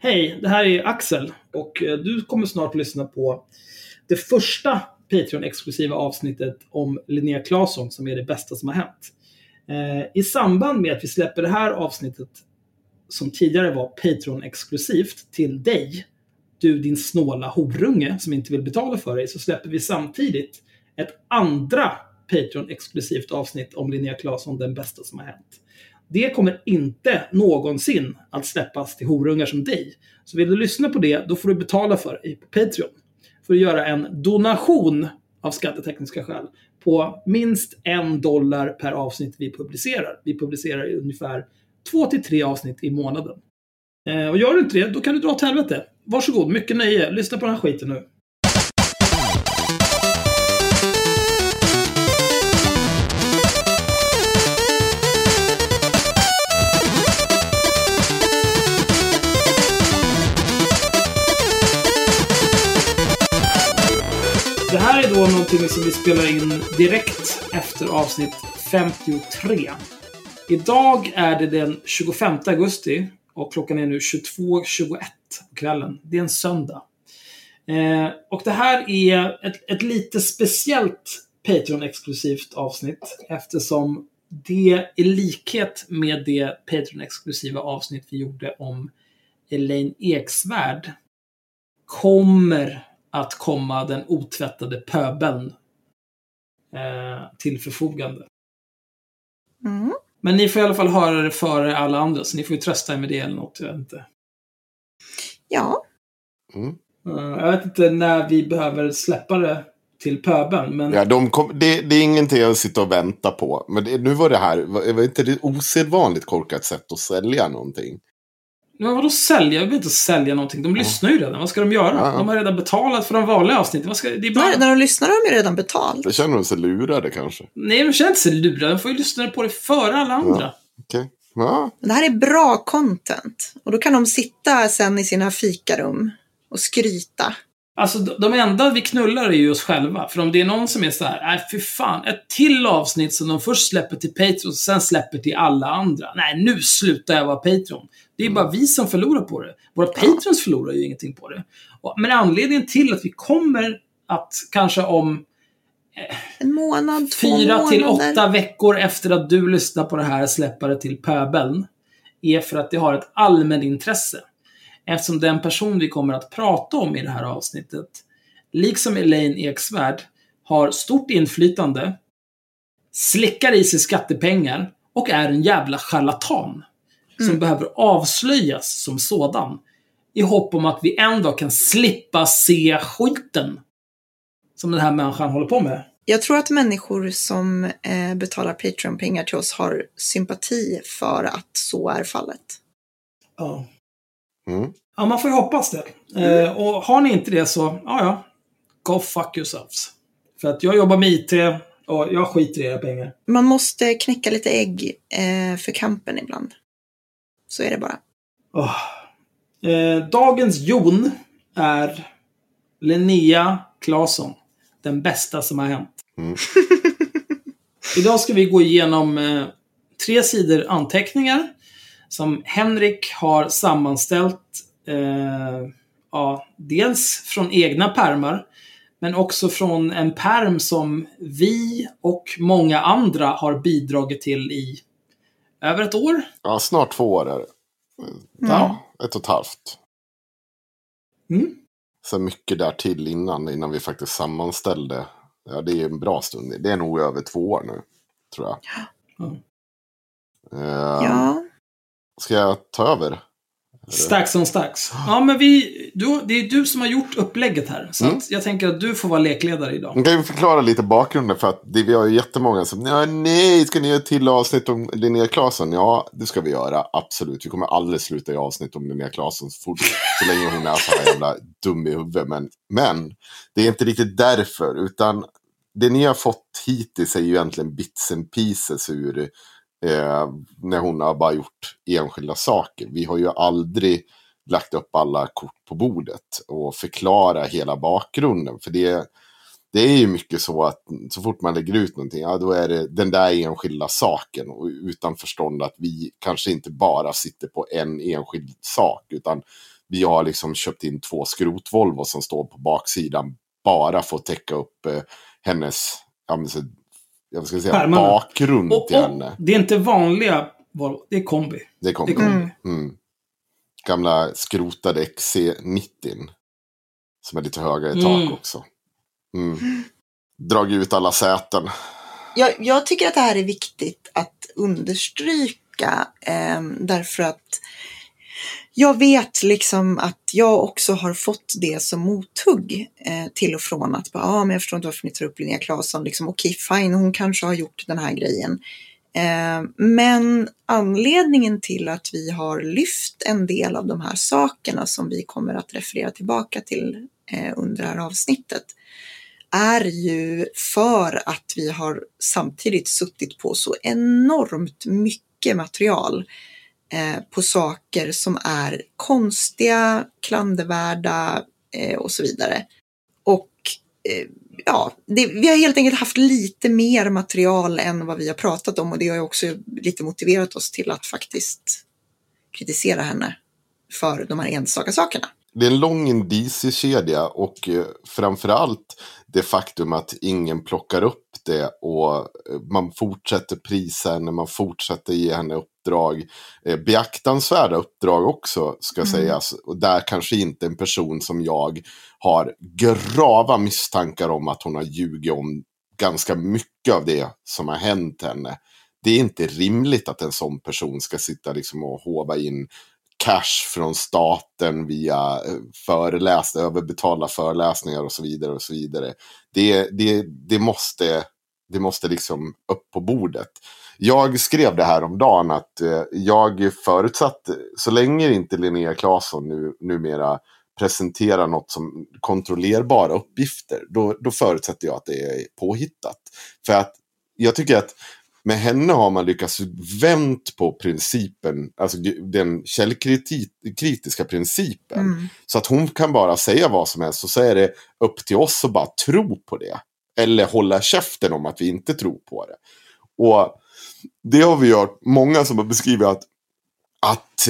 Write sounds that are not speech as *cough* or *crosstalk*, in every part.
Hej, det här är Axel och eh, du kommer snart att lyssna på det första Patreon-exklusiva avsnittet om Linnea Claesson som är det bästa som har hänt. Eh, I samband med att vi släpper det här avsnittet som tidigare var Patreon-exklusivt till dig, du din snåla horunge som inte vill betala för dig, så släpper vi samtidigt ett andra Patreon-exklusivt avsnitt om Linnea Claesson, den bästa som har hänt. Det kommer inte någonsin att släppas till horungar som dig. Så vill du lyssna på det, då får du betala för det på Patreon. För att göra en donation av skattetekniska skäl på minst en dollar per avsnitt vi publicerar. Vi publicerar ungefär två till tre avsnitt i månaden. Eh, och gör du inte det, då kan du dra åt helvete. Varsågod, mycket nöje. Lyssna på den här skiten nu. På då någonting som vi spelar in direkt efter avsnitt 53. Idag är det den 25 augusti och klockan är nu 22.21 på kvällen. Det är en söndag. Eh, och det här är ett, ett lite speciellt Patreon-exklusivt avsnitt eftersom det i likhet med det Patreon-exklusiva avsnitt vi gjorde om Elaine Eksvärd kommer att komma den otvättade pöbeln eh, till förfogande. Mm. Men ni får i alla fall höra det före alla andra, så ni får ju trösta er med det eller något. Jag vet inte. Ja, Mm. Eh, jag vet inte när vi behöver släppa det till pöbeln, men Ja, de kom, det, det är ingenting att sitta och vänta på. Men det, nu var det här, var, var inte det osedvanligt korkat sätt att sälja någonting? Men vadå sälja? Jag vill inte sälja någonting. De lyssnar ju redan. Vad ska de göra? Ja. De har redan betalat för de vanliga avsnitten. Vad ska, det är bara... när, när de lyssnar har de ju redan betalt. Då känner de sig lurade kanske. Nej, de känner inte sig lurade. De får ju lyssna på det före alla andra. Okej. Ja, Men Det här är bra content. Och då kan de sitta sen i sina fikarum och skryta. Alltså, de enda vi knullar är ju oss själva. För om det är någon som är så här, nej fy fan, ett till avsnitt som de först släpper till Patreon och sen släpper till alla andra. Nej, nu slutar jag vara Patreon. Det är bara vi som förlorar på det. Våra Patreons förlorar ju ingenting på det. Men anledningen till att vi kommer att kanske om En månad, två fyra månader. till åtta veckor efter att du lyssnar på det här släppa det till pöbeln är för att det har ett allmänintresse. Eftersom den person vi kommer att prata om i det här avsnittet, liksom Elaine Eksvärd, har stort inflytande, slickar i sig skattepengar och är en jävla charlatan. Som behöver avslöjas som sådan. I hopp om att vi en dag kan slippa se skiten. Som den här människan håller på med. Jag tror att människor som eh, betalar Patreon-pengar till oss har sympati för att så är fallet. Ja. mm. Ja, man får ju hoppas det. Eh, och har ni inte det så, ja ja. Go fuck yourselves. För att jag jobbar med IT och jag skiter i era pengar. Man måste knäcka lite ägg eh, för kampen ibland. Så är det bara. Åh. Eh, dagens Jon är Linnea Claesson. Den bästa som har hänt. Mm. *laughs* Idag ska vi gå igenom eh, tre sidor anteckningar som Henrik har sammanställt eh, ja, dels från egna pärmar men också från en pärm som vi och många andra har bidragit till i över ett år. ja snart två år är det. Ja, ett och ett halvt. Mm. Så mycket där till innan, innan vi faktiskt sammanställde. Ja, det är en bra stund. Det är nog över två år nu, tror jag. Ja. Eh, Ja, Ska jag ta över? Stacks on stacks. Ja, men vi, du, det är du som har gjort upplägget här. Så Mm. jag tänker att du får vara lekledare idag. Man kan ju förklara lite bakgrunden för att det, vi har ju jättemånga som ja, nej, ska ni göra ett till avsnitt om Linnea Claesson? Ja, det ska vi göra, absolut. Vi kommer aldrig sluta göra avsnitt om Linnea Claesson så, fort, så länge hon är så här jävla dum i huvudet. Men, men det är inte riktigt därför, utan det ni har fått hittills är ju egentligen bits and pieces ur eh, när hon har bara gjort enskilda saker. Vi har ju aldrig lagt upp alla kort på bordet och förklara hela bakgrunden. För det, det är ju mycket så att så fort man lägger ut någonting, ja då är det den där enskilda saken. Och utan förstånd att vi kanske inte bara sitter på en enskild sak. Utan vi har liksom köpt in två skrotvolvo som står på baksidan bara för att täcka upp eh, hennes, ja, jag ska säga, Skärmarna. bakgrund Och, till och henne. det är inte vanliga Volvo, det är kombi. Det kommer. Det kommer. Mm. Gamla skrotade XC90. Som är lite högre i tak Mm. också. Mm. Dragit ut alla säten. Jag, jag tycker att det här är viktigt att understryka eh, därför att jag vet liksom att jag också har fått det som mothugg eh, till och från att bara, ah, men jag förstår inte varför ni tar upp Linnea Claesson. Liksom, Okej, fine, hon kanske har gjort den här grejen. Eh, men anledningen till att vi har lyft en del av de här sakerna som vi kommer att referera tillbaka till eh, under det här avsnittet är ju för att vi har samtidigt suttit på så enormt mycket material Eh, på saker som är konstiga, klandervärda eh, och så vidare. Och eh, ja, det, vi har helt enkelt haft lite mer material än vad vi har pratat om och det har ju också lite motiverat oss till att faktiskt kritisera henne för de här enstaka sakerna. Det är en lång indiciekedja och eh, framförallt det faktum att ingen plockar upp det och eh, man fortsätter prisa henne, man fortsätter ge henne uppdrag. Eh, beaktansvärda uppdrag också ska Mm. sägas. Och där kanske inte en person som jag har grava misstankar om att hon har ljugit om ganska mycket av det som har hänt henne. Det är inte rimligt att en sån person ska sitta liksom och hova in cash från staten via eh, föreläst, överbetalda föreläsningar och så vidare. och så vidare. Det, det, det, måste, det måste liksom upp på bordet. Jag skrev det här om dagen att eh, jag förutsatte, så länge inte Linnea Claesson nu, numera presenterar något som kontrollerbara uppgifter, då, då förutsätter jag att det är påhittat. För att jag tycker att med henne har man lyckats vänt på principen, alltså den källkritiska principen. Mm. Så att hon kan bara säga vad som helst och så är det upp till oss att bara tro på det. Eller hålla käften om att vi inte tror på det. Och det har vi gjort, många som har beskrivit att, att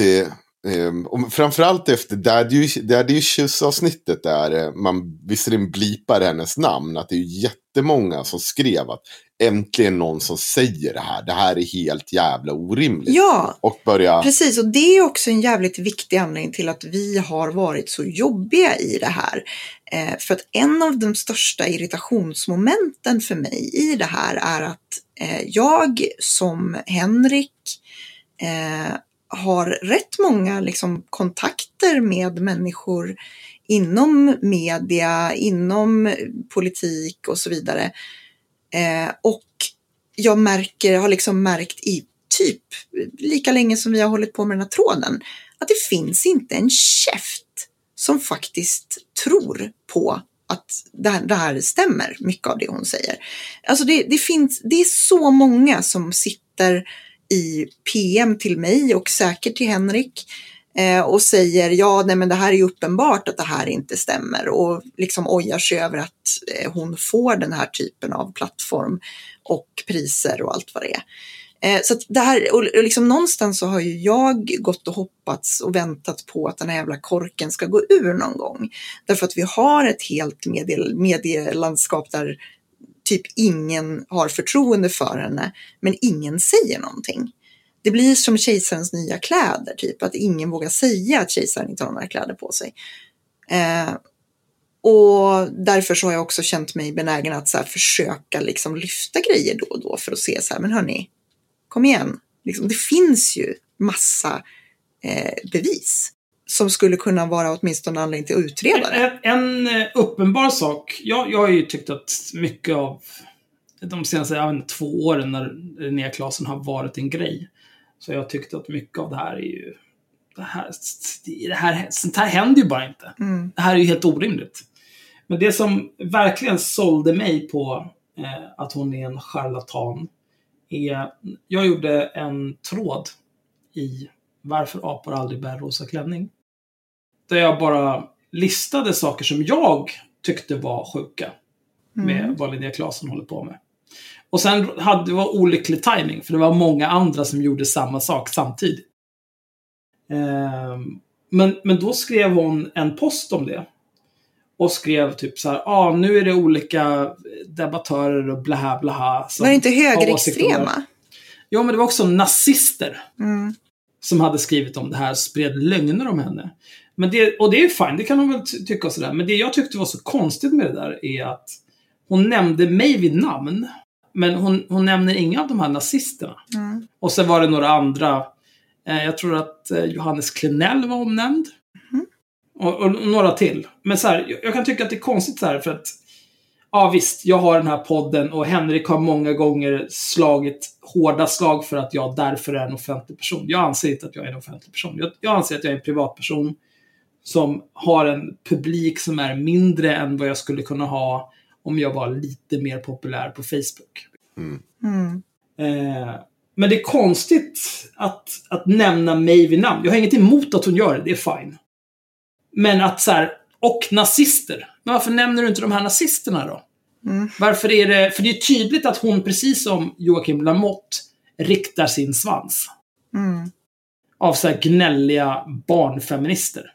och framförallt efter Daddy- Issues-avsnittet där eh, man visserligen blipar hennes namn, att det är jättemånga som skrev att äntligen någon som säger det här, det här är helt jävla orimligt. Ja, Och börja, Precis, och det är också en jävligt viktig anledning till att vi har varit så jobbiga i det här. Eh, för att en av de största irritationsmomenten för mig i det här är att eh, jag som Henrik eh, har rätt många liksom, kontakter med människor inom media, inom politik och så vidare. Eh, och jag märker, har liksom märkt i typ lika länge som vi har hållit på med den här tråden, att det finns inte en käft som faktiskt tror på att det här, det här stämmer, mycket av det hon säger. Alltså det, det, finns, det är så många som sitter i PM till mig och säkert till Henrik eh, och säger ja, nej men det här är ju uppenbart att det här inte stämmer och liksom ojar sig över att eh, hon får den här typen av plattform och priser och allt vad det är. Eh, så att det här, och liksom någonstans så har ju jag gått och hoppats och väntat på att den här jävla korken ska gå ur någon gång. Därför att vi har ett helt medie, medielandskap där typ ingen har förtroende för henne, men ingen säger någonting. Det blir som kejsarens nya kläder, typ att ingen vågar säga att kejsaren inte har några kläder på sig. Eh, och därför så har jag också känt mig benägen att så här försöka liksom lyfta grejer då och då för att se så här, men hörni, kom igen. Liksom, det finns ju massa eh, bevis som skulle kunna vara åtminstone anledning till att utreda det. En, en eh, uppenbar sak. Jag, jag har ju tyckt att mycket av de senaste jag inte, två åren när Linnea Claesson har varit en grej. Så jag har tyckt att mycket av det här är ju... Det här, det här, sånt här händer ju bara inte. Mm. Det här är ju helt orimligt. Men det som verkligen sålde mig på eh, att hon är en charlatan är... Jag gjorde en tråd i Varför apor aldrig bär rosa klänning. Där jag bara listade saker som jag tyckte var sjuka med Mm. vad Linnea Claesson håller på med. Och sen hade det var olycklig timing för det var många andra som gjorde samma sak samtidigt. Ehm, Men, men då skrev hon en post om det. Och skrev typ så här, ah, nu är det olika debattörer och blaha blaha. som Var det inte har åsikter om det här." högerextrema? Ja, men det var också nazister Mm. som hade skrivit om det här, spred lögner om henne. Men det, och det är fine, det kan hon väl ty- tycka och sådär. Men det jag tyckte var så konstigt med det där är att hon nämnde mig vid namn. Men hon, hon nämner inga av de här nazisterna. Mm. Och sen var det några andra. Eh, jag tror att eh, Johannes Klenell var omnämnd. Och, och några till. Men så här, jag, jag kan tycka att det är konstigt så här för att Ja visst, jag har den här podden och Henrik har många gånger slagit hårda slag för att jag därför är en offentlig person. Jag anser inte att jag är en offentlig person. Jag, jag anser att jag är en privatperson som har en publik som är mindre än vad jag skulle kunna ha om jag var lite mer populär på Facebook. Mm. Eh, men det är konstigt att, att nämna mig vid namn. Jag har inget emot att hon gör det, det är fine. Men att så här, och nazister. Men varför nämner du inte de här nazisterna då? Mm. Varför är det, för det är tydligt att hon, precis som Joakim Lamotte, riktar sin svans. Mm. Av så här gnälliga barnfeminister.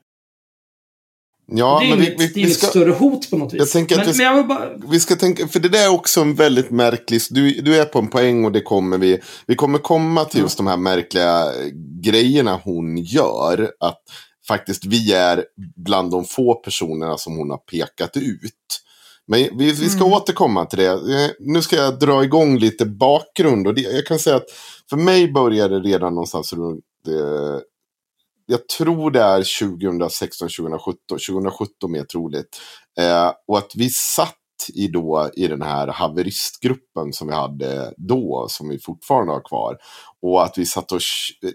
Ja, det är men vi, inget, vi, det är vi, ska, större hot på något vis. Jag tänker att men, vi- men bara... vi ska tänka, för det där är också en väldigt märklig, du, du är på en poäng och det kommer vi, vi kommer komma till just de här märkliga eh, grejerna hon gör. Att faktiskt vi är bland de få personerna som hon har pekat ut. Men vi, vi ska återkomma till det. Eh, Nu ska jag dra igång lite bakgrund. Och det, jag kan säga att för mig började det redan någonstans runt... Jag tror det är 2016, 2017. 2017 mer troligt. Eh, och att vi satt i, då, i den här haveristgruppen som vi hade då, som vi fortfarande har kvar. Och att vi satt och... Eh,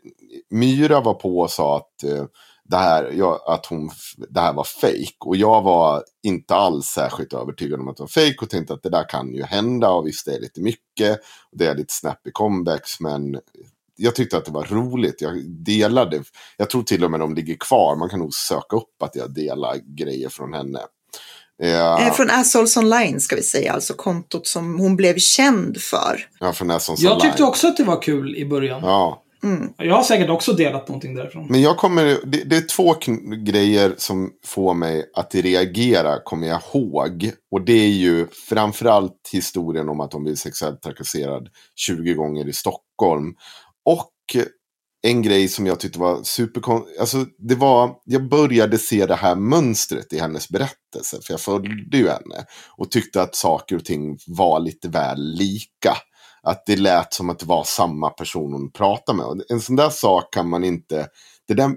Myra var på och sa att, eh, det, här, ja, att hon, det här var fake. Och jag var inte alls särskilt övertygad om att det var fake och tänkte att det där kan ju hända. Och visst, det är lite mycket. Och det är lite snappy comebacks, men jag tyckte att det var roligt. Jag delade. Jag tror till och med de ligger kvar. Man kan nog söka upp att jag delar grejer från henne. Eh, Eh, Från Assholes Online ska vi säga, alltså kontot som hon blev känd för. ja, från Jag Online. tyckte också att det var kul i början. Ja, Mm. Jag har säkert också delat någonting därifrån. men jag kommer, det, det är två grejer som får mig att reagera, kommer jag ihåg. Och det är ju framförallt historien om att hon blir sexuellt trakasserad 20 gånger i Stockholm. Och en grej som jag tyckte var superkonstig, Alltså, det var... Jag började se det här mönstret i hennes berättelse. För jag följde ju henne. Och tyckte att saker och ting var lite väl lika. Att det lät som att det var samma person hon pratade med. En sån där sak kan man inte... Det, där,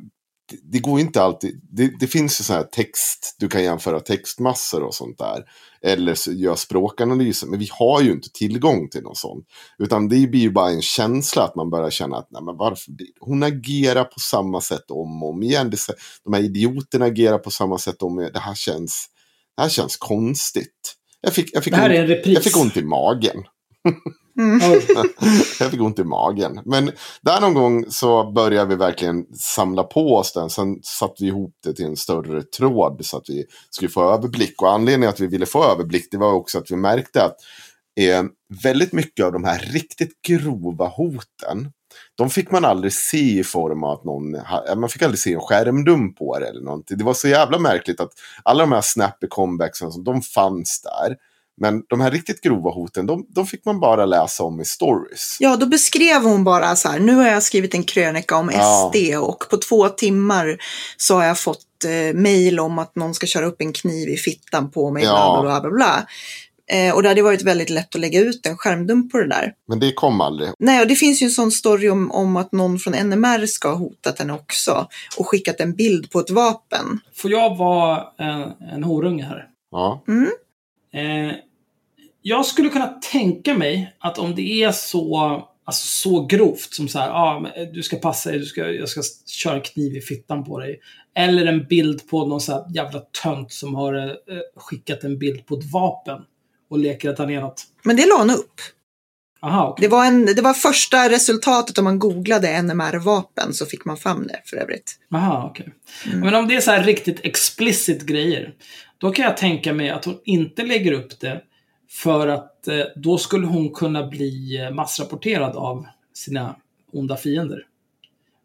det, går inte alltid... Det, det finns ju sån här text, du kan jämföra textmassor och sånt där. Eller så gör språkanalyser. Men vi har ju inte tillgång till någon sån. Utan det blir ju bara en känsla att man börjar känna att nej, men varför? hon agerar på samma sätt om och om igen. Det, de här idioterna agerar på samma sätt om och igen. Det här känns, det här känns konstigt. Jag fick, jag fick, ont, jag fick ont i magen. *laughs* Mm. *laughs* jag fick ont i magen. Men där någon gång så började vi verkligen samla på oss den. Sen satte vi ihop det till en större tråd så att vi skulle få överblick. Och anledningen att vi ville få överblick det var också att vi märkte att eh, väldigt mycket av de här riktigt grova hoten de fick man aldrig se i form av att någon, man fick aldrig se en skärmdump på det eller någonting. Det var så jävla märkligt att alla de här snappy comebacksen, de fanns där. Men de här riktigt grova hoten, de, de fick man bara läsa om i stories. Ja, då beskrev hon bara så här, nu har jag skrivit en krönika om Ja. SD och på två timmar så har jag fått eh, mejl om att någon ska köra upp en kniv i fittan på mig, Ja. bla bla bla. bla. Eh, och det hade varit väldigt lätt att lägga ut en skärmdump på det där. Men det kom aldrig. Nej, och det finns ju en sån story om, om att någon från NMR ska ha hotat henne också och skickat en bild på ett vapen. Får jag vara en, en horunge här? Ja. Eh, jag skulle kunna tänka mig att om det är så, alltså så grovt som så här, ah, men eh, du ska passa dig, du ska, jag ska köra en kniv i fittan på dig. Eller en bild på någon så här jävla tönt som har eh, skickat en bild på ett vapen och leker att han är något. Men det la han upp. Aha, okej. Det var, en, det var första resultatet om man googlade NMR-vapen så fick man fram det för övrigt. Aha, okej. Mm. Men om det är så här riktigt explicit grejer, då kan jag tänka mig att hon inte lägger upp det för att eh, då skulle hon kunna bli eh, massrapporterad av sina onda fiender.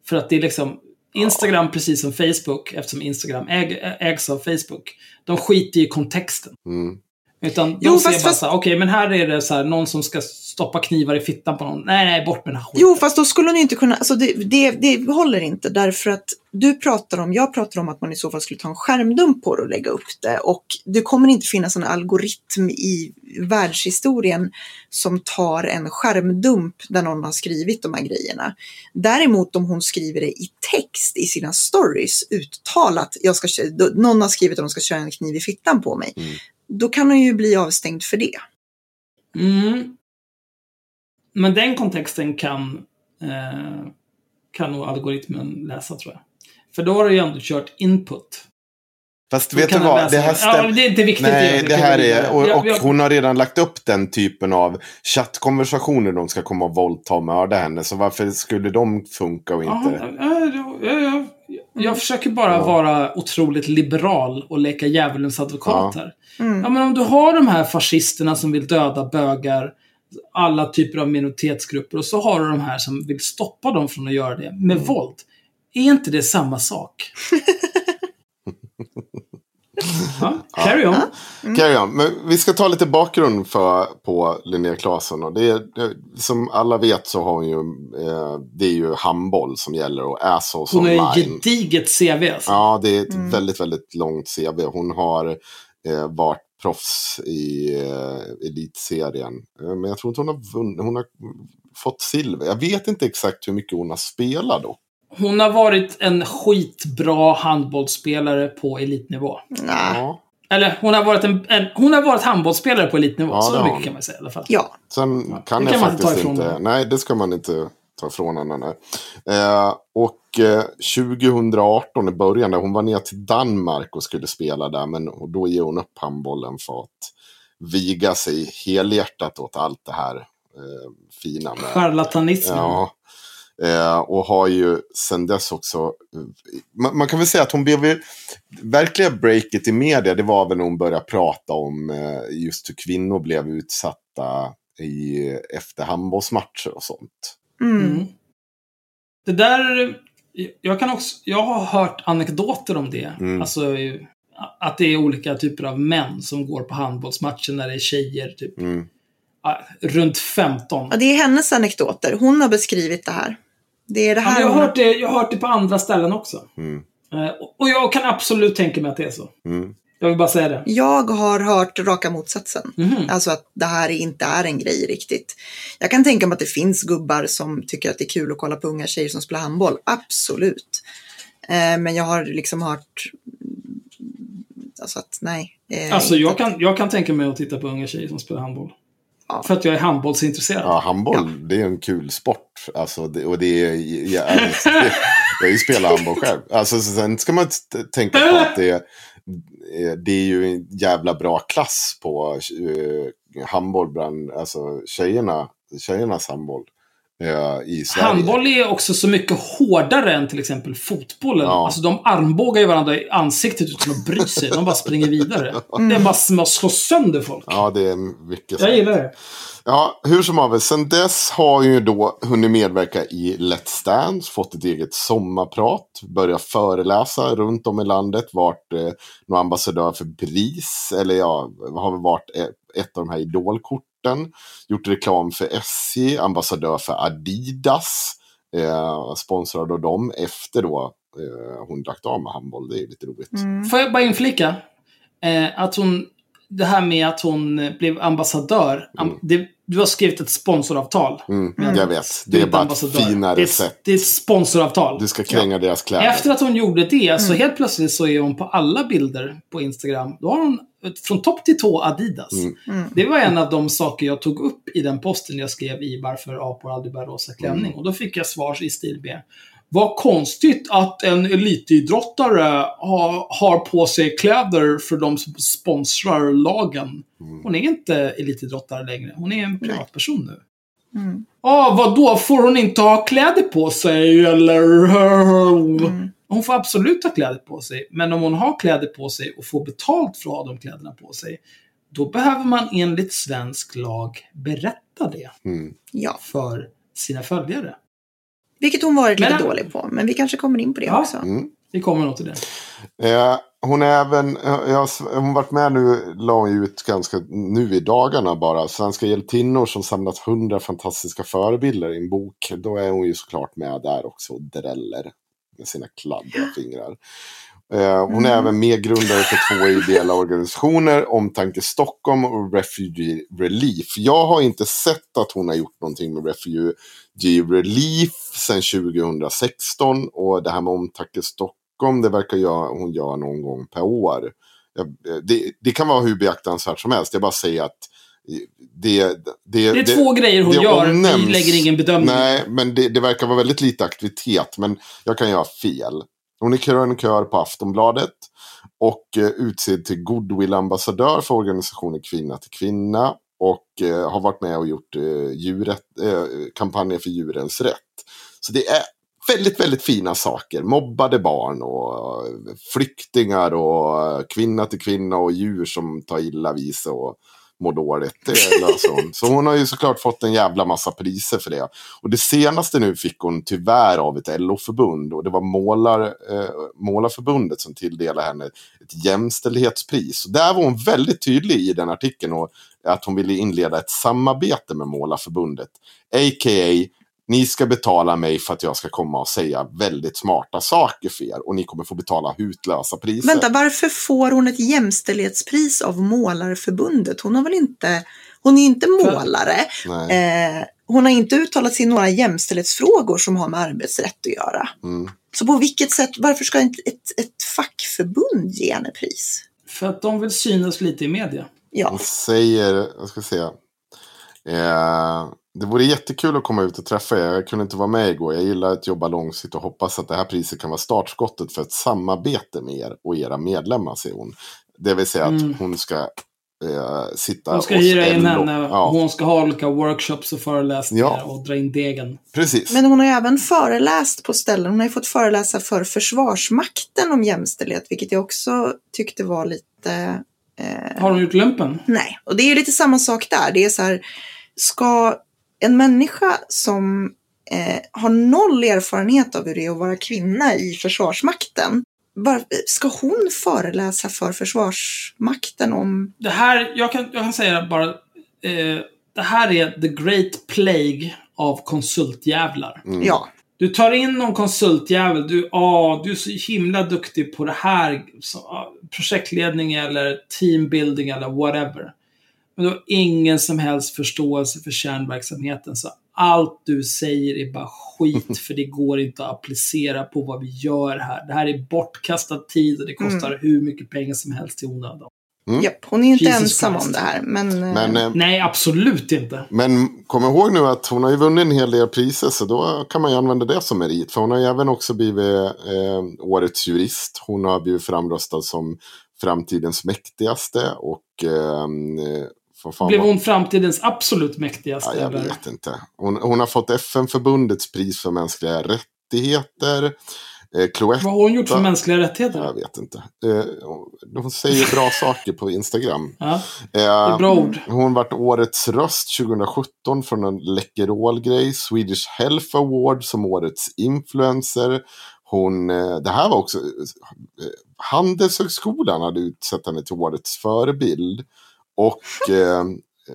För att det är liksom, Instagram, precis som Facebook, eftersom Instagram äg, ägs av Facebook, de skiter i kontexten. Mm. Utan de Jo, ser fast- bara fast- så här, okej, men här är det så här, någon som ska stoppa knivar i fittan på någon. Nej, nej, bort med den här skiten. Jo, fast då skulle hon ju inte kunna, alltså det, det, det håller inte därför att du pratar om, jag pratar om att man i så fall skulle ta en skärmdump på det och lägga upp det och det kommer inte finnas en algoritm i världshistorien som tar en skärmdump där någon har skrivit de här grejerna. Däremot om hon skriver det i text i sina stories uttalat, jag ska, någon har skrivit att de ska köra en kniv i fittan på mig, Mm då kan hon ju bli avstängd för det. Mm. Men den kontexten kan, eh, kan nog algoritmen läsa, tror jag. För då har du ju ändå kört input. Fast vet du vad, det här Ja, men stämmer. det är inte viktigt. Nej, egentligen. det här är, och, och hon har redan lagt upp den typen av chattkonversationer de ska komma och våldta och mörda henne. Så varför skulle de funka och inte? ja, ja, ja, ja. Jag försöker bara vara otroligt liberal och leka djävulens advokat Ja. här. Mm. Ja, men om du har de här fascisterna som vill döda bögar, alla typer av minoritetsgrupper, och så har du de här som vill stoppa dem från att göra det med Mm. våld. Är inte det samma sak? *laughs* ja, carry on. Carry on. Men vi ska ta lite bakgrund för, på Linnea Claesson. Och det är, det, som alla vet så har hon ju, eh, det är ju handboll som gäller och Assos Hon har online. gediget CV alltså. Ja, det är ett Mm. väldigt, väldigt långt CV. Hon har eh, varit proffs i eh, elitserien. Eh, men jag tror inte hon har vunnit. Hon har fått silver. Jag vet inte exakt hur mycket hon har spelat dock. Hon har varit en skitbra handbollsspelare på elitnivå. Nej. Ja. Eller hon har varit, en, en, hon har varit handbollsspelare på elitnivå. Ja, så mycket hon. kan man säga i alla fall. Ja, Sen Ja, kan det jag kan man inte ta faktiskt ifrån inte. henne. Nej, det ska man inte ta ifrån henne. Eh, och eh, 2018 i början, när hon var ner till Danmark och skulle spela där, men och då ger hon upp handbollen för att viga sig helhjärtat åt allt det här eh, fina med Charlatanismen. Ja. Eh, och har ju sen dess också... Man, man kan väl säga att hon blev. Verkliga breaket i media, det var väl när hon började prata om eh, just hur kvinnor blev utsatta i, efter handbollsmatcher och sånt. mm. Mm. Det där... Jag, kan också, jag har hört anekdoter om det. Mm. Alltså att det är olika typer av män som går på handbollsmatcher när det är tjejer, typ Mm. runt 15. Ja, det är hennes anekdoter. Hon har beskrivit det här. Det är det Ja, här men jag, har hört det, jag har hört det på andra ställen också. Mm. Eh, och- jag kan absolut tänka mig att det är så. Mm. Jag vill bara säga det. Jag har hört raka motsatsen. Mhm. Alltså att det här inte är en grej riktigt. Jag kan tänka mig att det finns gubbar som tycker att det är kul att kolla på unga tjejer som spelar handboll. Absolut. Eh, men jag har liksom hört... Alltså att nej. eh, Alltså jag kan, jag kan tänka mig att titta på unga tjejer som spelar handboll. Ja. För att jag är handbollsintresserad. Ja, handboll, det är en kul sport. Alltså, det, och det är... Jag, jag, har ju spelat handboll själv. Alltså, så sen ska man tänka på att det, är- det är ju en jävla bra klass på uh, handboll bland alltså, tjejerna, tjejernas handboll eh, i Sverige. Handboll är också så mycket hårdare än till exempel fotbollen. Ja. Alltså de armbågar ju varandra i ansiktet utan att bry sig. De bara springer vidare. Det är bara som att slå sönder folk. Ja, det är mycket Jag gillar det. Ja, hur som haver. Sen dess har ju då hunnit medverka i Let's Dance, fått ett eget sommarprat, börjat föreläsa runt om i landet, varit eh, någon ambassadör för BRIS, eller ja, har väl varit eh, ett av de här idolkorten, gjort reklam för SJ, ambassadör för Adidas, eh, sponsrad av dem efter då eh, hon lagt av med handboll. Det är lite roligt. Mm. Får jag bara inflika? Eh, att hon... Det här med att hon blev ambassadör. Am, Mm. det, du har skrivit ett sponsoravtal. Mm, Mm. Jag vet, det är bara ett finare det är, sätt. Det är ett sponsoravtal. Du ska kränga deras kläder. Efter att hon gjorde det, så Mm. helt plötsligt så är hon på alla bilder på Instagram. Då har hon från topp till tå Adidas. Mm. Mm. Det var en av de saker jag tog upp i den posten jag skrev i Varför apor aldrig bär rosa klänning. Mm. Och då fick jag svar i stil med Vad konstigt att en elitidrottare har, har på sig kläder för de som sponsrar lagen. Mm. Hon är inte elitidrottare längre. Hon är en privatperson nu. Mm. Ja, vad då Får hon inte ha kläder på sig eller? Mm. Hon får absolut ha kläder på sig. Men om hon har kläder på sig och får betalt för att ha de kläderna på sig. Då behöver man enligt svensk lag berätta det Mm. Ja. för sina följare. Vilket hon varit lite Men- dålig på. Men vi kanske kommer in på det Ja. också. Mm. Vi kommer nog till det. Eh, hon är även, eh, jag, har- hon har varit med nu, la hon ut ganska nu i dagarna bara, Svenska hjältinnor som samlat hundra fantastiska förebilder i en bok. Då är hon ju såklart med där också och dräller med sina kladdiga fingrar. Eh, hon är Mm. även medgrundare för två ideella organisationer, Omtanke Stockholm och Refugee Relief. Jag har inte sett att hon har gjort någonting med Refugee Relief sedan 2016 och det här med Omtanke Stockholm, det verkar jag, hon göra någon gång per år. Jag- Det, det kan vara hur beaktansvärt som helst, jag bara säger att det, det, Det är två grejer hon det gör. Vi omnämns- lägger ingen bedömning. Nej, men det, det verkar vara väldigt lite aktivitet. Men jag kan göra fel. Hon är krönikör på Aftonbladet. Och eh, utsedd till goodwill-ambassadör för organisationen Kvinna till Kvinna. Och eh, har varit med och gjort eh, djuret, eh, kampanjer för djurens rätt. Så det är väldigt, väldigt fina saker. Mobbade barn och eh, flyktingar och eh, kvinna till kvinna och djur som tar illa vid sig och mår dåligt. Det löser hon. *laughs* Så hon har ju såklart fått en jävla massa priser för det. Och det senaste nu fick hon tyvärr av ett LO-förbund. Och det var målar, eh, Målarförbundet som tilldelade henne ett jämställdhetspris. Och där var hon väldigt tydlig i den artikeln. Och att hon ville inleda ett samarbete med Målarförbundet. A.k.a. Ni ska betala mig för att jag ska komma och säga väldigt smarta saker för er. Och ni kommer få betala hutlösa priser. Vänta, varför får hon ett jämställdhetspris av Målarförbundet? Hon har väl inte, hon är inte målare. Eh, hon har inte uttalat sig i några jämställdhetsfrågor som har med arbetsrätt att göra. Mm. Så på vilket sätt, varför ska inte ett, ett fackförbund ge henne pris? För att de vill synas lite i media. Ja, Hon säger, jag ska se. Eh, det vore jättekul att komma ut och träffa er. Jag kunde inte vara med igår. Jag gillar att jobba långsiktigt och hoppas att det här priset kan vara startskottet för ett samarbete med er och era medlemmar, säger hon. Det vill säga att Mm. hon ska eh, sitta De ska hyra in henne. Ja, Hon ska ha olika workshops och föreläsningar Ja. och dra in degen. precis. men hon har även föreläst på ställen. Hon har ju fått föreläsa för Försvarsmakten om jämställdhet, vilket jag också tyckte var lite eh, Har hon gjort lumpen? Nej, och det är ju lite samma sak där. Det är så här, ska en människa som eh, har noll erfarenhet av hur det är att vara kvinna i Försvarsmakten, var, ska hon föreläsa för Försvarsmakten om... Det här, jag kan, jag kan säga bara. Eh, det här är the great plague av konsultjävlar. Mm. Ja, Du tar in någon konsultjävel, du, ah, du är så himla duktig på det här, så, ah, projektledning eller teambuilding eller whatever. Men du har ingen som helst förståelse för kärnverksamheten. Så allt du säger är bara skit, *laughs* för det går inte att applicera på vad vi gör här. Det här är bortkastad tid och det kostar hur mycket pengar som helst i onödan. Mm. japp, hon är inte Jesus ensam Christ. om det här. Men, eh, Men, eh, Nej, absolut inte. men kom ihåg nu att hon har ju vunnit en hel del priser så då kan man ju använda det som merit. För hon har ju även också blivit eh, årets jurist. Hon har blivit framröstad som framtidens mäktigaste och eh, fan Blev hon framtidens absolut mäktigaste? Ja, jag eller? vet inte. Hon, hon har fått FN-förbundets pris för mänskliga rättigheter. Eh, Cloetta, Vad har hon gjort för mänskliga rättigheter? jag vet inte. Eh, hon säger bra *laughs* saker på Instagram. Ja, det är Eh, bra ord. hon vart årets röst 2017 från en Läkerol-grej. Swedish Health Award som årets influencer. Hon, eh, det här var också, eh, Handelshögskolan hade utsett henne till årets förebild. Och eh,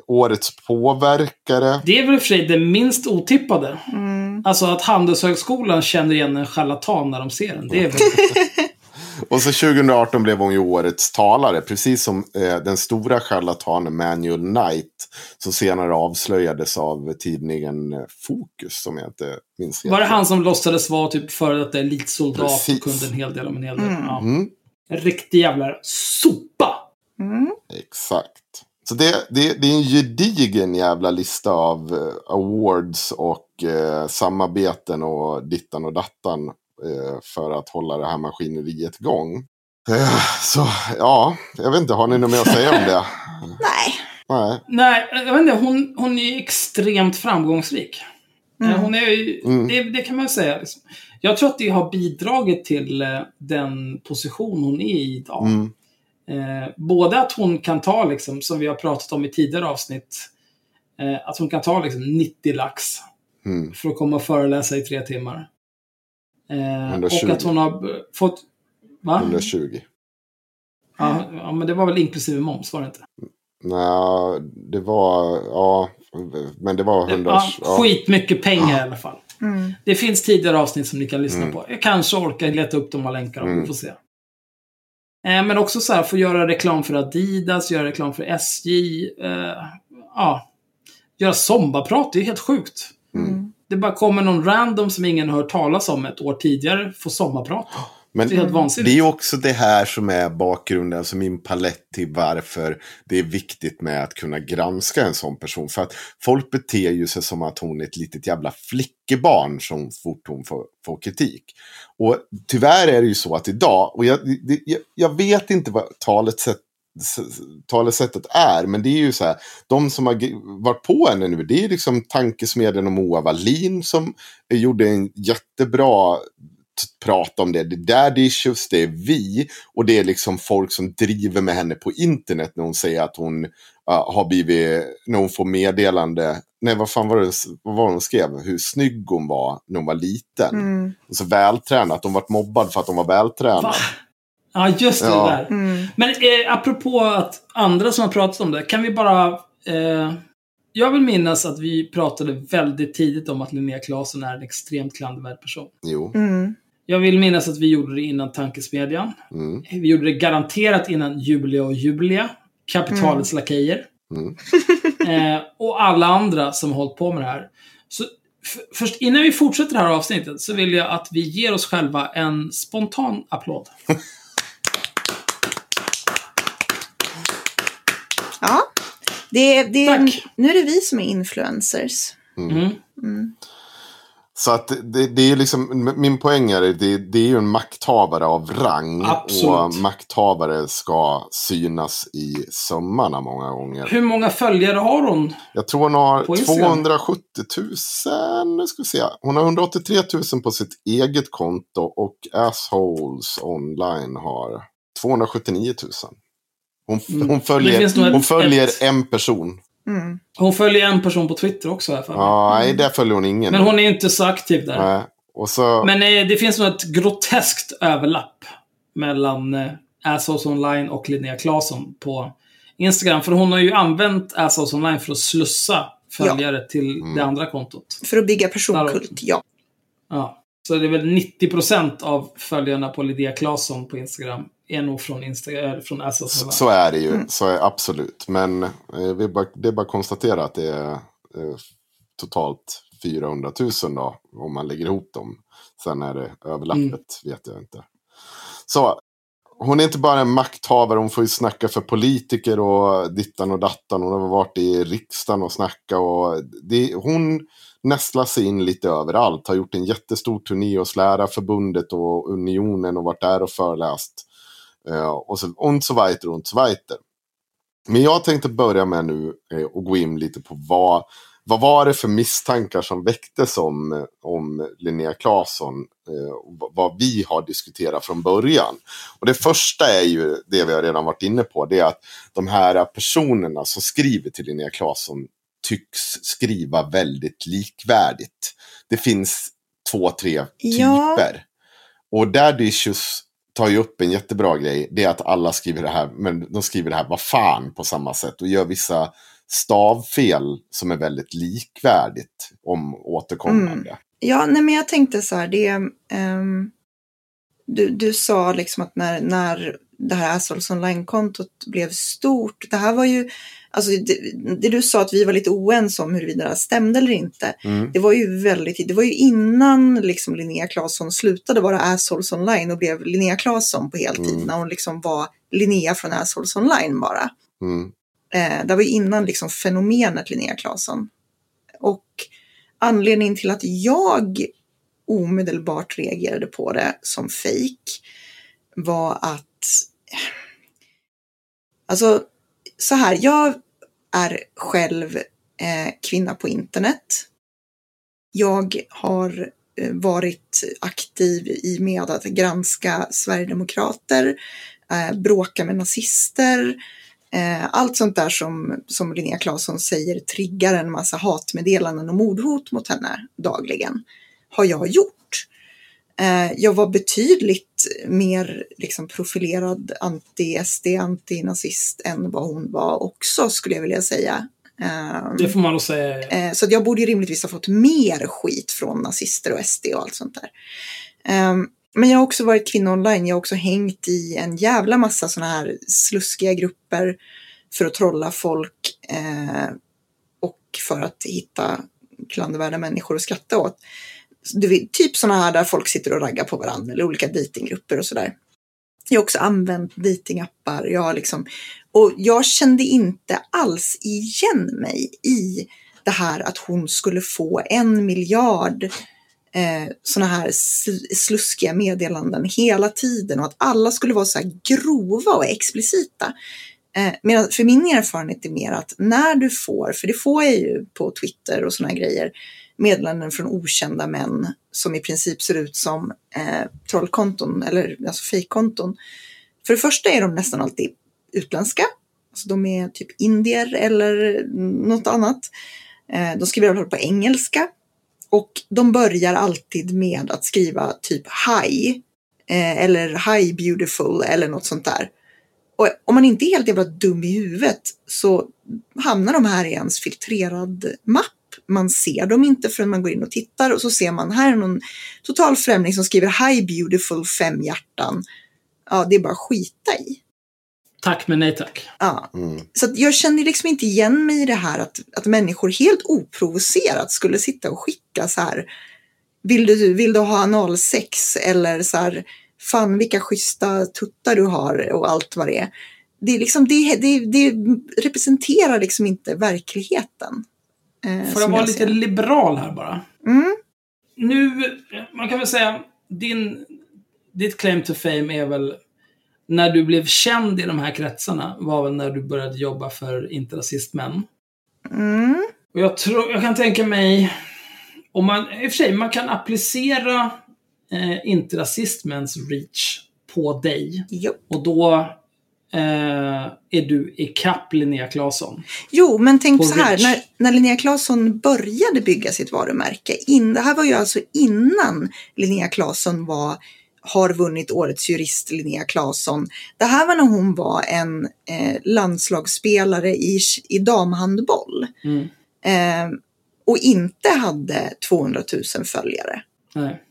årets påverkare. Det är väl i och för sig det minst otippade. mm, Alltså att Handelshögskolan känner igen en charlatan när de ser den. Det är väl... *laughs* Och så 2018 blev hon ju årets talare, precis som eh, den stora charlatanen Manuel Knight. Som senare avslöjades av tidningen eh, Fokus, som jag inte minns. Var det han som låtsades vara typ före detta elitsoldat Precis. och kunde en hel del om en hel del? Mm. Ja. Mm, En riktig jävla sopa! Mm, exakt. Så det, det, det är en gedigen jävla lista av eh, awards och eh, samarbeten och dittan och dattan. Eh, för att hålla det här maskineriet igång. Eh, så ja, jag vet inte, har ni något mer att säga om det? *laughs* nej. Nej. Nej, jag vet inte. Hon, hon är extremt framgångsrik. Mm. Eh, Hon är ju, Mm. det, det kan man säga. Liksom. Jag tror att det har bidragit till eh, den position hon är i idag. Mm, Eh, både att hon kan ta, liksom, som vi har pratat om i tidigare avsnitt, eh, att hon kan ta liksom 90 lax Mm. för att komma och föreläsa i tre timmar. Eh, 120. och att hon har fått... Va? 120. Ja, ja, men det var väl inklusive moms, var det inte? Nej, det var, ja, men det var 100. Ja, ja. skitmycket pengar i alla fall. Mm. Det finns tidigare avsnitt som ni kan lyssna Mm. på. Jag kanske orkar leta upp de här länkarna, Mm. vi får se. Eh, men också så här, få göra reklam för Adidas, göra reklam för SJ. Eh, ja. Göra sommarprat, det är helt sjukt. Mm. Det bara kommer någon random som ingen har hört talas om ett år tidigare, får sommarprat. Men Det är helt det är också det här som är bakgrunden, alltså min palett till varför det är viktigt med att kunna granska en sån person. För att folk beter ju sig som att hon är ett litet jävla flickebarn som fort hon får, får kritik. Och tyvärr är det ju så att idag, och jag, det, jag, jag vet inte vad talesätt, talesättet är, men det är ju så här, de som har varit på henne nu, det är liksom tankesmedjan och Moa Wallin som gjorde en jättebra prata om det. Det är Dad Issues, det är vi och det är liksom folk som driver med henne på internet när hon säger att hon uh, har blivit, när hon får meddelande, nej vad fan var det, vad var hon skrev, hur snygg hon var när hon var liten. Mm. Och så vältränad, att hon varit mobbad för att hon var vältränad. Va? Ja, just det Ja. där. Mm. Men eh, apropå att andra som har pratat om det, kan vi bara... Eh, jag vill minnas att vi pratade väldigt tidigt om att Linnea Claesson är en extremt klandervärd person. Jo. Mm. Jag vill minnas att vi gjorde det innan Tankesmedjan. Mm. Vi gjorde det garanterat innan Julia och Julia. Kapitalets lakejer. Mm. *laughs* *laughs* Eh, och alla andra som har hållit på med det här. Så först innan vi fortsätter det här avsnittet så vill jag att vi ger oss själva en spontan applåd. *laughs* Ja, det, det, Tack. nu är det vi som är influencers. Mm. Mm. Så att det, det är liksom, min poäng är det, det, är ju en makthavare av rang. Absolut. Och makthavare ska synas i sömmarna många gånger. Hur många följare har hon? Jag tror hon har På Instagram? 270 000, nu ska vi se. Hon har 183 000 på sitt eget konto och Assholes online har 279 000. Hon, Mm. hon följer, hon följer ett- en person. Mm. Hon följer en person på Twitter också. Här för. Ja, nej, där följer hon ingen. Men hon är inte så aktiv där. Nej. Och så, Men eh, det finns nog ett groteskt överlapp mellan eh, Assholes Online och Linnea Claesson på Instagram. För hon har ju använt Assholes Online för att slussa följare till Mm. det andra kontot. För att bygga personkult, ja. Ja. Så det är väl 90% av följarna på Linnea Claesson på Instagram är nog från, Insta- från Assholes så, så är det ju. Mm. Så är absolut. Men eh, vi bara, det är bara att konstatera att det är eh, totalt 400 000 då. Om man lägger ihop dem. Sen är det överlappet, Mm. vet jag inte. Så hon är inte bara en makthavare, hon får ju snacka för politiker och dittan och dattan. Hon har varit i riksdagen och snacka och det, hon nästlar sig in lite överallt. Har gjort en jättestor turné hos Lärarförbundet och Unionen och varit där och föreläst. Eh, och så och så weiter och så weiter. Men jag tänkte börja med nu eh, och gå in lite på vad, vad var det för misstankar som väcktes om, om Linnea Claesson. Eh, och vad- vi har diskuterat från början. Och det första är ju det vi har redan varit inne på. Det är att de här personerna som skriver till Linnea Claesson tycks skriva väldigt likvärdigt. Det finns två, tre Ja. typer. Och Daddy Issues tar ju upp en jättebra grej. Det är att alla skriver det här, men de skriver det här vad fan på samma sätt. Och gör vissa stavfel som är väldigt likvärdigt om återkommande. Mm. Ja, nej men jag tänkte så här, det... um, du, du sa liksom att när, när det här Assholes online-kontot blev stort, det här var ju... Alltså det, det du sa att vi var lite oense om huruvida det stämde eller inte. Mm. Det var ju väldigt, det var ju innan liksom Linnea Claesson slutade vara Assholes online och blev Linnea Claesson på heltid. Mm. När hon liksom var Linnea från Assholes online bara. Mm. Eh, det var ju innan liksom fenomenet Linnea Claesson. Och anledningen till att jag omedelbart reagerade på det som fejk var att Alltså, så här, jag är själv eh, kvinna på internet. Jag har eh, varit aktiv i med att granska Sverigedemokrater, eh, bråka med nazister, Eh, allt sånt där som, som Linnea Claesson säger triggar en massa hatmeddelanden och mordhot mot henne dagligen har jag gjort. Eh, jag var betydligt mer liksom, profilerad anti-SD, anti-nazist än vad hon var också skulle jag vilja säga. Eh, det får man nog säga. Eh, så jag borde ju rimligtvis ha fått mer skit från nazister och SD och allt sånt där. Ehm, men jag har också varit kvinna online. Jag har också hängt i en jävla massa sådana här sluskiga grupper för att trolla folk eh, och för att hitta klandervärda människor att skratta åt. Vet, typ sådana här där folk sitter och raggar på varandra eller olika datinggrupper och sådär. Jag har också använt datingappar. Jag liksom, och jag kände inte alls igen mig i det här att hon skulle få en miljard eh, sådana här sluskiga meddelanden hela tiden och att alla skulle vara så här grova och explicita. Eh, medan för min erfarenhet är mer att när du får, för det får jag ju på Twitter och sådana grejer, meddelanden från okända män som i princip ser ut som eh, trollkonton eller alltså fejkkonton. För det första är de nästan alltid utländska. Alltså de är typ indier eller något annat. Eh, de skriver på engelska. Och de börjar alltid med att skriva typ hi. Eh, eller hi beautiful eller något sånt där. Och om man inte är helt jävla dum i huvudet så hamnar de här i ens filtrerad mapp. Man ser dem inte förrän man går in och tittar och så ser man här är någon total främling som skriver Hi beautiful fem hjärtan. Ja, det är bara att skita i. Tack men nej tack. Ja. Mm. Så jag känner liksom inte igen mig i det här att, att människor helt oprovocerat skulle sitta och skicka så här. Vill du, vill du ha analsex? Eller så här, fan vilka schyssta tuttar du har och allt vad det är. Det, är liksom, det, det, det representerar liksom inte verkligheten. Eh, Får jag vara lite liberal här bara? Mm. Nu, man kan väl säga, din, ditt claim to fame är väl när du blev känd i de här kretsarna var väl när du började jobba för Inte rasistmän. Mm. Och jag, tror, jag kan tänka mig, om man, i och för sig, man kan applicera eh, inte rasistmäns reach på dig. Jo. Och då eh, är du i kapp Linnea Claesson. Jo, men tänk så här, när, när Linnea Claesson började bygga sitt varumärke, in, det här var ju alltså innan Linnea Claesson var har vunnit Årets jurist, Linnea Claesson. Det här var när hon var en eh, landslagsspelare i, i damhandboll. Mm. Eh, och inte hade 200 000 följare. Nej.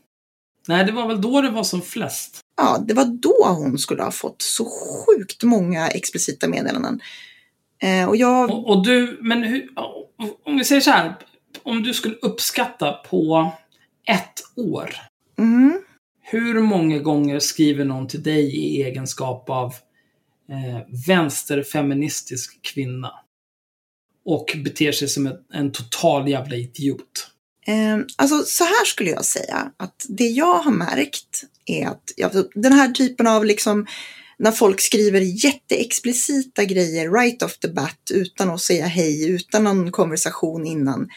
Nej, det var väl då det var som flest. Ja, det var då hon skulle ha fått så sjukt många explicita meddelanden. Eh, och jag... Och, och, du, men hur, om vi säger så här. Om du skulle uppskatta på ett år. Mm. Hur många gånger skriver någon till dig i egenskap av eh, vänsterfeministisk kvinna? Och beter sig som en, en total jävla idiot. Eh, alltså så här skulle jag säga att det jag har märkt är att ja, den här typen av liksom när folk skriver jätteexplicita grejer right off the bat utan att säga hej, utan någon konversation innan.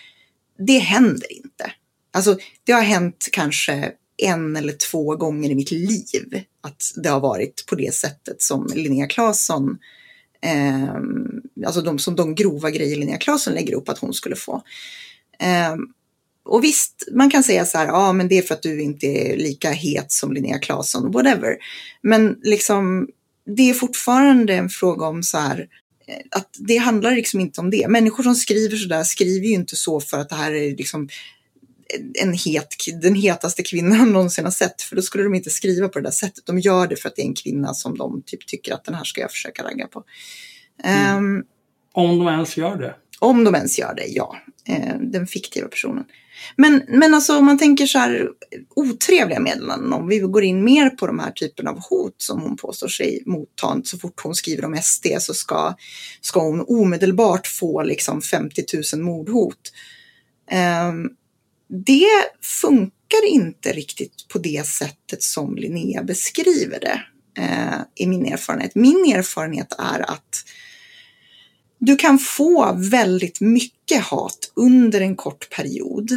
Det händer inte. Alltså det har hänt kanske en eller två gånger i mitt liv att det har varit på det sättet som Linnea Claesson, eh, alltså de, som de grova grejer Linnea Claesson lägger upp att hon skulle få. Eh, och visst, man kan säga så här, ja men det är för att du inte är lika het som Linnea Claesson, whatever. Men liksom, det är fortfarande en fråga om så här, eh, att det handlar liksom inte om det. Människor som skriver så där skriver ju inte så för att det här är liksom en het, den hetaste kvinnan de *laughs* någonsin har sett. För då skulle de inte skriva på det där sättet. De gör det för att det är en kvinna som de typ tycker att den här ska jag försöka ragga på. Mm. Um, om de ens gör det? Om de ens gör det, ja eh, den fiktiva personen. Men, men alltså om man tänker så här otrevliga meddelanden, om vi går in mer på de här typen av hot som hon påstår sig motta. Så fort hon skriver om SD så ska, ska hon omedelbart få liksom 50 000 mordhot. Eh, det funkar inte riktigt på det sättet som Linnea beskriver det eh, i min erfarenhet. Min erfarenhet är att du kan få väldigt mycket hat under en kort period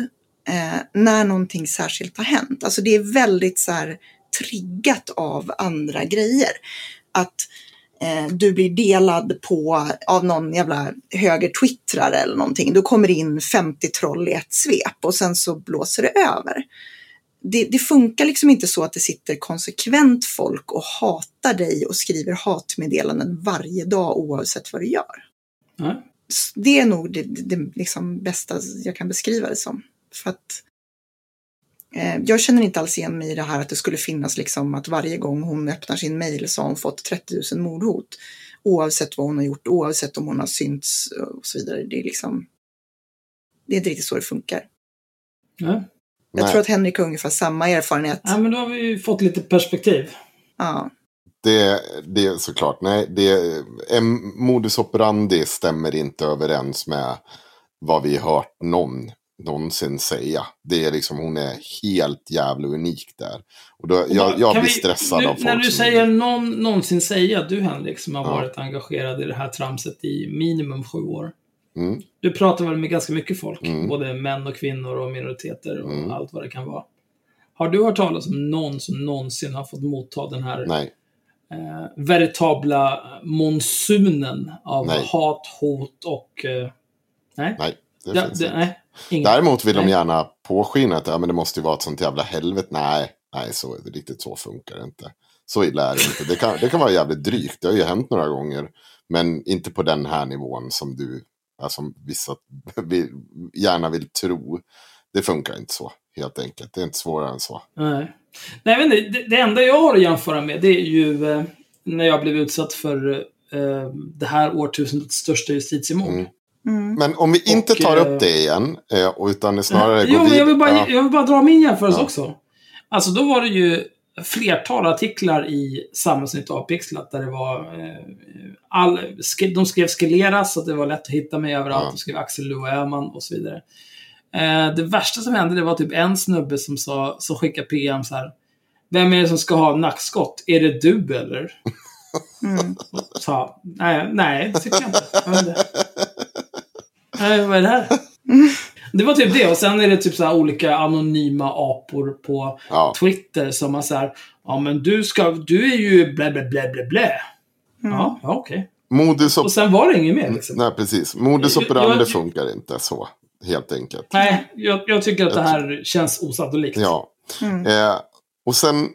eh, när någonting särskilt har hänt. Alltså det är väldigt så här triggat av andra grejer. Att eh, du blir delad på av någon jävla höger-twittrare eller någonting. Då kommer in 50 troll i ett svep och sen så blåser det över. Det, det funkar liksom inte så att det sitter konsekvent folk och hatar dig och skriver hatmeddelanden varje dag oavsett vad du gör. Nej. Det är nog det, det, det liksom bästa jag kan beskriva det som. För att eh, jag känner inte alls igen mig i det här att det skulle finnas liksom att varje gång hon öppnar sin mail så har hon fått 30 000 mordhot. Oavsett vad hon har gjort, oavsett om hon har synts och så vidare. Det är liksom, det är inte riktigt så det funkar. Nej. Jag Nej. tror att Henrik har ungefär samma erfarenhet. Ja, men då har vi ju fått lite perspektiv. Ja. Det, det är såklart, nej, det, en modus operandi stämmer inte överens med vad vi hört någon någonsin säga. Det är liksom, hon är helt jävla unik där. Och då, jag, jag blir vi- stressad nu, av folk När du säger någon, någonsin säga, du Henrik som har Ja. varit engagerad i det här tramset i minimum sju år. Mm, Du pratar väl med ganska mycket folk? Mm. Både män och kvinnor och minoriteter och Mm. allt vad det kan vara. Har du hört talas om någon som någonsin har fått motta den här nej, eh, veritabla monsunen av Nej. hat, hot och... Eh, nej? nej. Det Ja, finns det, inte. nej. Däremot vill de Nej. gärna påskina att ja, men det måste ju vara ett sånt jävla helvete. Nej, nej så, riktigt så funkar det inte. Så illa är det inte. Det kan, det kan vara jävligt drygt. Det har ju hänt några gånger. Men inte på den här nivån som du, som vissa *laughs* vill, gärna vill tro. Det funkar inte så, helt enkelt. Det är inte svårare än så. Nej. Nej, men det, det enda jag har att jämföra med det är ju eh, när jag blev utsatt för eh, det här årtusendets största justitiemord. Mm. Mm. Men om vi inte Och, tar eh, upp det igen, eh, och utan snarare jo, går men jag vill, bara, ja, jag vill bara dra min jämförelse Ja. också. Alltså, då var det ju flertal artiklar i Samhällsnytt avpixlat där det var... Eh, all, de skrev skeleras så att det var lätt att hitta mig överallt. Ja. De skrev Axel Lou Öhman och så vidare. Eh, det värsta som hände det var typ en snubbe som, sa, som skickade PM så här. Vem är det som ska ha nackskott? Är det du eller? Mm. Sa, nej, nej, det tycker jag inte. Nej, vad är det här? Det var typ det. Och sen är det typ så här olika anonyma apor på ja, Twitter som har så här. Ja, men du ska, du är ju blä, blä, blä, blä, blä. Ja, ja okej. modus op- Och sen var det inget mer liksom. Nej, precis. Modus Jag- operandi jag- funkar inte så, helt enkelt. Nej, jag, jag tycker att det här känns osannolikt. Ja. Mm. Eh, och sen,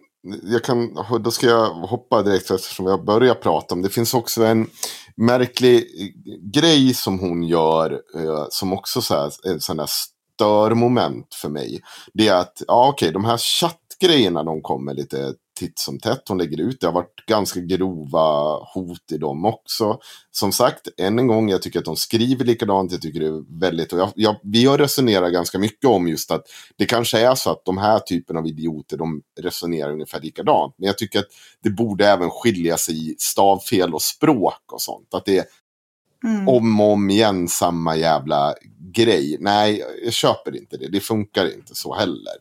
jag kan, då ska jag hoppa direkt eftersom jag börjar prata om det. finns också en märklig grej som hon gör eh, som också så här, sån där störmoment för mig. Det är att, ja okej, de här chattgrejerna de kommer lite titt som tätt. Hon lägger ut, det har varit ganska grova hot i dem också. Som sagt, än en gång, jag tycker att de skriver likadant. Jag tycker det är väldigt, och jag, jag, vi har resonerat ganska mycket om just att det kanske är så att de här typen av idioter, de resonerar ungefär likadant. Men jag tycker att det borde även skilja sig i stavfel och språk och sånt. Att det är Mm. om och om igen samma jävla grej. Nej, jag köper inte det. Det funkar inte så heller.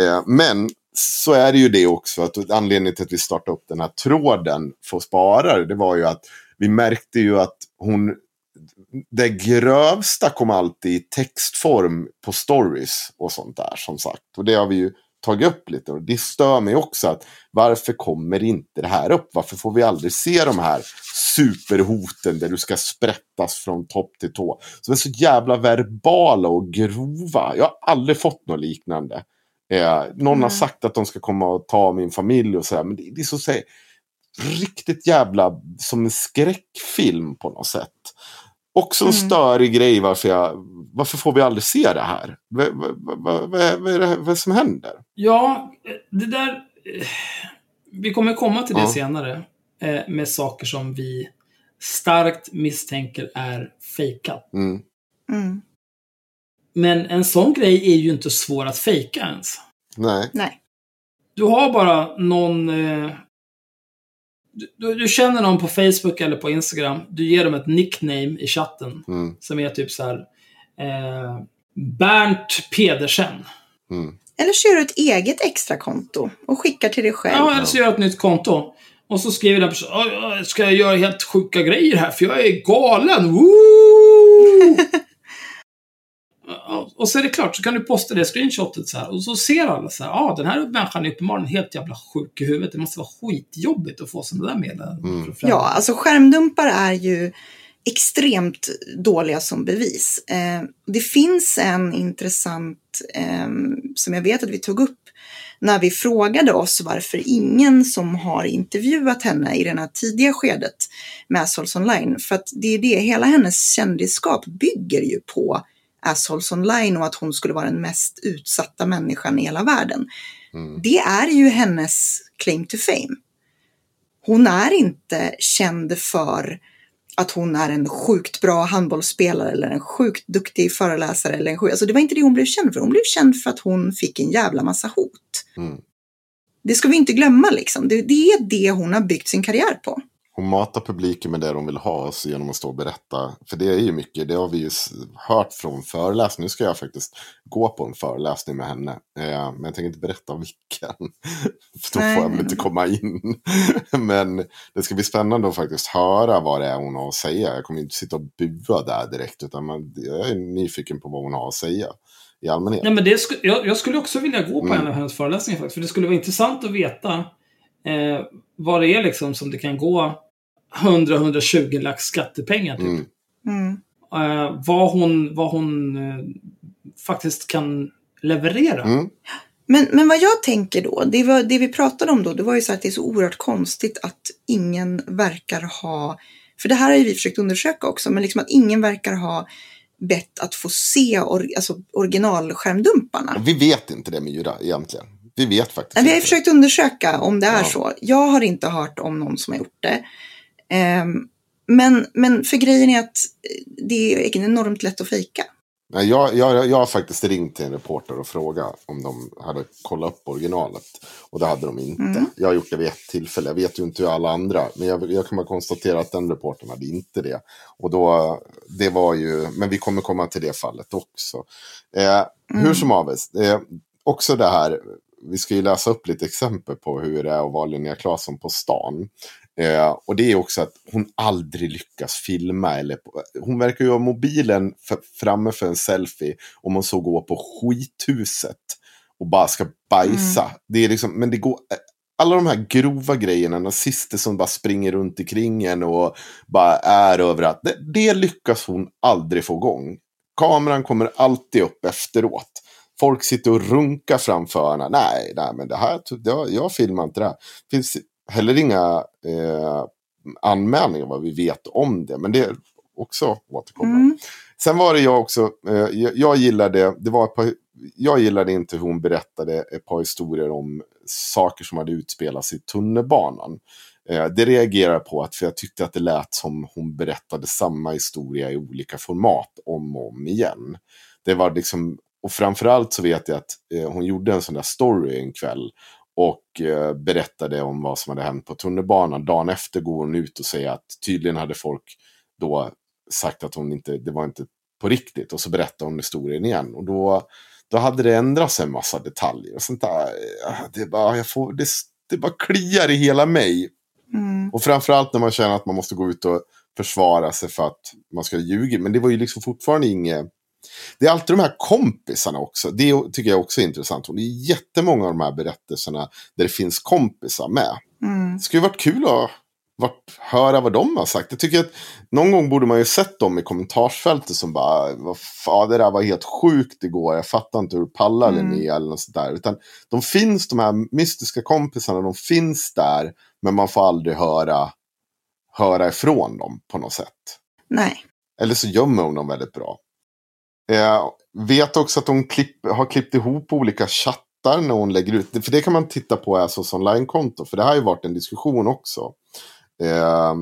Eh, men så är det ju det också. Att anledningen till att vi startade upp den här tråden för att spara det, det var ju att vi märkte ju att hon... Det grövsta kom alltid i textform på stories och sånt där som sagt. Och det har vi ju tagit upp lite. Och det stör mig också att varför kommer inte det här upp? Varför får vi aldrig se de här superhoten där du ska sprättas från topp till tå? Som är så jävla verbala och grova. Jag har aldrig fått något liknande. Eh, någon har Mm. sagt att de ska komma och ta min familj och så här. Men det, det är så att säga, riktigt jävla som en skräckfilm på något sätt. Också en Mm. störig grej varför, jag, varför får vi aldrig se det här? Vad, vad, vad, vad, är- det vad som händer? Ja, det där... Vi kommer komma till det Ja. senare. eh, Med saker som vi starkt misstänker är fejkat. Mm. Mm. Men en sån grej är ju inte svår att fejka ens. Nej. Nej. Du har bara någon... Eh, du- du, du känner någon på Facebook eller på Instagram. Du ger dem ett nickname i chatten. Mm. Som är typ så här... Eh, Bernt Pedersen. Mm. Eller så gör du ett eget extra konto och skickar till dig själv. Ja, eller så gör jag ett nytt konto. Och så skriver den personen, "Oj, oj, ska jag göra helt sjuka grejer här för jag är galen. Woo! Ja, och så är det klart, så kan du posta det screenshotet så här. Och så ser alla så här, ja ah, den här människan är uppenbarligen helt jävla sjuk i huvudet. Det måste vara skitjobbigt att få sådana där meddelanden. Mm. Ja, alltså skärmdumpar är ju extremt dåliga som bevis. Eh, det finns en intressant, eh, som jag vet att vi tog upp när vi frågade oss varför ingen som har intervjuat henne i det här tidiga skedet med Assholes Online. För att det är det, hela hennes kändisskap bygger ju på Assholes Online och att hon skulle vara den mest utsatta människan i hela världen. Mm. Det är ju hennes claim to fame. Hon är inte känd för att hon är en sjukt bra handbollsspelare eller en sjukt duktig föreläsare. Eller en sjuk... alltså det var inte det hon blev känd för. Hon blev känd för att hon fick en jävla massa hot. Mm. Det ska vi inte glömma liksom. Det, det är det hon har byggt sin karriär på. Hon matar publiken med det de vill ha så genom att stå och berätta. För det är ju mycket, det har vi ju hört från föreläsningar. Nu ska jag faktiskt gå på en föreläsning med henne. Eh, men jag tänker inte berätta vilken. *laughs* För då får jag väl inte komma in. *laughs* men det ska bli spännande att faktiskt höra vad det är hon har att säga. Jag kommer inte sitta och bua där direkt. Utan man, jag är nyfiken på vad hon har att säga i allmänhet. Nej, men det sku, jag, jag skulle också vilja gå på Mm. en av hennes föreläsningar faktiskt. För det skulle vara intressant att veta eh, vad det är liksom som det kan gå 100-120 lax skattepengar typ. Mm. Mm. Eh, vad hon, vad hon eh, faktiskt kan leverera. Mm. Men, men vad jag tänker då, det, var, det vi pratade om då, det var ju så att det är så oerhört konstigt att ingen verkar ha, för det här har ju vi försökt undersöka också, men liksom att ingen verkar ha bett att få se or, alltså originalskärmdumparna. Vi vet inte det Myra egentligen. Vi vet faktiskt Vi har försökt undersöka om det är Ja. så. Jag har inte hört om någon som har gjort det. Ehm, men, men för grejen är att det är enormt lätt att fejka. Jag, jag, jag har faktiskt ringt till en reporter och frågat om de hade kollat upp originalet. Och det hade de inte. Mm. Jag har gjort det vid ett tillfälle. Jag vet ju inte hur alla andra. Men jag, jag kan bara konstatera att den reportern hade inte det. Och då, det var ju, men vi kommer komma till det fallet också. Eh, Hur Mm. som helst, eh, också det här, vi ska ju läsa upp lite exempel på hur det är att vara Linnea Claesson på stan. Eh, och det är också att hon aldrig lyckas filma. Eller på, hon verkar ju ha mobilen framme för en selfie om hon så går på skithuset och bara ska bajsa. Det är liksom, men det går, alla de här grova grejerna, nazister som bara springer runt omkring en och bara är överallt. Det, det lyckas hon aldrig få igång. Kameran kommer alltid upp efteråt. Folk sitter och runkar framför henne. Nej, nej men det här, jag, jag filmar inte det här. Det finns heller inga eh, anmälningar vad vi vet om det. Men det är också återkommande. Mm. Sen var det jag också, eh, jag, gillade, det var ett par, jag gillade inte hur hon berättade ett par historier om saker som hade utspelats i tunnelbanan. Eh, det reagerar jag på, att, för jag tyckte att det lät som hon berättade samma historia i olika format om och om igen. Det var liksom, och framförallt så vet jag att eh, hon gjorde en sån där story en kväll och eh, berättade om vad som hade hänt på tunnelbanan. Dagen efter går hon ut och säger att tydligen hade folk då sagt att hon inte, det var inte på riktigt. Och så berättar hon historien igen. Och då, då hade det ändrats en massa detaljer. Och sånt där. Det, bara, jag får, det, det bara kliar i hela mig. Mm. Och framförallt när man känner att man måste gå ut och försvara sig för att man ska ljuga. Men det var ju liksom fortfarande inget... Det är alltid de här kompisarna också. Det tycker jag också är intressant. Och det är jättemånga av de här berättelserna där det finns kompisar med. Mm. Det skulle ju varit kul att vart, höra vad de har sagt. Jag tycker att någon gång borde man ju sett dem i kommentarsfältet som bara, vad fan, det där var helt sjukt igår, jag fattar inte hur du pallar Mm. Linnea eller något sånt där. Utan de finns, de här mystiska kompisarna, de finns där, men man får aldrig höra, höra ifrån dem på något sätt. Nej. Eller så gömmer hon dem väldigt bra. Eh, vet också att hon klipp, har klippt ihop olika chattar när hon lägger ut. För det kan man titta på Assos online-konto. För det har ju varit en diskussion också. Eh,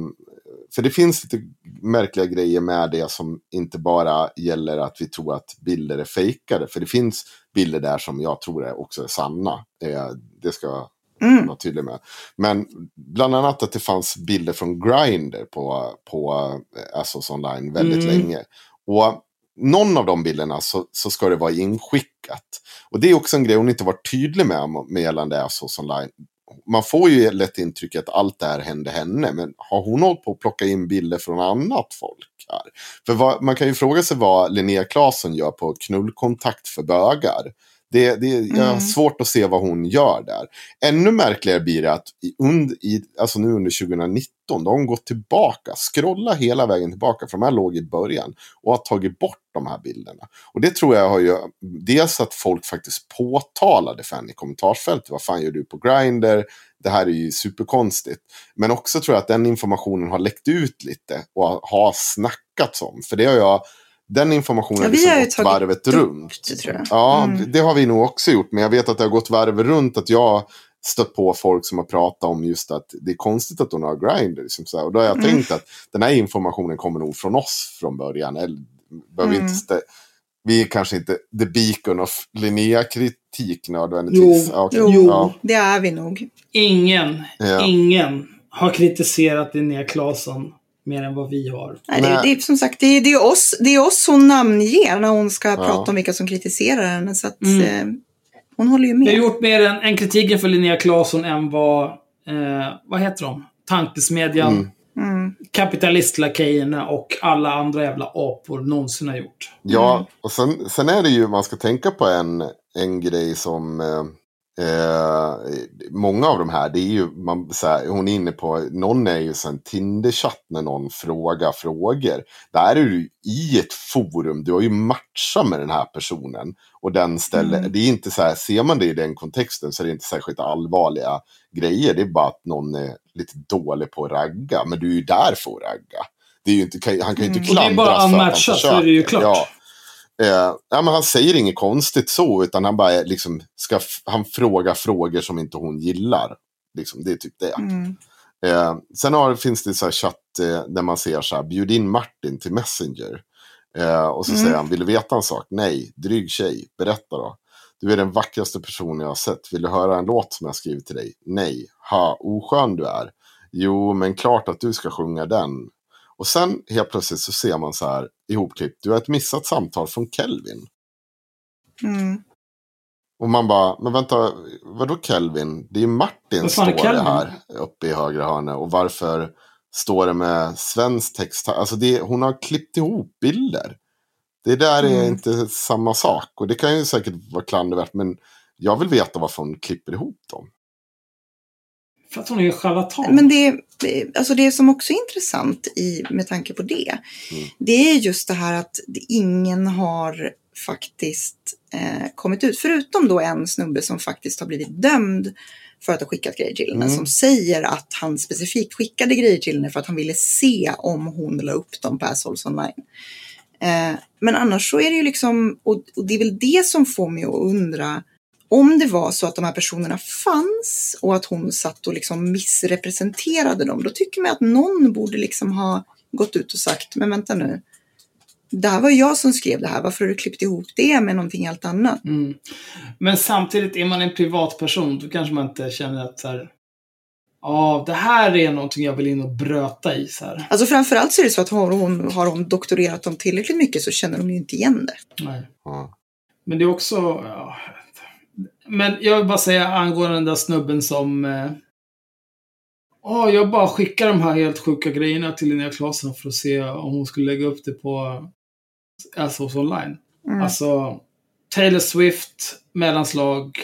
för det finns lite märkliga grejer med det som inte bara gäller att vi tror att bilder är fejkade. För det finns bilder där som jag tror är också är sanna. Eh, det ska Mm. vara tydlig med. Men bland annat att det fanns bilder från Grindr på, på eh, Assos online väldigt Mm. länge. Och någon av de bilderna så, så ska det vara inskickat. Och det är också en grej hon inte varit tydlig med, med gällande Asos online. Man får ju lätt intrycket att allt det här hände henne, men har hon hållit på att plocka in bilder från annat folk? här. För vad, man kan ju fråga sig vad Linnea Claesson gör på knullkontakt för bögar. Det, det, jag har Mm. svårt att se vad hon gör där. Ännu märkligare blir det att i, und, i, alltså nu under 2019, då har hon gått tillbaka, scrolla hela vägen tillbaka, för de här låg i början, och har tagit bort de här bilderna. Och det tror jag har ju, dels att folk faktiskt påtalade för henne i kommentarsfältet, vad fan gör du på Grindr? Det här är ju superkonstigt. Men också tror jag att den informationen har läckt ut lite och har snackats om. För det har jag, den informationen Ja, har vi liksom har gått varvet runt. jag. Ja, Mm. det har vi nog också gjort. Men jag vet att det har gått varv runt att jag stött på folk som har pratat om just att det är konstigt att hon har Grindr. Liksom så här. och då har jag Mm. tänkt att den här informationen kommer nog från oss från början. Eller, behöver Mm. inte stä- vi är kanske inte the beacon of Linnea-kritik nödvändigtvis. Jo. Ja, okej. Jo, Ja. det är vi nog. Ingen, Ja. ingen har kritiserat Linnea Claesson mer än vad vi har. Nej, det, Nej. det är som sagt, det är, det, är oss, det är oss hon namnger när hon ska Ja. prata om vilka som kritiserar henne. Så att, Mm. eh, hon håller ju Vi har med. gjort mer än, än kritiken för Linnea Claesson än vad, eh, vad heter de? Tankesmedjan, Mm. Mm. kapitalistlakejorna och alla andra jävla apor någonsin har gjort. Ja, Mm. och sen, sen är det ju, man ska tänka på en, en grej som eh, eh, många av de här, det är ju, man, här, hon är inne på, någon är ju en Tinder-chatt när någon frågar frågor. Där är du i ett forum, du har ju matchat med den här personen. Och den ställer, Mm. det är inte så här, ser man det i den kontexten så är det inte särskilt allvarliga grejer. Det är bara att någon är lite dålig på att ragga, men du är ju där för att ragga. Det är ju inte, han kan ju inte Mm. Och det är klandras bara för att han unmatchat, så är det ju försöker. klart. Ja. Eh, ja, men han säger inget konstigt så, utan han bara är liksom, ska han frågar frågor som inte hon gillar. Liksom, det är typ det. Mm. Eh, sen har, finns det så här chatt eh, där man ser så här, bjud in Martin till Messenger. Eh, och så Mm. säger han, vill du veta en sak? Nej, dryg tjej, berätta då. Du är den vackraste personen jag har sett. Vill du höra en låt som jag skrivit till dig? Nej. Ha, oskön du är. Jo, men klart att du ska sjunga den. Och sen helt plötsligt så ser man så här ihopklippt. Du har ett missat samtal från Kelvin. Mm. Och man bara, men vänta, vadå Kelvin? Det är ju Martin står det här uppe i högra hörnet. Och varför står det med svensk text? här? Alltså det, hon har klippt ihop bilder. Det där är Mm. inte samma sak. Och det kan ju säkert vara klandervärt. Men jag vill veta varför hon klipper ihop dem. För att hon är charlatan. Men det, alltså det som också är intressant i, med tanke på det, Mm. det är just det här att ingen har faktiskt eh, kommit ut, förutom då en snubbe som faktiskt har blivit dömd för att ha skickat grejer till henne, Mm. som säger att han specifikt skickade grejer till henne för att han ville se om hon la upp dem på Assholes online. Eh, men annars så är det ju liksom, och, och det är väl det som får mig att undra om det var så att de här personerna fanns och att hon satt och liksom missrepresenterade dem, då tycker man att någon borde liksom ha gått ut och sagt, men vänta nu, det här var jag som skrev det här, varför har du klippt ihop det med någonting helt annat? Mm. Men samtidigt, är man en privatperson, då kanske man inte känner att så här, ja, det här är någonting jag vill in och bröta i. Så här. Alltså framförallt så är det så att har hon, har hon doktorerat dem tillräckligt mycket så känner de ju inte igen det. Nej. Ja. Men det är också... Ja. Men jag vill bara säga angående den där snubben som... eh, Ja, jag bara skickar de här helt sjuka grejerna till Linnea Claesson för att se om hon skulle lägga upp det på Assholes online. Mm. Alltså, Taylor Swift, mellanslag,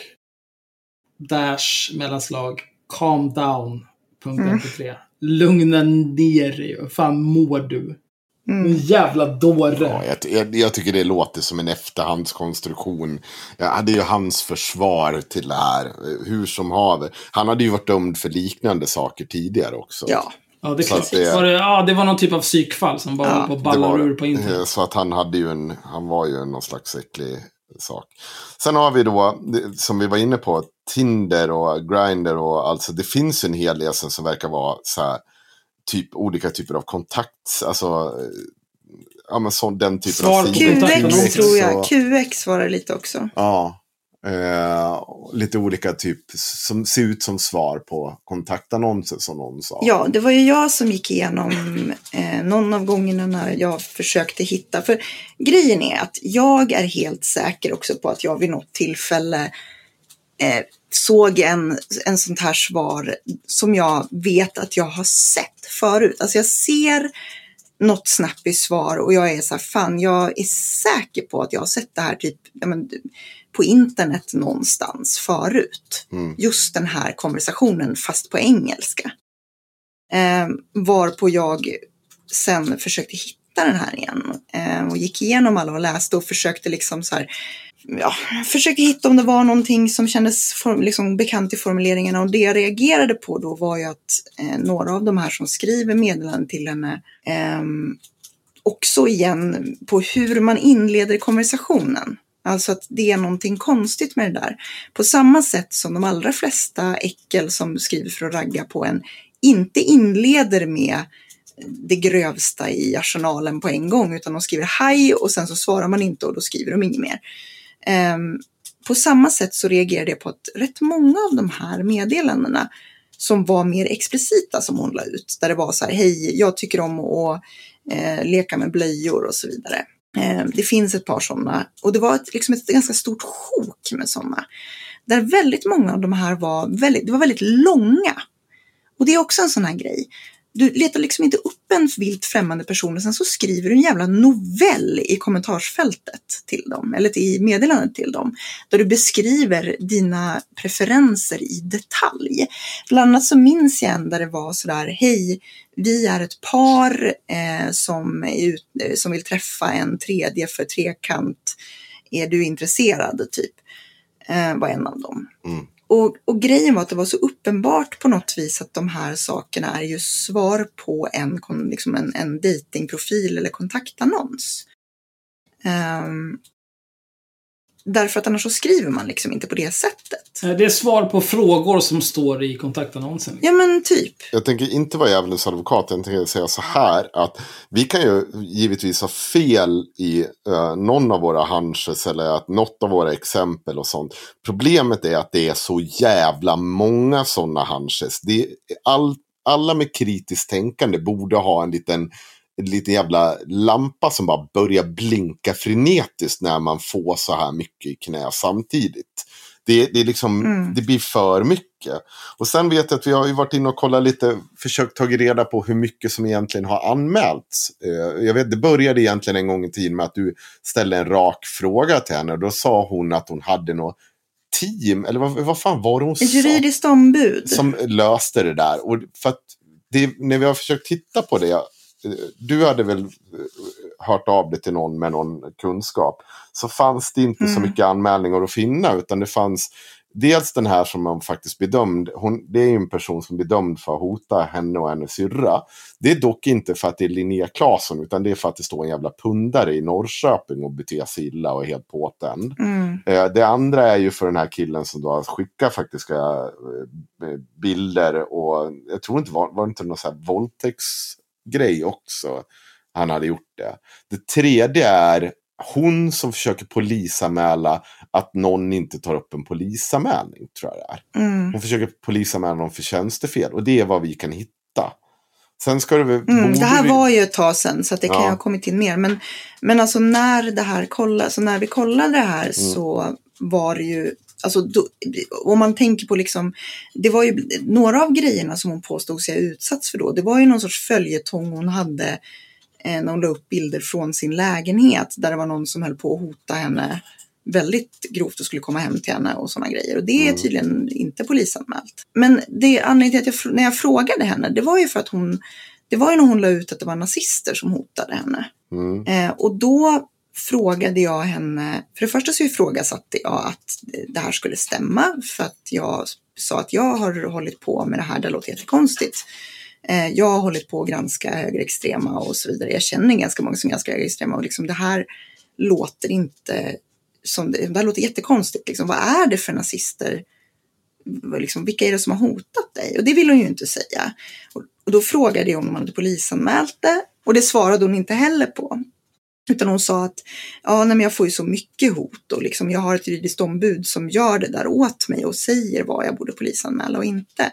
Dash, mellanslag, calm down, punkt Mm. mp3. Lugna ner dig. Hur fan mår du? En Mm. jävla dåre. Ja, jag, jag, jag tycker det låter som en efterhandskonstruktion. Ja, det är ju hans försvar till det här. Hur som haver. Han hade ju varit dömd för liknande saker tidigare också. Ja, Ja, det, Så att det- Var det, ja, det var någon typ av psykfall som bara Ja, höll på att Det balla var ur på internet. det. Så att han hade ju en, han var ju någon slags äcklig sak. Sen har vi då, som vi var inne på, Tinder och Grindr och alltså det finns en hel del som verkar vara så här, typ olika typer av kontakt, alltså ja men sån, den typen Svar av QX också. tror jag. och- QX var det lite också. Ja. Eh, lite olika typ som ser ut som svar på kontaktannonser som någon sa. Ja, det var ju jag som gick igenom eh, någon av gångerna när jag försökte hitta. För grejen är att jag är helt säker också på att jag vid något tillfälle eh, såg en, en sånt här svar som jag vet att jag har sett förut. Alltså jag ser något snappy svar och jag är så här, fan jag är säker på att jag har sett det här typ men, på internet någonstans förut. Mm. Just den här konversationen fast på engelska. Eh, varpå jag sen försökte hitta den här igen eh, och gick igenom alla och läste och försökte liksom så här ja, försökte hitta om det var någonting som kändes form, liksom bekant i formuleringarna och det jag reagerade på då var ju att eh, några av de här som skriver meddelanden till henne eh, också igen på hur man inleder konversationen. Alltså att det är någonting konstigt med det där. På samma sätt som de allra flesta äckel som skriver för att ragga på en inte inleder med det grövsta i arsenalen på en gång utan de skriver hej och sen så svarar man inte och då skriver de inget mer. Um, på samma sätt så reagerade jag på att rätt många av de här meddelandena som var mer explicita som hon la ut, där det var så här, hej, jag tycker om att eh, leka med blöjor och så vidare. Eh, det finns ett par sådana och det var ett, liksom ett ganska stort sjok med sådana. Där väldigt många av de här var väldigt, det var väldigt långa. Och det är också en sån här grej. Du letar liksom inte upp en vilt främmande person och sen så skriver du en jävla novell i kommentarsfältet till dem, eller i meddelandet till dem, där du beskriver dina preferenser i detalj. Bland annat så minns jag en där det var sådär, hej, vi är ett par eh, som, är ut, eh, som vill träffa en tredje för trekant, är du intresserad, typ, eh, var en av dem. Mm. Och, och, grejen var att det var så uppenbart på något vis att de här sakerna är ju svar på en, liksom en, en datingprofil eller kontaktannons. Um, därför att annars så skriver man liksom inte på det sättet. Det är svar på frågor som står i kontaktannonsen. Ja men typ. Jag tänker inte vara djävulens advokat, jag tänker säga så här att vi kan ju givetvis ha fel i uh, någon av våra hunches eller att något av våra exempel och sånt. Problemet är att det är så jävla många sådana hunches. Det är all, alla med kritiskt tänkande borde ha en liten en liten jävla lampa som bara börjar blinka frenetiskt när man får så här mycket i knä samtidigt. Det, det, är liksom, mm. det blir för mycket. Och sen vet jag att vi har ju varit inne och kollat lite, försökt ta reda på hur mycket som egentligen har anmälts. Eh, jag vet, det började egentligen en gång i tiden med att du ställde en rak fråga till henne. Och då sa hon att hon hade något team, eller vad, vad fan var det hon sa? Ett juridiskt ombud. Som löste det där. Och för att det, när vi har försökt titta på det du hade väl eh, hört av dig till någon med någon kunskap. Så fanns det inte mm. så mycket anmälningar att finna. Utan det fanns dels den här som man faktiskt bedömd. Hon, det är en person som är bedömd för att hota henne och hennes syrra. Det är dock inte för att det är Linnea Claesson. Utan det är för att det står en jävla pundare i Norrköping och beter sig illa och är helt påtänd. Mm. Eh, det andra är ju för den här killen som då har skickat faktiska eh, bilder. Och jag tror inte var, var det inte någon så här våldtäkts grej också. Han hade gjort det. Det tredje är hon som försöker polisanmäla att någon inte tar upp en polisanmälning. tror jag det är. Mm. Hon försöker polisanmäla någon för tjänstefel och det är vad vi kan hitta. Sen ska det väl... Mm, det här vi... var ju ett tag sedan så det kan ja. ha kommit in mer. Men, men alltså när det här kollade, så när vi kollade det här mm. så var det ju Alltså, då, om man tänker på liksom, det var ju några av grejerna som hon påstod sig ha utsatts för då. Det var ju någon sorts följetong hon hade eh, när hon la upp bilder från sin lägenhet där det var någon som höll på att hota henne väldigt grovt och skulle komma hem till henne och sådana grejer. Och det är mm. tydligen inte polisanmält. Men det anledningen till att jag, när jag frågade henne, det var ju för att hon, det var ju när hon la ut att det var nazister som hotade henne. Mm. Eh, och då frågade jag henne, för det första så ifrågasatte jag att det här skulle stämma för att jag sa att jag har hållit på med det här, det låter jättekonstigt. Eh, jag har hållit på att granska högerextrema och så vidare. Jag känner ganska många som granskar högerextrema och liksom det här låter inte som det, det här låter jättekonstigt. Liksom, vad är det för nazister? Liksom, vilka är det som har hotat dig? Och det vill hon ju inte säga. Och, och då frågade jag om man hade polisanmält det och det svarade hon inte heller på. Utan hon sa att ja, nej, men jag får ju så mycket hot och liksom, jag har ett juridiskt ombud som gör det där åt mig och säger vad jag borde polisanmäla och inte.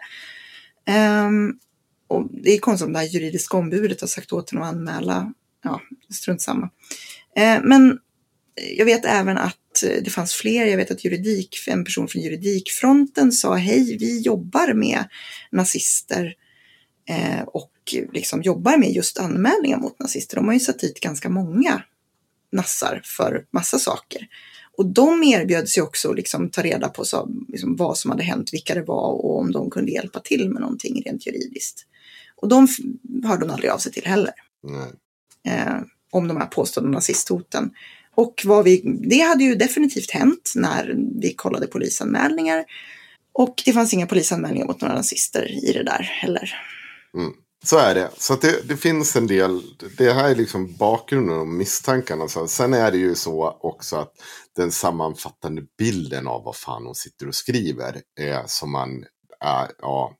Um, och det är konstigt om det här juridiska ombudet har sagt åt henne att anmäla. Ja, strunt samma. Uh, men jag vet även att det fanns fler. Jag vet att juridik, en person från juridikfronten sa hej, vi jobbar med nazister uh, och liksom jobbar med just anmälningar mot nazister. De har ju satt dit ganska många nassar för massa saker. Och de erbjöd sig också att liksom ta reda på så, liksom vad som hade hänt, vilka det var och om de kunde hjälpa till med någonting rent juridiskt. Och de hörde hon aldrig av sig till heller. Eh, om de här påstådda nazisthoten. Och vad vi, det hade ju definitivt hänt när vi kollade polisanmälningar. Och det fanns inga polisanmälningar mot några nazister i det där heller. Mm. Så är det. Så det, det finns en del. Det här är liksom bakgrunden och misstankarna. Så sen är det ju så också att den sammanfattande bilden av vad fan hon sitter och skriver är som man är, ja,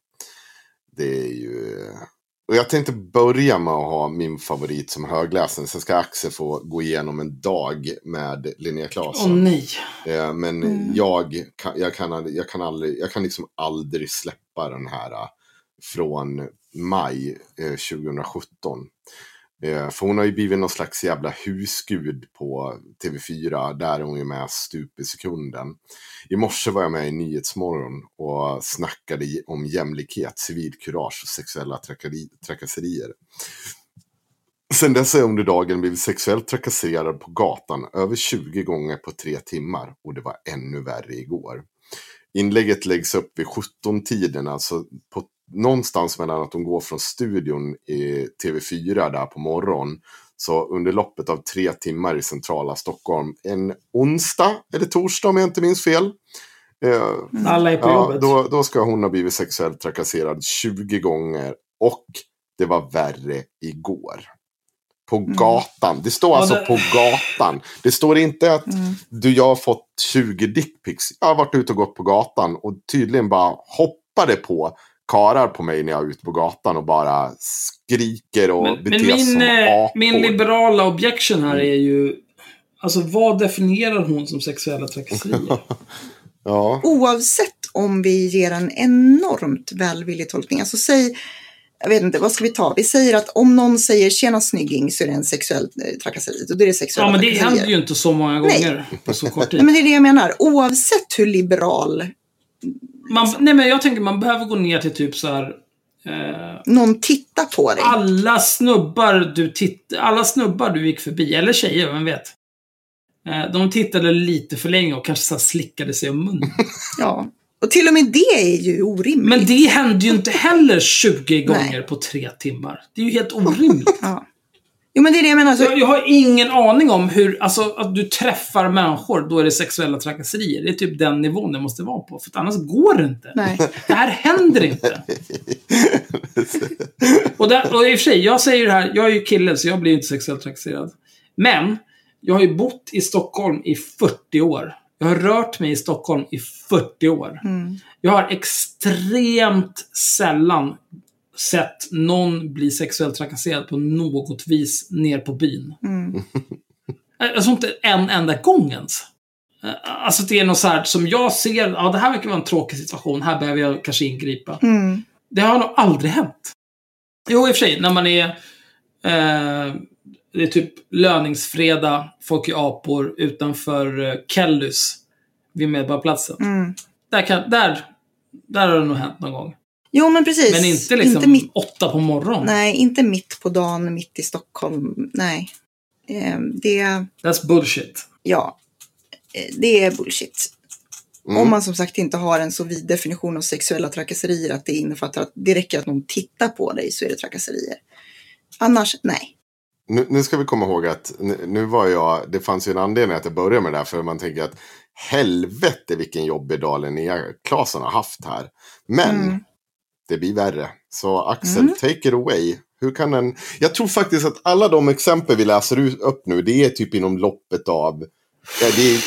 det är ju... Och jag tänkte börja med att ha min favorit som högläsare. Sen ska Axel få gå igenom en dag med Linnea Åh Claesson. nej. Eh, Men Mm. jag, kan, jag, kan, jag, kan aldrig, jag kan liksom aldrig släppa den här från maj eh, 2017. Eh, för hon har ju blivit någon slags jävla husgud på TV4. Där är hon ju med stup i sekunden. I morse var jag med i Nyhetsmorgon och snackade om jämlikhet, civilkurage och sexuella trakasserier. Sen dess har jag under dagen blivit sexuellt trakasserad på gatan över 20 gånger på tre timmar och det var ännu värre igår. Inlägget läggs upp vid 17-tiden, alltså på, någonstans mellan att de går från studion i TV4 där på morgonen. Så under loppet av tre timmar i centrala Stockholm, en onsdag eller torsdag om jag inte minns fel. Eh, Alla är på Ja, jobbet. då, då ska hon ha blivit sexuellt trakasserad 20 gånger. Och det var värre igår. På gatan. Det står alltså det- på gatan. Det står inte att Mm. du, jag har fått 20 dickpics. Jag har varit ute och gått på gatan och tydligen bara hoppade på karar på mig när jag är ute på gatan och bara skriker och Men, men beter min, som eh, apor. min liberala objection här är ju... Alltså vad definierar hon som sexuella trakasserier? *laughs* Ja, Oavsett om vi ger en enormt välvillig tolkning. Alltså säg, jag vet inte, vad ska vi ta? Vi säger att om någon säger tjena snygging så är det en sexuell eh, trakasseri. Och då är det sexuella ja, men det händer ju inte så många Nej. gånger på så kort tid. Nej, men det är det jag menar. Oavsett hur liberal Man, nej, men jag tänker man behöver gå ner till typ så här... Eh, någon tittar på dig. alla snubbar du titt, alla snubbar du gick förbi, eller tjejer, vem vet? Eh, de tittade lite för länge och kanske så slickade sig om munnen. *laughs* Ja. Och till och med det är ju orimligt. Men det hände ju inte heller 20 gånger på tre timmar. Det är ju helt orimligt. *laughs* Ja. Jo, men det är det jag menar. Alltså, Jag, jag har ingen aning om hur, alltså att du träffar människor, då är det sexuella trakasserier. Det är typ den nivån det måste vara på. För annars går det inte. nej. Det här händer inte. och, där, och i och för sig, jag säger det här, jag är ju kille så jag blir inte sexuellt trakasserad. Men, jag har ju bott i Stockholm i 40 år. Jag har rört mig i Stockholm i 40 år. Mm. Jag har extremt sällan sett någon bli sexuellt trakasserad på något vis ner på byn. Mm. Alltså inte en enda gång ens. Alltså det är något så här som jag ser, ja det här verkar vara en tråkig situation, här behöver jag kanske ingripa. Mm. Det har nog aldrig hänt. Jo, i och för sig, när man är... Eh, det är typ löningsfredag, folk är apor utanför eh, Kellys vid Medborgarplatsen. Mm. Där, kan, där, där har det nog hänt någon gång. Jo, men precis. Men inte liksom Inte mitt, åtta på morgonen. nej, inte mitt på dagen, mitt i Stockholm. Nej. Eh, det, That's bullshit. ja, eh, det är bullshit. Mm. Om man som sagt inte har en så vid definition av sexuella trakasserier att det innefattar att det räcker att någon tittar på dig så är det trakasserier. Annars, nej. Nu, nu ska vi komma ihåg att nu, nu var jag, det fanns ju en anledning att jag började med det här. För man tänker att helvete vilken jobbig dag Linnea Claesson har haft här. Men Mm. Det blir värre. Så Axel, Mm. take it away. Hur kan en... Jag tror faktiskt att alla de exempel vi läser upp nu, det är typ inom loppet av... Ja, är...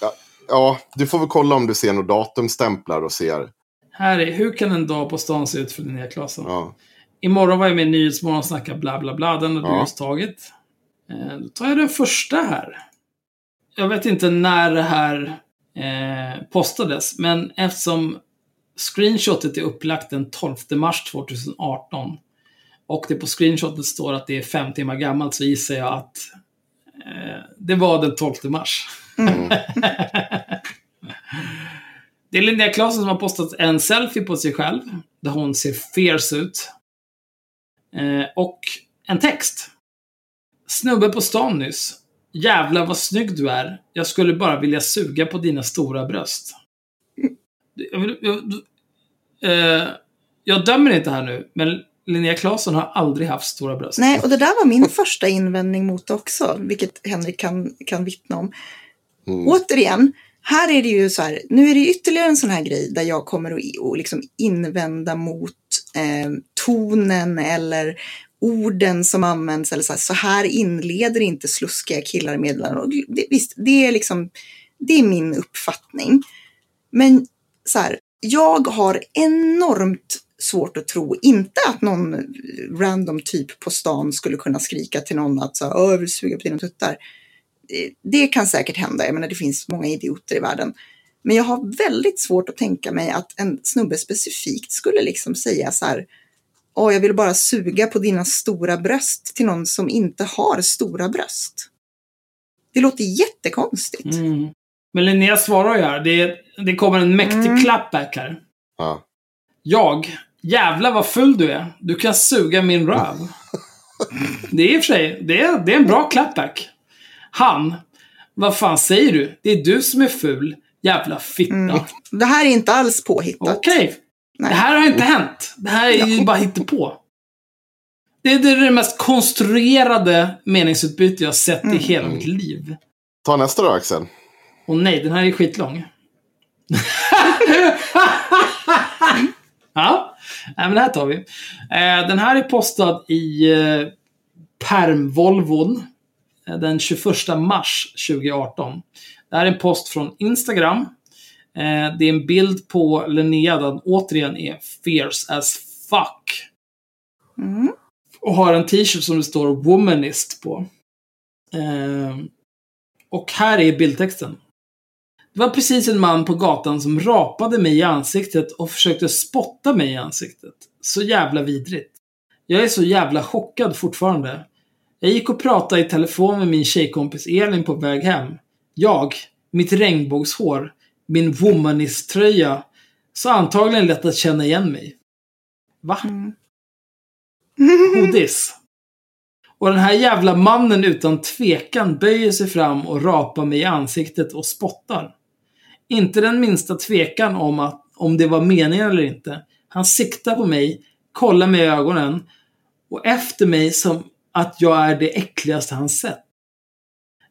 ja, ja, du får väl kolla om du ser några datumstämplar och ser. Här är, hur kan en dag på stan se ut för Linnea Claesson? Ja. Imorgon var jag med i Nyhetsmorgon och snackade bla bla bla. Den har du Ja. just tagit. Eh, då tar jag den första här. Jag vet inte när det här eh, postades, men eftersom screenshotet är upplagt den 12 mars 2018 och det på screenshotet står att det är fem timmar gammalt så gissar jag att eh, det var den 12 mars. Mm. *laughs* Det är Linnea Claesson som har postat en selfie på sig själv, där hon ser fierce ut. Eh, och en text. Snubbe på stan nyss. Jävlar vad snygg du är. Jag skulle bara vilja suga på dina stora bröst. Jag, jag, eh, jag dömer inte här nu, men Linnea Claesson har aldrig haft stora bröst. Nej, och det där var min första invändning mot det också, vilket Henrik kan, kan vittna om. Mm. Återigen, här är det ju så här, nu är det ytterligare en sån här grej där jag kommer att och liksom invända mot eh, tonen eller orden som används. Eller så, här, så här inleder inte sluskiga killar meddelanden. Och det, visst, det är liksom, det är min uppfattning. Men så här, jag har enormt svårt att tro, inte att någon random typ på stan skulle kunna skrika till någon att så här, jag vill suga på dina tuttar. Eh, det kan säkert hända, jag menar det finns många idioter i världen. Men jag har väldigt svårt att tänka mig att en snubbe specifikt skulle liksom säga så här, Åh, jag vill bara suga på dina stora bröst till någon som inte har stora bröst. Det låter jättekonstigt. Mm. Men Linnea svarar ju här. Det, det kommer en mäktig Mm. clapback här. Ja. Jag. Jävlar vad full du är. Du kan suga min röv. *laughs* Det är i och för sig, det är, det är en bra clapback. Han. Vad fan säger du? Det är du som är ful. Jävla fitta. Mm. Det här är inte alls påhittat. Okej. Nej. Det här har inte hänt. Det här är ju bara hittepå. Det är det, är det mest konstruerade meningsutbyte jag har sett i Mm. hela mitt liv. Ta nästa då Axel. Och nej, den här är skitlång. ja, men det här tar vi. Eh, den här är postad i eh, Perm-Volvon eh, den 21 mars 2018. Det här är en post från Instagram. Det är en bild på Linnea där den återigen är fierce as fuck. Mm. Och har en t-shirt som det står Womanist på. Och här är bildtexten. Det var precis en man på gatan som rapade mig i ansiktet och försökte spotta mig i ansiktet. Så jävla vidrigt. Jag är så jävla chockad fortfarande. Jag gick och pratade i telefon med min tjejkompis Elin på väg hem. Jag, mitt regnbågshår, min womanist-tröja. Så antagligen lätt att känna igen mig. Va? Mm. *laughs* Hodis. Och den här jävla mannen utan tvekan böjer sig fram och rapar mig i ansiktet och spottar. Inte den minsta tvekan om, att, om det var meningen eller inte. Han siktar på mig, kollar mig i ögonen och efter mig som att jag är det äckligaste han sett.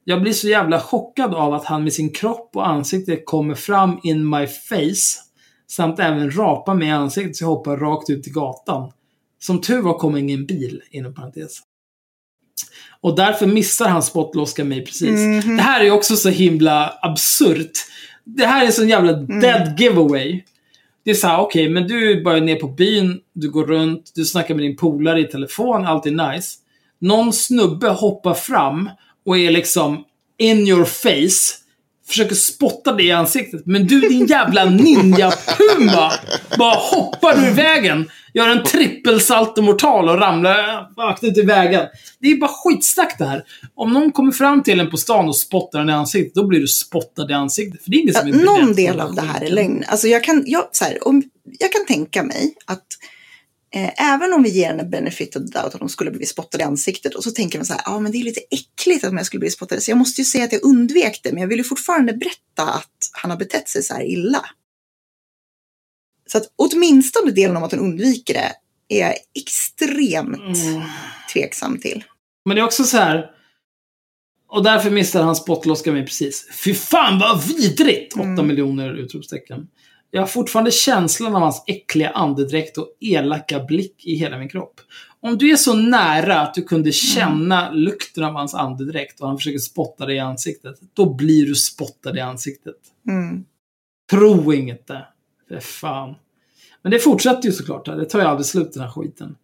Jag blir så jävla chockad av att han med sin kropp och ansikte kommer fram in my face samt även rapar mig i ansiktet så jag hoppar rakt ut i gatan. Som tur var kom ingen bil, inom parentes. Och därför missar han spottloska mig precis. Mhm. Det här är ju också så himla absurt. Det här är en sån jävla dead giveaway. Det är så här, okej, men du är bara ner på byn, du går runt, du snackar med din polare i telefon, allt är nice. Någon snubbe hoppar fram och är liksom in your face, försöker spotta dig i ansiktet. Men du din jävla ninja-puma bara hoppar ur vägen, gör en trippelsaltomortal och ramlar rakt ut i vägen. Det är bara skitsnack det här. Om någon kommer fram till en på stan och spottar en i ansiktet, då blir du spottad i ansiktet. För det är ingen Ja, som är beredd någon del av det här är lögn. Alltså jag, kan, jag, så här, om, jag kan tänka mig att även om vi ger henne benefit of doubt att hon skulle bli spottad i ansiktet och så tänker man så här, ja men det är lite äckligt att jag skulle bli spottad. Så jag måste ju säga att jag undvek det, men jag vill ju fortfarande berätta att han har betett sig så här illa. Så att åtminstone delen om att hon undviker det är jag extremt Mm. tveksam till. Men det är också så här. Och därför missade han spottloska mig precis. Fy fan vad vidrigt! 8 Mm. miljoner utropstecken. Jag har fortfarande känslan av hans äckliga andedräkt och elaka blick i hela min kropp. Om du är så nära att du kunde känna lukten av hans andedräkt och han försöker spotta dig i ansiktet, då blir du spottad i ansiktet. Mm. Tro inget det. För fan. Men det fortsätter ju såklart. Det tar ju aldrig slut den här skiten.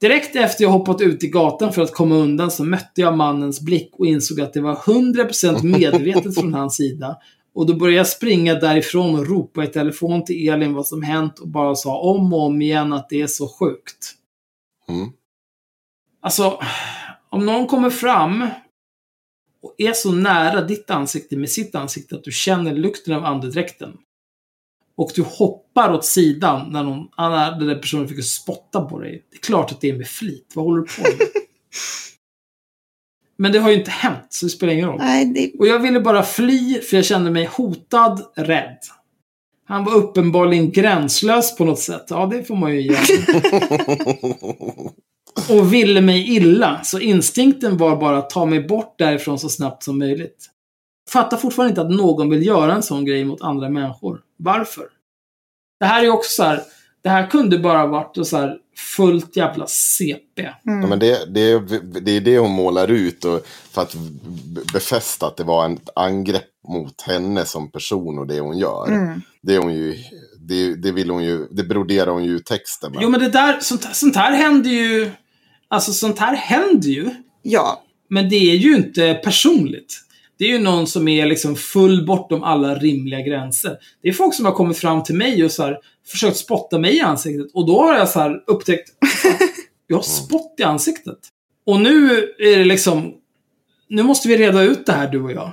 Direkt efter jag hoppat ut i gatan för att komma undan så mötte jag mannens blick och insåg att det var 100% medvetet *laughs* från hans sida. Och då började jag springa därifrån och ropa i telefon till Elin vad som hänt och bara sa om och om igen att det är så sjukt. Mm. Alltså, om någon kommer fram och är så nära ditt ansikte med sitt ansikte att du känner lukten av andedräkten. och du hoppar åt sidan när någon, när den där personen försöker spotta på dig. Det är klart att det är med flit. Vad håller du på med? *laughs* Men det har ju inte hänt, så det spelar ingen roll. Nej, det, Och jag ville bara fly, för jag kände mig hotad, rädd. Han var uppenbarligen gränslös på något sätt. Ja, det får man ju göra. *laughs* Och ville mig illa, så instinkten var bara att ta mig bort därifrån så snabbt som möjligt. Fattar fortfarande inte att någon vill göra en sån grej mot andra människor. Varför? Det här är ju också så här, det här kunde bara varit så här fullt jävla CP. Ja, men det, det, det är det hon målar ut och för att befästa att det var ett angrepp mot henne som person och det hon gör. mm. Det, är hon ju, det, det vill hon ju, det broderar hon ju ut texten med. Jo men det där, sånt, sånt här händer ju... Alltså sånt här händer ju. Ja, Men det är ju inte personligt. Det är ju någon som är liksom full bortom alla rimliga gränser. Det är folk som har kommit fram till mig och så här, försökt spotta mig i ansiktet. Och då har jag så här upptäckt, jag har spott i ansiktet. Och nu är det liksom, nu måste vi reda ut det här du och jag.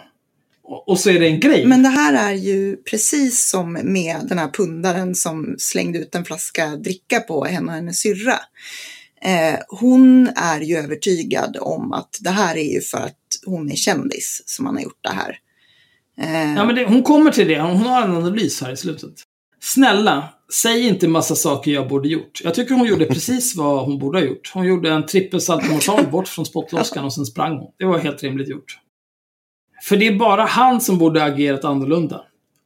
Och, och så är det en grej. men det här är ju precis som med den här pundaren som slängde ut en flaska dricka på henne och hennes syrra. Eh, hon är ju övertygad om att det här är ju för att hon är kändis som han har gjort det här. Eh, Ja, men det, hon kommer till det. Hon har en analys här i slutet. Snälla, säg inte massa saker jag borde gjort. Jag tycker hon gjorde *laughs* precis vad hon borde ha gjort. Hon gjorde en trippelsaltomortal *laughs* bort från spottloskan och sen sprang hon. Det var helt rimligt gjort. För det är bara han som borde ha agerat annorlunda.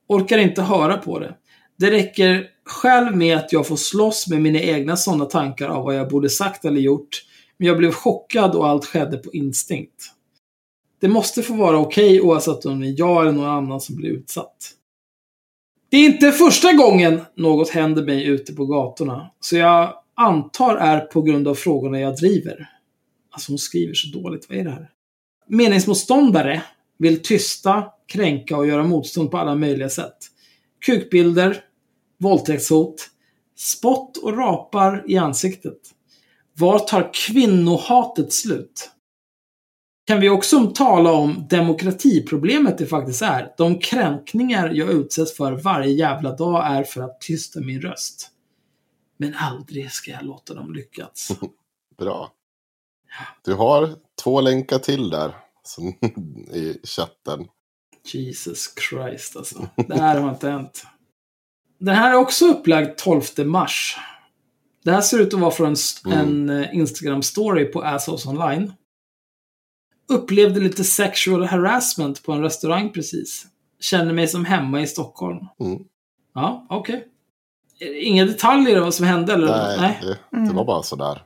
Orkar inte höra på det. Det räcker själv med att jag får slåss med mina egna sådana tankar av vad jag borde sagt eller gjort. Men jag blev chockad och allt skedde på instinkt. Det måste få vara okej oavsett om det är jag eller någon annan som blir utsatt. Det är inte första gången något händer mig ute på gatorna, så jag antar är på grund av frågorna jag driver. Alltså hon skriver så dåligt, vad är det här? Meningsmotståndare vill tysta, kränka och göra motstånd på alla möjliga sätt. Kukbilder, våldtäktshot, spott och rapar i ansiktet. Var tar kvinnohatet slut? Kan vi också tala om demokratiproblemet det faktiskt är? De kränkningar jag utsätts för varje jävla dag är för att tysta min röst. Men aldrig ska jag låta dem lyckas. *laughs* Bra. Du har två länkar till där *laughs* i chatten. Jesus Christ alltså. Det här har inte hänt. Den här är också upplagd 12 mars. Det här ser ut att vara från en, Mm. en eh, Instagram-story på Assholes Online. Upplevde lite sexual harassment på en restaurang precis. Känner mig som hemma i Stockholm. Mm. Ja, okej. Inga detaljer om vad som hände eller? Nej, Det, det Mm. var bara sådär.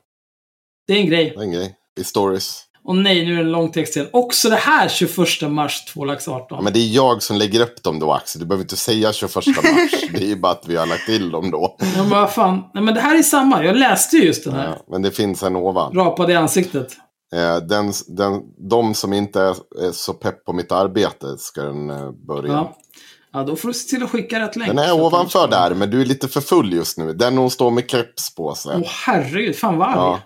Det är en grej. Det är en grej. I stories. Och nej, nu är det en lång text igen. Också det här 21 mars 2 lax 18. Ja, men det är jag som lägger upp dem då, Axel. Du behöver inte säga 21 mars. *laughs* det är ju bara att vi har lagt till dem då. Ja, men vad fan. Nej, men det här är samma. Jag läste ju just den här. Ja, men det finns en ovan. Rapade i ansiktet. Eh, Den, den, de som inte är, så pepp på mitt arbete ska den eh, börja. Ja. ja, då får du se till att skicka rätt länk. Den är ovanför där, men du är lite för full just nu. Den hon står med keps på sig. Åh herregud, fan vad arg. Ja.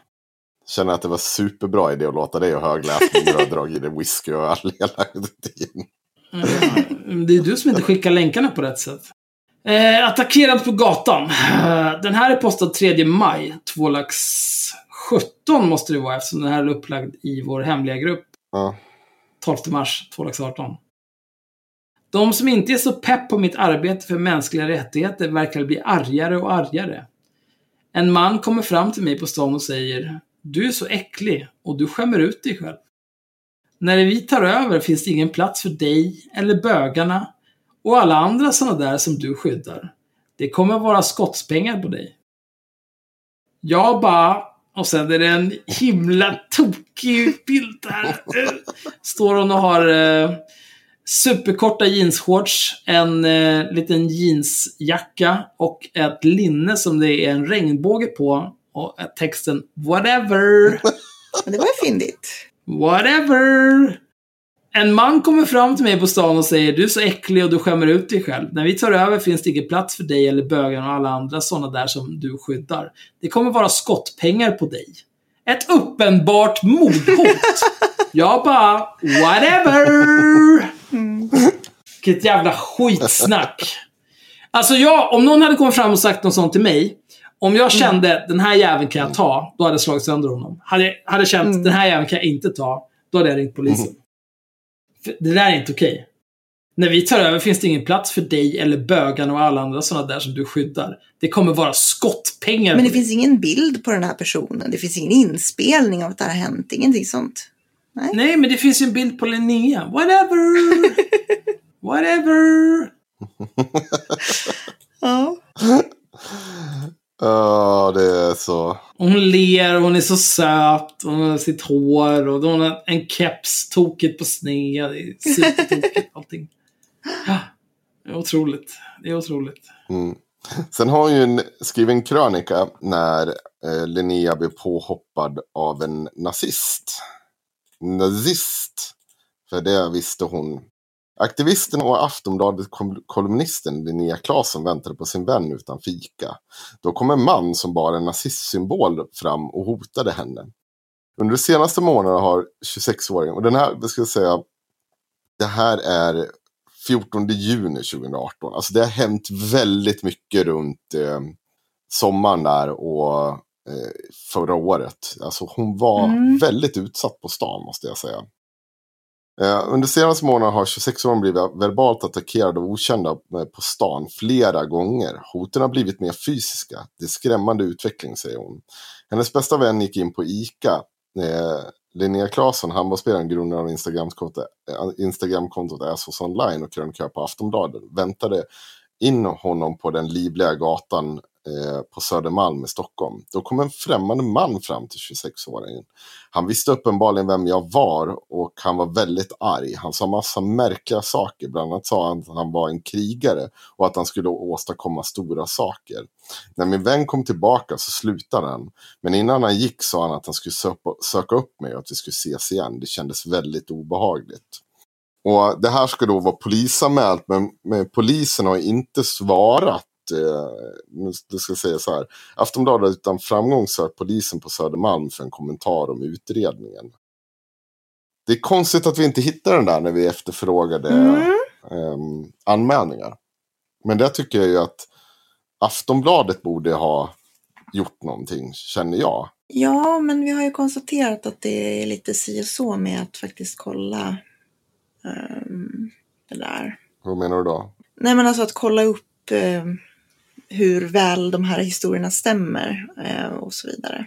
Känner att det var superbra idé att låta dig ha högläsning. Du har *laughs* dragit i whisky och öl hela tiden. Mm, Det är du som inte skickar länkarna på rätt sätt. Eh, attackerad på gatan. Eh, den här är postad 3 maj. 2 lax 17 måste det vara eftersom den här är upplagd i vår hemliga grupp. Ja. 12 mars 2 lax 18. De som inte är så pepp på mitt arbete för mänskliga rättigheter verkar bli argare och argare. En man kommer fram till mig på stan och säger Du är så äcklig och du skämmer ut dig själv. När vi tar över finns det ingen plats för dig eller bögarna och alla andra sådana där som du skyddar. Det kommer vara skottspengar på dig. Jag bara... Och sen är det en himla tokig bild där. Eh, Står hon och har eh, superkorta jeansshorts, en eh, liten jeansjacka och ett linne som det är en regnbåge på. Och texten “Whatever”. *laughs* Men det var ju fyndigt. Whatever! En man kommer fram till mig på stan och säger du är så äcklig och du skämmer ut dig själv. När vi tar över finns det ingen plats för dig eller bögarna och alla andra sådana där som du skyddar. Det kommer vara skottpengar på dig. Ett uppenbart mordhot. *laughs* Jag bara, whatever! Mm. Vilket jävla skitsnack. Alltså jag, om någon hade kommit fram och sagt något sånt till mig. Om jag kände den här jäveln kan jag ta, då hade jag slagit sönder honom. Hade jag hade känt Mm. den här jäveln kan jag inte ta, då hade jag ringt polisen. För det där är inte okej. När vi tar över finns det ingen plats för dig eller bögarna och alla andra sådana där som du skyddar. Det kommer vara skottpengar. Men det finns ingen bild på den här personen. Det finns ingen inspelning av att det här har hänt. Ingenting sånt. Nej, men det finns ju en bild på Linnea. Whatever! *laughs* Whatever! Ja. *laughs* Ja, det är så. Hon ler, och hon är så söt, hon har sitt hår och hon har en keps, tokigt på sned. Det är supertokigt allting. Ja, Det är otroligt. Det är otroligt. Mm. Sen har hon ju en, skrivit en krönika när eh, Linnea blev påhoppad av en nazist. Nazist. För det visste hon. Aktivisten och Aftonbladet-kolumnisten Linnea Claesson väntade på sin vän utan fika. Då kom en man som bar en nazistsymbol fram och hotade henne. Under de senaste månaderna har 26-åringen, och den här, det ska jag säga, det här är 14 juni 2018. Alltså det har hänt väldigt mycket runt eh, sommaren där och eh, förra året. Alltså hon var Mm. väldigt utsatt på stan måste jag säga. Eh, under senaste månaden har 26-åringen blivit verbalt attackerad av okända eh, på stan flera gånger. Hoten har blivit mer fysiska. Det är skrämmande utveckling, säger hon. Hennes bästa vän gick in på ICA. Eh, Linnea Claesson, handbollsspelaren, grundare av Instagramkontot, eh, Instagram Assos Online och krönikör på Aftonbladet, väntade in honom på den livliga gatan eh, på Södermalm i Stockholm. Då kom en främmande man fram till 26-åringen. Han visste uppenbarligen vem jag var och han var väldigt arg. Han sa massa märkliga saker. Bland annat sa han att han var en krigare och att han skulle åstadkomma stora saker. När min vän kom tillbaka så slutade han. Men innan han gick sa han att han skulle söka, söka upp mig och att vi skulle ses igen. Det kändes väldigt obehagligt. Och det här ska då vara polisanmält men, men polisen har inte svarat. Eh, det ska säga så här. Aftonbladet utan framgång sökt polisen på Södermalm för en kommentar om utredningen. Det är konstigt att vi inte hittar den där när vi efterfrågade Mm. ehm, anmälningar. Men det tycker jag ju att Aftonbladet borde ha gjort någonting, känner jag. Ja, men vi har ju konstaterat att det är lite si och så med att faktiskt kolla ehm, det där. Vad menar du då? Nej, men alltså att kolla upp eh, hur väl de här historierna stämmer eh, och så vidare.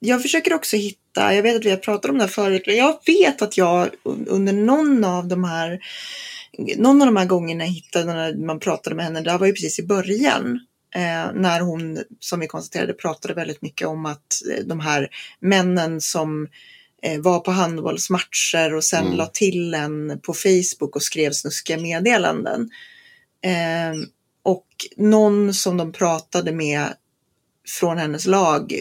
Jag försöker också hitta, jag vet att vi har pratat om det här förut, men jag vet att jag un- under någon av de här någon av de här gångerna jag hittade när man pratade med henne, det här var ju precis i början. Eh, när hon, som vi konstaterade, pratade väldigt mycket om att eh, de här männen som var på handbollsmatcher och sen Mm. la till en på Facebook och skrev snuskiga meddelanden. Och någon som de pratade med från hennes lag,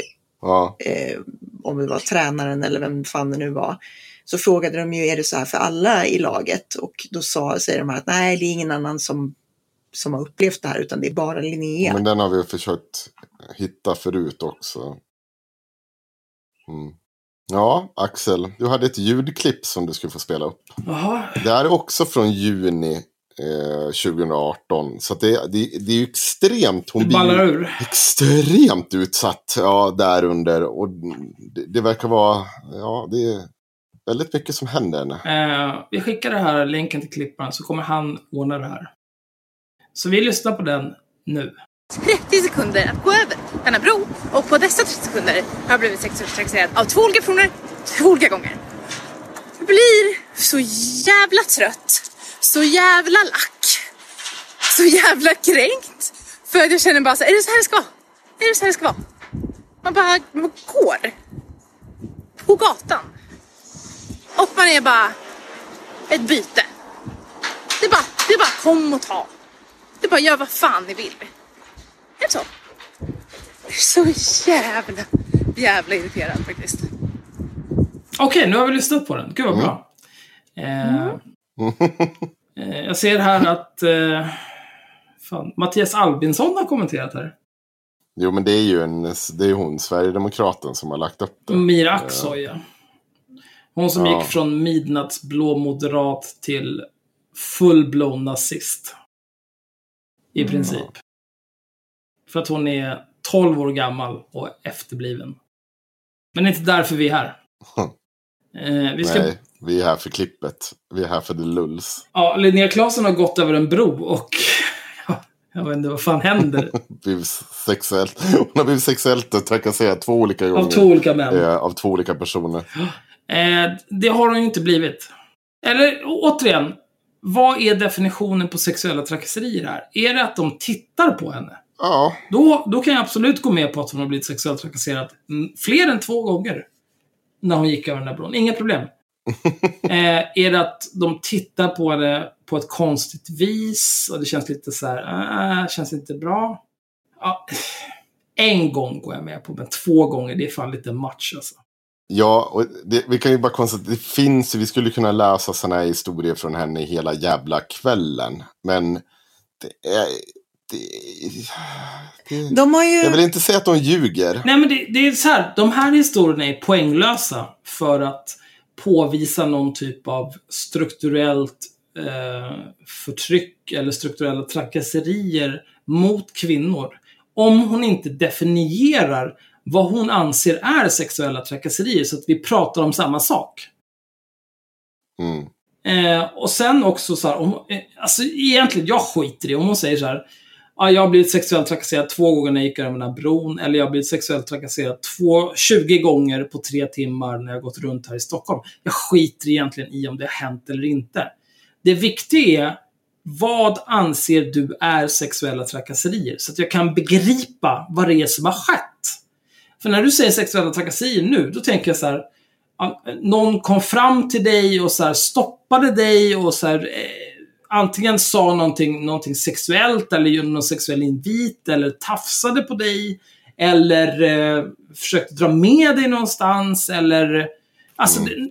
Ja, eh, om det var tränaren eller vem fan det nu var, så frågade de ju, är det så här för alla i laget? Och då sa, säger de här att nej, det är ingen annan som, som har upplevt det här, utan det är bara Linnea. men den har vi försökt hitta förut också. Mm. Ja, Axel, du hade ett ljudklipp som du skulle få spela upp. Jaha. Det här är också från juni eh, 2018. Så att det, det, det är ju extremt. Hon blir ur. extremt utsatt ja, där under. Och det, det verkar vara, ja, det är väldigt mycket som händer henne. Eh, vi skickar det här länken till klipparen så kommer han ordna det här. Så vi lyssnar på den nu. 30 sekunder att gå över denna bro och på dessa 30 sekunder har jag blivit sexuellt trakasserad av två olika personer, två olika gånger. Jag blir så jävla trött, så jävla lack, så jävla kränkt. För att jag känner bara så här, är det så här det ska vara? Är det så här det ska vara? Man bara man går på gatan och man är bara ett byte. Det är bara, det är bara kom och ta. Det är bara gör vad fan ni vill. Är det så? Jag är så jävla, jävla irriterad faktiskt. Okej, nu har vi lyssnat på den. Gud vad bra. Eh, eh, *laughs* jag ser här att eh, fan, Mattias Albinsson har kommenterat här. Jo, men det är ju en, det är hon, Sverigedemokraten, som har lagt upp det. Mira Aksoy, ja. Hon som Ja. gick från midnattsblå moderat till full-blown nazist. I princip. För att hon är 12 år gammal och efterbliven. Men det är inte därför vi är här. *laughs* Eh, vi ska, Nej, vi är här för klippet. Vi är här för the lulls. ja, Linnea Claesson har gått över en bro och ja, *laughs* jag vet inte vad fan händer. *laughs* Blivit sexuellt. Hon har blivit sexuellt trakasserad två olika gånger. Av två olika män. Eh, av två olika personer. *gasps* Eh, det har hon ju inte blivit. Eller återigen, vad är definitionen på sexuella trakasserier här? Är det att de tittar på henne? Ja, Då, då kan jag absolut gå med på att hon har blivit sexuellt trakasserad fler än två gånger. När hon gick över den där bron. Inga problem. *laughs* eh, är det att de tittar på henne på ett konstigt vis och det känns lite så här, äh, känns inte bra. Ja, en gång går jag med på, men två gånger, det är fan lite match alltså. Ja, och det, vi kan ju bara konstatera att det finns, vi skulle kunna läsa sådana här historier från henne hela jävla kvällen. Men det är... Det, det, De har ju... jag vill inte säga att de ljuger. Nej, men det, det är så här. De här historierna är poänglösa för att påvisa någon typ av strukturellt eh, förtryck eller strukturella trakasserier mot kvinnor. Om hon inte definierar vad hon anser är sexuella trakasserier så att vi pratar om samma sak. Mm. Eh, och sen också så här, om, eh, alltså egentligen, jag skiter i om hon säger så här. Ja, jag har blivit sexuellt trakasserad två gånger när jag gick över den här bron. Eller jag har blivit sexuellt trakasserad två, 20 gånger på tre timmar när jag gått runt här i Stockholm. Jag skiter egentligen i om det har hänt eller inte. Det viktiga är, vad anser du är sexuella trakasserier? Så att jag kan begripa vad det är som har skett. För när du säger sexuella trakasserier nu, då tänker jag så här. Någon kom fram till dig och så här stoppade dig och så här, eh, antingen sa någonting, någonting sexuellt eller gjorde någon sexuell invit eller tafsade på dig. Eller eh, försökte dra med dig någonstans eller... Alltså, det,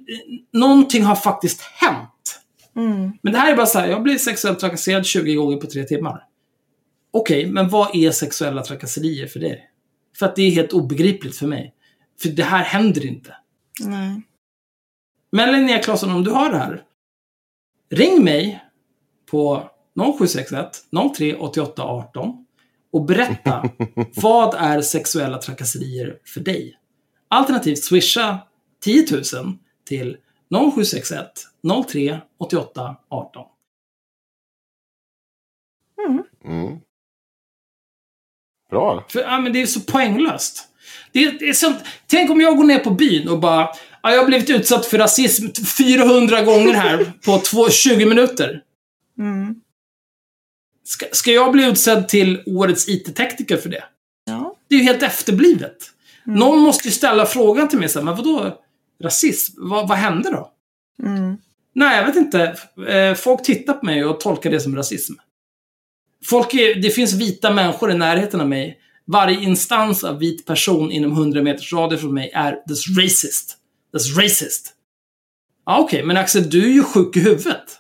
någonting har faktiskt hänt. Mm. Men det här är bara så här, jag blir sexuellt trakasserad 20 gånger på tre timmar. Okej, men vad är sexuella trakasserier för dig? För att det är helt obegripligt för mig. För det här händer inte. Nej. Men Linnea Claesson, om du har det här. Ring mig på 0761 03 88 18 och berätta *laughs* vad är sexuella trakasserier för dig? Alternativt swisha 10 000 till 0761 03 88 18. Mm. Bra. För ja, men det är så poänglöst. Det är, det är sånt, tänk om jag går ner på byn och bara ja, jag har blivit utsatt för rasism 400 gånger här på två, 20 minuter. Mm. Ska, ska jag bli utsedd till årets IT-tekniker för det? Ja. Det är ju helt efterblivet. Någon måste ju ställa frågan till mig så här, men vadå rasism? Vad, vad hände då? Mm. Nej, jag vet inte. Eh, Folk tittar på mig och tolkar det som rasism. Folk är, det finns vita människor i närheten av mig. Varje instans av vit person inom 100 meters radie från mig är this racist. This racist. Ja, okej, men Axel, du är ju sjuk i huvudet.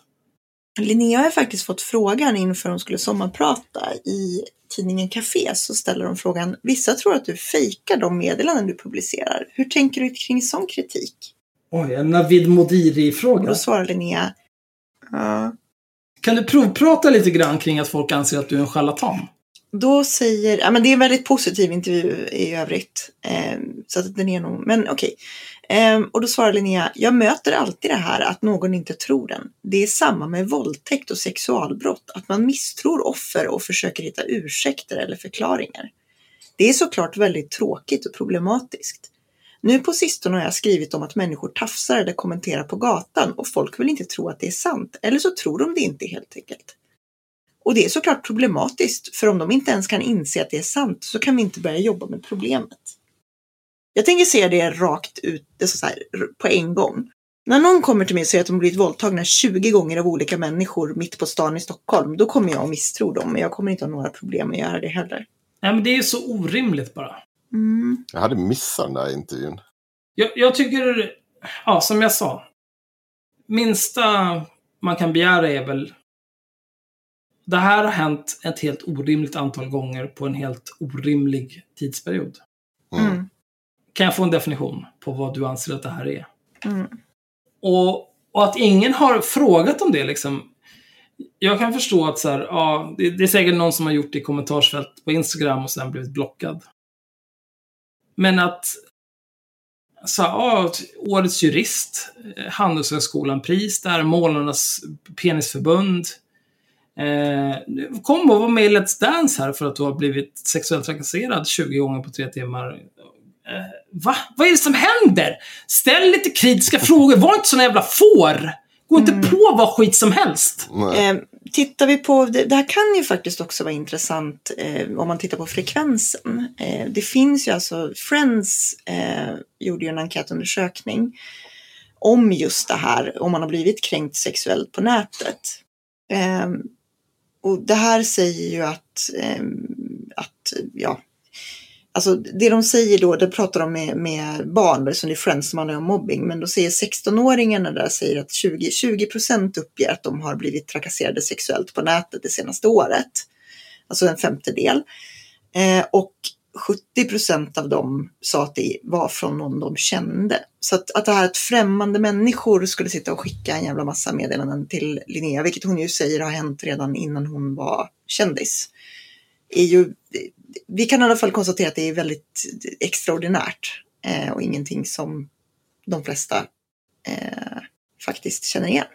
Linnea har faktiskt fått frågan inför hon skulle sommarprata i tidningen Café så ställer de frågan Vissa tror att du fejkar de meddelanden du publicerar. Hur tänker du kring sån kritik? Oj, en Navid Modiri-fråga. Då svarar Linnea Ja. Kan du provprata lite grann kring att folk anser att du är en charlatan? Då säger, ja men det är en väldigt positiv intervju i övrigt. Eh, så att den är nog, men okej. Ehm, och då svarar Linnea, jag möter alltid det här att någon inte tror den. Det är samma med våldtäkt och sexualbrott, att man misstror offer och försöker hitta ursäkter eller förklaringar. Det är såklart väldigt tråkigt och problematiskt. Nu på sistone har jag skrivit om att människor tafsar eller kommenterar på gatan och folk vill inte tro att det är sant, eller så tror de det inte helt enkelt. Och det är såklart problematiskt, för om de inte ens kan inse att det är sant så kan vi inte börja jobba med problemet. Jag tänker se det rakt ut, det är så här, på en gång. När någon kommer till mig och säger att de blivit våldtagna 20 gånger av olika människor mitt på stan i Stockholm, då kommer jag att misstro dem, men jag kommer inte ha några problem att göra det heller. Nej, men det är så orimligt bara. Mm. Jag hade missat den där intervjun. Jag, jag tycker, ja, som jag sa. Minsta man kan begära är väl... Det här har hänt ett helt orimligt antal gånger på en helt orimlig tidsperiod. Mm. Kan jag få en definition på vad du anser att det här är? Mm. Och, och att ingen har frågat om det liksom. jag kan förstå att så här, ja, det, det är säkert någon som har gjort det i kommentarsfält på Instagram och sen blivit blockad. Men att så ja, årets jurist, eh, Handelshögskolan-pris där, Målarnas penisförbund. Eh, kom och var med i Let's Dance här för att du har blivit sexuellt trakasserad 20 gånger på tre timmar. Eh, va? Vad är det som händer? Ställ lite kritiska frågor, var inte såna jävla får! Gå inte på vad skit som helst! Eh, tittar vi på, det, det här kan ju faktiskt också vara intressant eh, om man tittar på frekvensen. Eh, det finns ju alltså, Friends eh, gjorde ju en enkätundersökning om just det här, om man har blivit kränkt sexuellt på nätet. Eh, och det här säger ju att, eh, att ja, Alltså det de säger då, det pratar de med, med barn, som det är Friends som handlar om mobbing, men då säger 16-åringarna där säger att 20, 20 procent uppger att de har blivit trakasserade sexuellt på nätet det senaste året. Alltså en femtedel. Eh, och 70 procent av dem sa att det var från någon de kände. Så att, att det här att främmande människor skulle sitta och skicka en jävla massa meddelanden till Linnea, vilket hon ju säger har hänt redan innan hon var kändis, är ju vi kan i alla fall konstatera att det är väldigt extraordinärt eh, och ingenting som de flesta eh, faktiskt känner igen.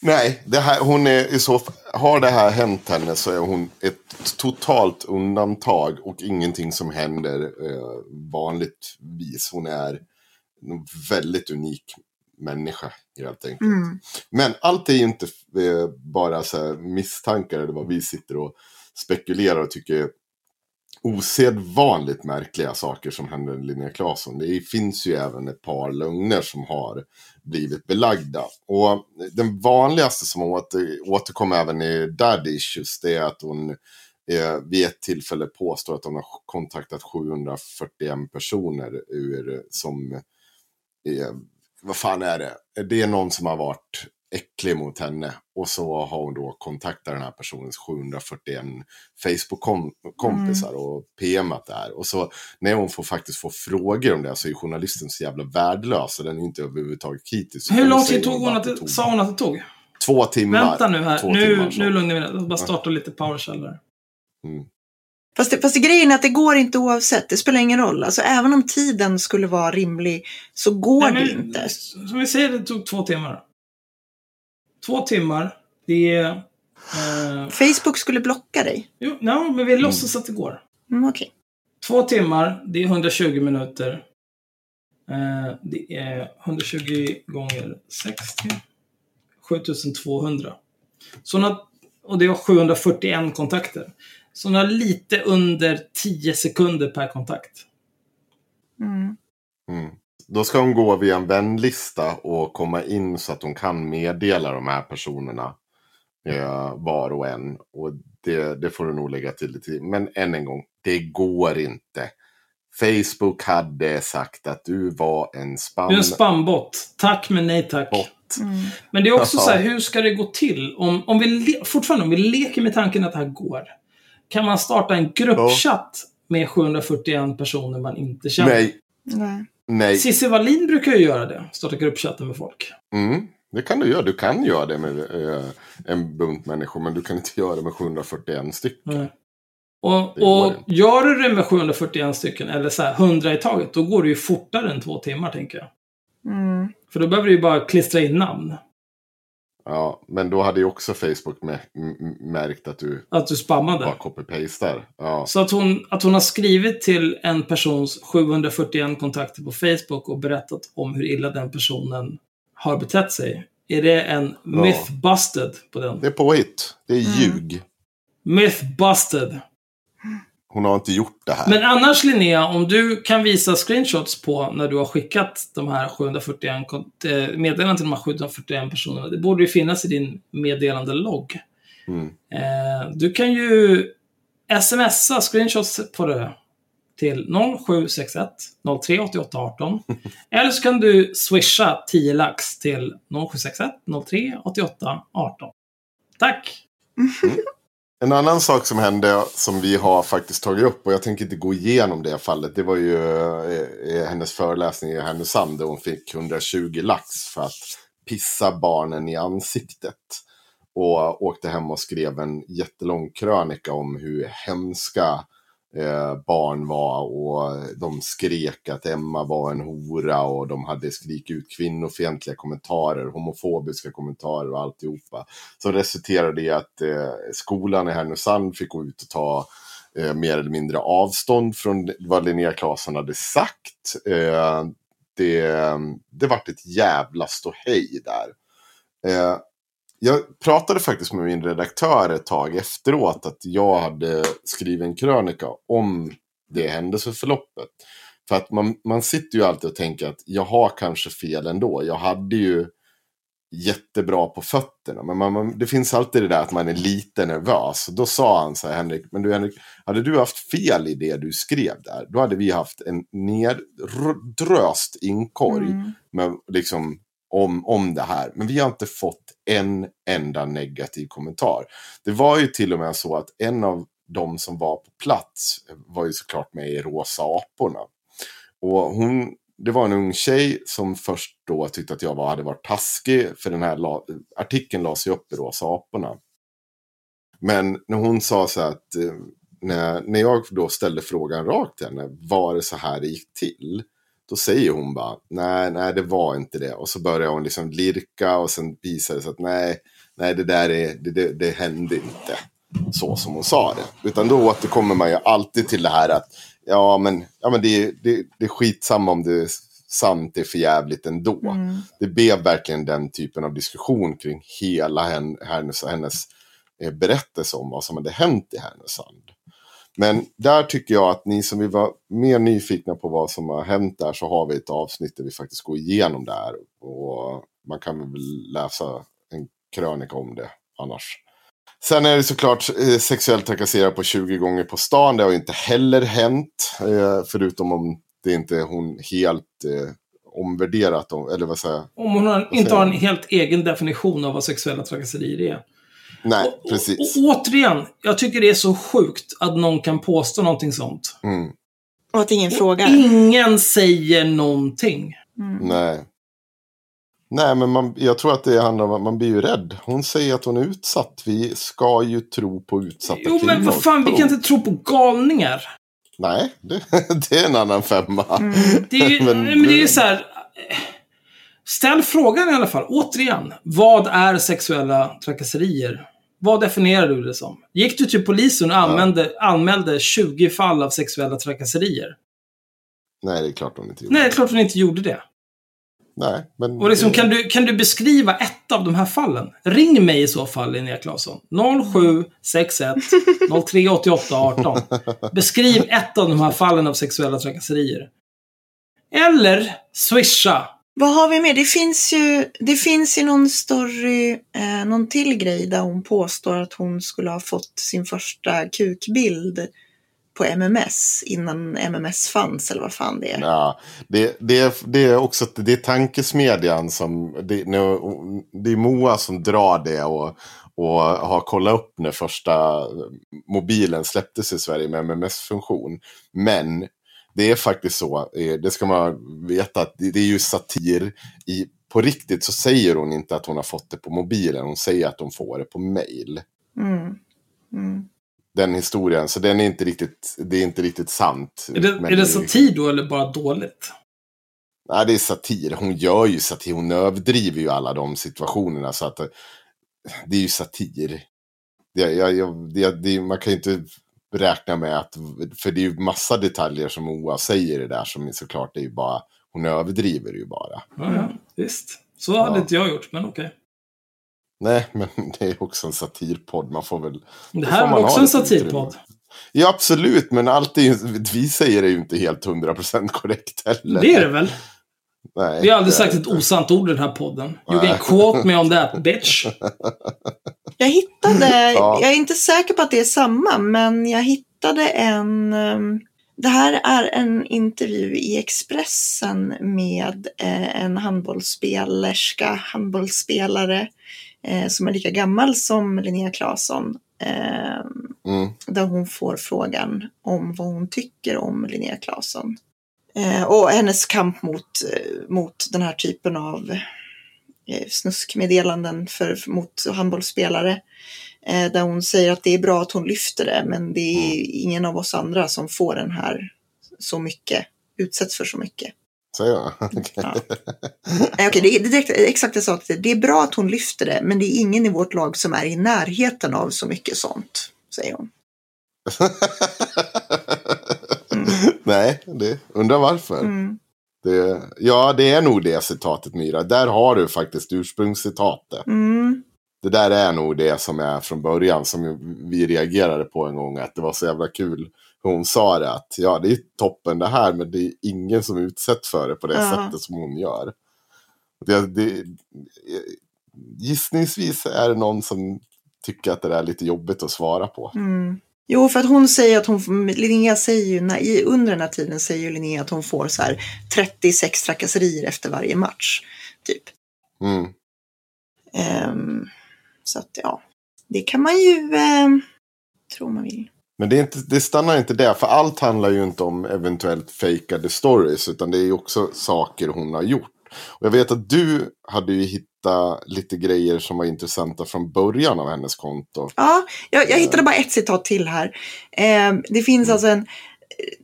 Nej, det här, hon är i så, har det här hänt henne så är hon ett totalt undantag och ingenting som händer eh, vanligtvis. Hon är en väldigt unik människa helt enkelt. Mm. Men allt är ju inte eh, bara så misstankar eller vad vi sitter och spekulerar och tycker osedvanligt märkliga saker som händer Linnea Claesson. Det finns ju även ett par lögner som har blivit belagda. Och den vanligaste som åter, återkommer även i Daddy Issues det är att hon eh, vid ett tillfälle påstår att hon har kontaktat 741 personer ur, som eh, vad fan är det? Det är någon som har varit äcklig mot henne. Och så har hon då kontaktat den här personens 741 Facebook-kompisar mm. och PMat där. Och så när hon får faktiskt få frågor om det så är journalisten så jävla värdelös och den är inte överhuvudtaget kritisk. Hur lång tid tog hon att det, sa hon att det tog? Två timmar. Vänta nu här. Två Nu, timmar, så. nu lugnar vi ner Bara starta lite PowerShell där. Mm. Fast, det, fast det grejen är att det går inte oavsett. Det spelar ingen roll. Alltså, även om tiden skulle vara rimlig så går Nej, det men, inte. Som vi säger, det tog två timmar. Två timmar, det är... Eh, Facebook skulle blocka dig. jo, no, men vi låtsas att det går. Mm, Okej. Två timmar, det är 120 minuter. Eh, det är 120 gånger 60. 7200. Så och det har 741 kontakter. Så har lite under 10 sekunder per kontakt. Mm. Mm. Då ska hon gå via en vänlista och komma in så att hon kan meddela de här personerna eh, var och en. Och det, det får du nog lägga till lite. Men än en gång, det går inte. Facebook hade sagt att du var en spam... Du är en spambot. Tack men nej tack. bot. Mm. Men det är också så här, hur ska det gå till? Om, om vi le- fortfarande, om vi leker med tanken att det här går. Kan man starta en gruppchatt med 741 personer man inte känner? Nej, Nej. Nej. Cissi Wallin brukar ju göra det. Starta gruppchatter med folk. Mm, det kan du göra. Du kan göra det med eh, en bunt människor, men du kan inte göra det med 741 stycken. Nej. Och, och gör du det med 741 stycken, eller så här 100 i taget, då går det ju fortare än två timmar, tänker jag. Mm. För då behöver du ju bara klistra in namn. Ja, men då hade ju också Facebook märkt att du Att du spammade. bara copy-pastar. Ja. Så att hon, att hon har skrivit till en persons 741 kontakter på Facebook och berättat om hur illa den personen har betett sig. Är det en Ja. myth busted på den? Det är påhitt. Det är Mm. ljug. Myth busted. Hon har inte gjort det här. Men annars Linnea, om du kan visa screenshots på när du har skickat de här 741 kon- eh, meddelanden till de här 741 personerna. Det borde ju finnas i din meddelandelogg. Mm. Eh, du kan ju smsa screenshots på det till 0761 03 88 18. Eller så kan du swisha 10 lax till 0761 03 88 18. Tack! En annan sak som hände som vi har faktiskt tagit upp och jag tänker inte gå igenom det fallet. Det var ju eh, eh, hennes föreläsning i Härnösand där hon fick 120 lax för att pissa barnen i ansiktet. och åkte hem och skrev en jättelång krönika om hur hemska eh, barn var och de skrek att Emma var en hora och de hade skrikit ut kvinnofientliga kommentarer, homofobiska kommentarer och alltihopa. Som resulterade i att eh, skolan i Härnösand fick gå ut och ta eh, mer eller mindre avstånd från vad Linnea Claesson hade sagt. Eh, det, det vart ett jävla ståhej där. Eh, jag pratade faktiskt med min redaktör ett tag efteråt att jag hade skrivit en krönika om det händelseförloppet. För att man, man sitter ju alltid och tänker att jag har kanske fel ändå. Jag hade ju jättebra på fötterna. Men man, man, det finns alltid det där att man är lite nervös. Och då sa han så här, Henrik, men du Henrik, hade du haft fel i det du skrev där, då hade vi haft en neddröst inkorg Mm. med, liksom, om, om det här. Men vi har inte fått en enda negativ kommentar. Det var ju till och med så att en av de som var på plats var ju såklart med i Rosa aporna. Och hon, det var en ung tjej som först då tyckte att jag var, hade varit taskig. För den här la, artikeln lades ju upp i Rosa aporna. Men när hon sa så att eh, när, när jag då ställde frågan rakt till henne, var det så här det gick till? Då säger hon bara, nej, nej, det var inte det. Och så börjar hon liksom lirka och sen visar det sig att nej, nej, det där är, det, det, det hände inte så som hon sa det. Utan då återkommer man ju alltid till det här att, ja men, ja, men det, det, det är skitsamma om det är sant, det är för jävligt ändå. Mm. Det blev verkligen den typen av diskussion kring hela hen, hennes, hennes eh, berättelse om vad som hade hänt i Härnösand. Men där tycker jag att ni som vill vara mer nyfikna på vad som har hänt där så har vi ett avsnitt där vi faktiskt går igenom det här. Och man kan väl läsa en krönika om det annars. Sen är det såklart eh, sexuellt trakasserad på 20 gånger på stan. Det har ju inte heller hänt. Eh, förutom om det inte är hon helt eh, omvärderat. Om, eller vad säger? Om hon har, inte har en helt egen definition av vad sexuella trakasserier är. Nej, Och- precis. Och, och återigen, jag tycker det är så sjukt att någon kan påstå någonting sånt. Mm, Och att ingen frågar. Ingen säger någonting. Mm. nej. Nej, men man, jag tror att det handlar om att man blir ju rädd. Hon säger att hon är utsatt. Vi ska ju tro på utsatta Jo, kvinnor. men vad fan, vi kan inte tro på galningar. Nej, det, *laughs* det är en annan femma. Mm. Det är ju, *laughs* Men- men, det är ju så här. Ställ frågan i alla fall. Återigen. Vad är sexuella trakasserier? Vad definierar du det som? Gick du till polisen och anmälde, anmälde 20 fall av sexuella trakasserier? Nej, det är klart hon inte gjorde. Nej, det är klart hon inte gjorde det. Nej, men... Och liksom, kan, du, kan du beskriva ett av de här fallen? Ring mig i så fall, Linnea Claesson. 0761 0388 18. Beskriv ett av de här fallen av sexuella trakasserier. Eller swisha. Vad har vi mer? Det finns ju, det finns ju någon story, eh, någon till grej där hon påstår att hon skulle ha fått sin första kukbild på MMS innan MMS fanns eller vad fan det är. Ja, det, det, är, det är också det är tankesmedjan som... Det, nu, det är Moa som drar det och, och har kollat upp när första mobilen släpptes i Sverige med MMS-funktion. Men det är faktiskt så, eh, det ska man veta, att det, är ju satir. I, på riktigt så säger hon inte att hon har fått det på mobilen, hon säger att hon får det på mail. Mm. Mm. Den historien, så den är inte riktigt, det är inte riktigt sant. Är det, är det satir då, eller bara dåligt? Nej, det är satir. Hon gör ju satir. Hon överdriver ju alla de situationerna. Så att eh, det är ju satir. Det, jag, jag, det, det, man kan ju inte räkna med att... För det är ju massa detaljer som Moa säger det där som är såklart är ju bara... Hon överdriver ju bara. Ja, ja, visst. Så hade Ja. inte jag gjort, men okej. Nej, men det är också en satirpodd. Man får väl... Det här är också en satirpodd. Ja, absolut. Men allt är ju, vi säger det ju inte helt 100% korrekt heller. Det är det väl? Nej, Vi har aldrig sagt ett osant ord i den här podden. You Nej. can quote me on that, bitch. *laughs* Jag hittade, *laughs* Ja. jag är inte säker på att det är samma, men jag hittade en ehm, det här är en intervju i Expressen med eh, en handbollsspelerska, handbollsspelare eh, som är lika gammal som Linnea Claesson. Eh, Mm. där hon får frågan om vad hon tycker om Linnea Claesson. Eh, och hennes kamp mot, eh, mot den här typen av eh, snuskmeddelanden för, mot handbollsspelare. Där hon säger att det är bra att hon lyfter det, men det är ingen av oss andra som får den här så mycket, utsätts för så mycket. Säger jag? *laughs* Okej. Ja. Nej, okej, det är det är exakt det jag sa. att Det är bra att hon lyfter det, men det är ingen i vårt lag som är i närheten av så mycket sånt, säger hon. *laughs* Nej, det, undrar varför. Mm. Det, ja, det är nog det citatet Myra. Där har du faktiskt ursprungscitatet. Mm. Det där är nog det som är från början som vi reagerade på en gång. Att det var så jävla kul. hur Hon sa det att ja, det är toppen det här men det är ingen som utsätts för det på det Ja. sättet som hon gör. Det, det, gissningsvis är det någon som tycker att det där är lite jobbigt att svara på. Mm. Jo, för att hon säger att hon, Linnea säger ju, i, under den här tiden säger ju Linnea att hon får så här 36 trakasserier efter varje match. Typ. Mm. Ehm, så att ja, det kan man ju um, tro man vill. Men det, är inte, det stannar inte där, för allt handlar ju inte om eventuellt fejkade stories, utan det är ju också saker hon har gjort. Och jag vet att du hade ju hittat lite grejer som var intressanta från början av hennes konto. Ja, jag, jag hittade bara ett citat till här. Ehm, det finns alltså en,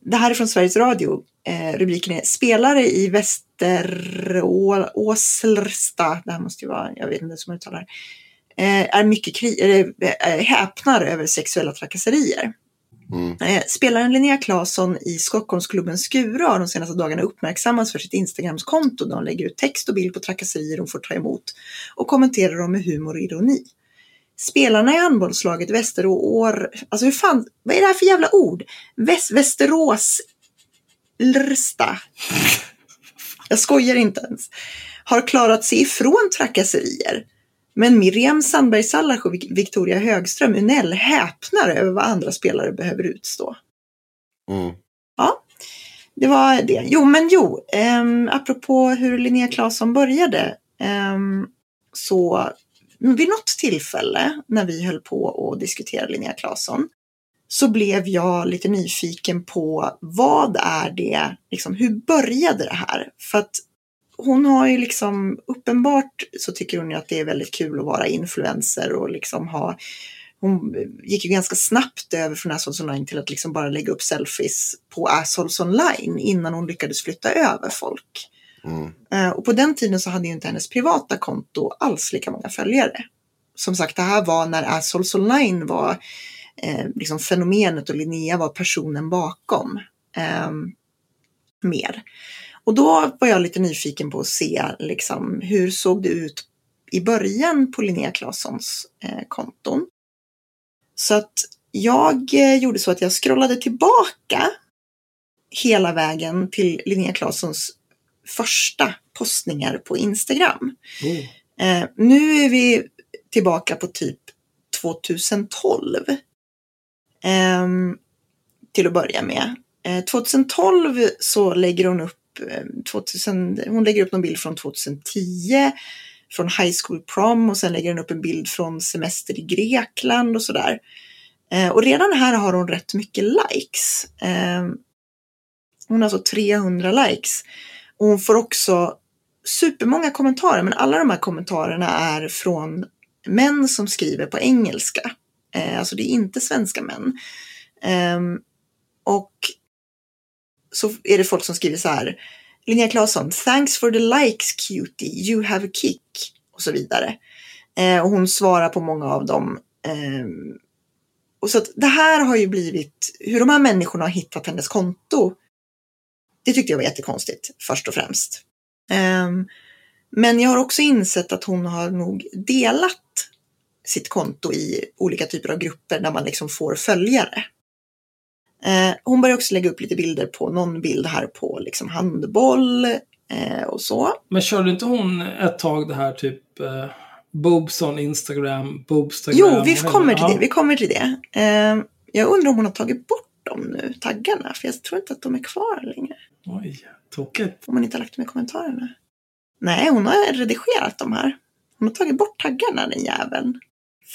det här är från Sveriges Radio. Eh, rubriken är Spelare i Västeråslsta, det här måste ju vara, jag vet inte hur man uttalar eh, är mycket kri- eh, häpnar över sexuella trakasserier. Mm. Eh, Spelaren Linnea Claesson i Stockholmsklubben Skura har de senaste dagarna uppmärksammats för sitt Instagramskonto där hon lägger ut text och bild på trakasserier hon får ta emot och kommenterar dem med humor och ironi. Spelarna i handbollslaget Västerås... Alltså hur fan, vad är det här för jävla ord? Väst, Västerås... Lrsta. *laughs* Jag skojar inte ens. Har klarat sig ifrån trakasserier. Men Miriam Sandberg Sallasch och Vic- Victoria Högström Unell häpnar över vad andra spelare behöver utstå. Mm. Det var det. Jo, men jo, um, apropå hur Linnea Claesson började. ehm, så vid något tillfälle när vi höll på att diskutera Linnea Claesson så blev jag lite nyfiken på vad är det, liksom, hur började det här? För att hon har ju liksom, uppenbart så tycker hon ju att det är väldigt kul att vara influencer och liksom ha hon gick ju ganska snabbt över från Assholes online till att liksom bara lägga upp selfies på Assholes online innan hon lyckades flytta över folk. Mm. Eh, Och på den tiden så hade ju inte hennes privata konto alls lika många följare. Som sagt, det här var när Assholes online var eh, liksom fenomenet och Linnea var personen bakom. Eh, mer. Och då var jag lite nyfiken på att se liksom, hur såg det ut i början på Linnea Claessons eh, konton. Så att jag eh, gjorde så att jag scrollade tillbaka hela vägen till Linnea Claessons första postningar på Instagram. Oh. Eh, nu är vi tillbaka på typ 2012. Ehm, till att börja med. Eh, 2012 så lägger hon upp, eh, Eh, 2000, hon lägger upp någon bild från 2010 från High School Prom och sen lägger hon upp en bild från semester i Grekland och sådär. Eh, och redan här har hon rätt mycket likes. Eh, hon har alltså 300 likes. Och hon får också supermånga kommentarer, men alla de här kommentarerna är från män som skriver på engelska. Eh, alltså det är inte svenska män. Eh, och så är det folk som skriver så här. Linnea Claesson, thanks for the likes cutie, you have a kick. Och så vidare. Eh, och hon svarar på många av dem. Eh, och så att det här har ju blivit, hur de här människorna har hittat hennes konto. Det tyckte jag var jättekonstigt, först och främst. Eh, men jag har också insett att hon har nog delat sitt konto i olika typer av grupper där man liksom får följare. Eh, hon börjar också lägga upp lite bilder på någon bild här på liksom handboll eh, och så. Men körde inte hon ett tag det här typ eh, boobs on Instagram, boobstagram? Jo, vi kommer till det. Vi kommer till det. Eh, jag undrar om hon har tagit bort dem nu, taggarna, för jag tror inte att de är kvar längre. Oj, tokigt. Om hon inte har lagt dem i kommentarerna. Nej, hon har redigerat de här. Hon har tagit bort taggarna, den jäveln.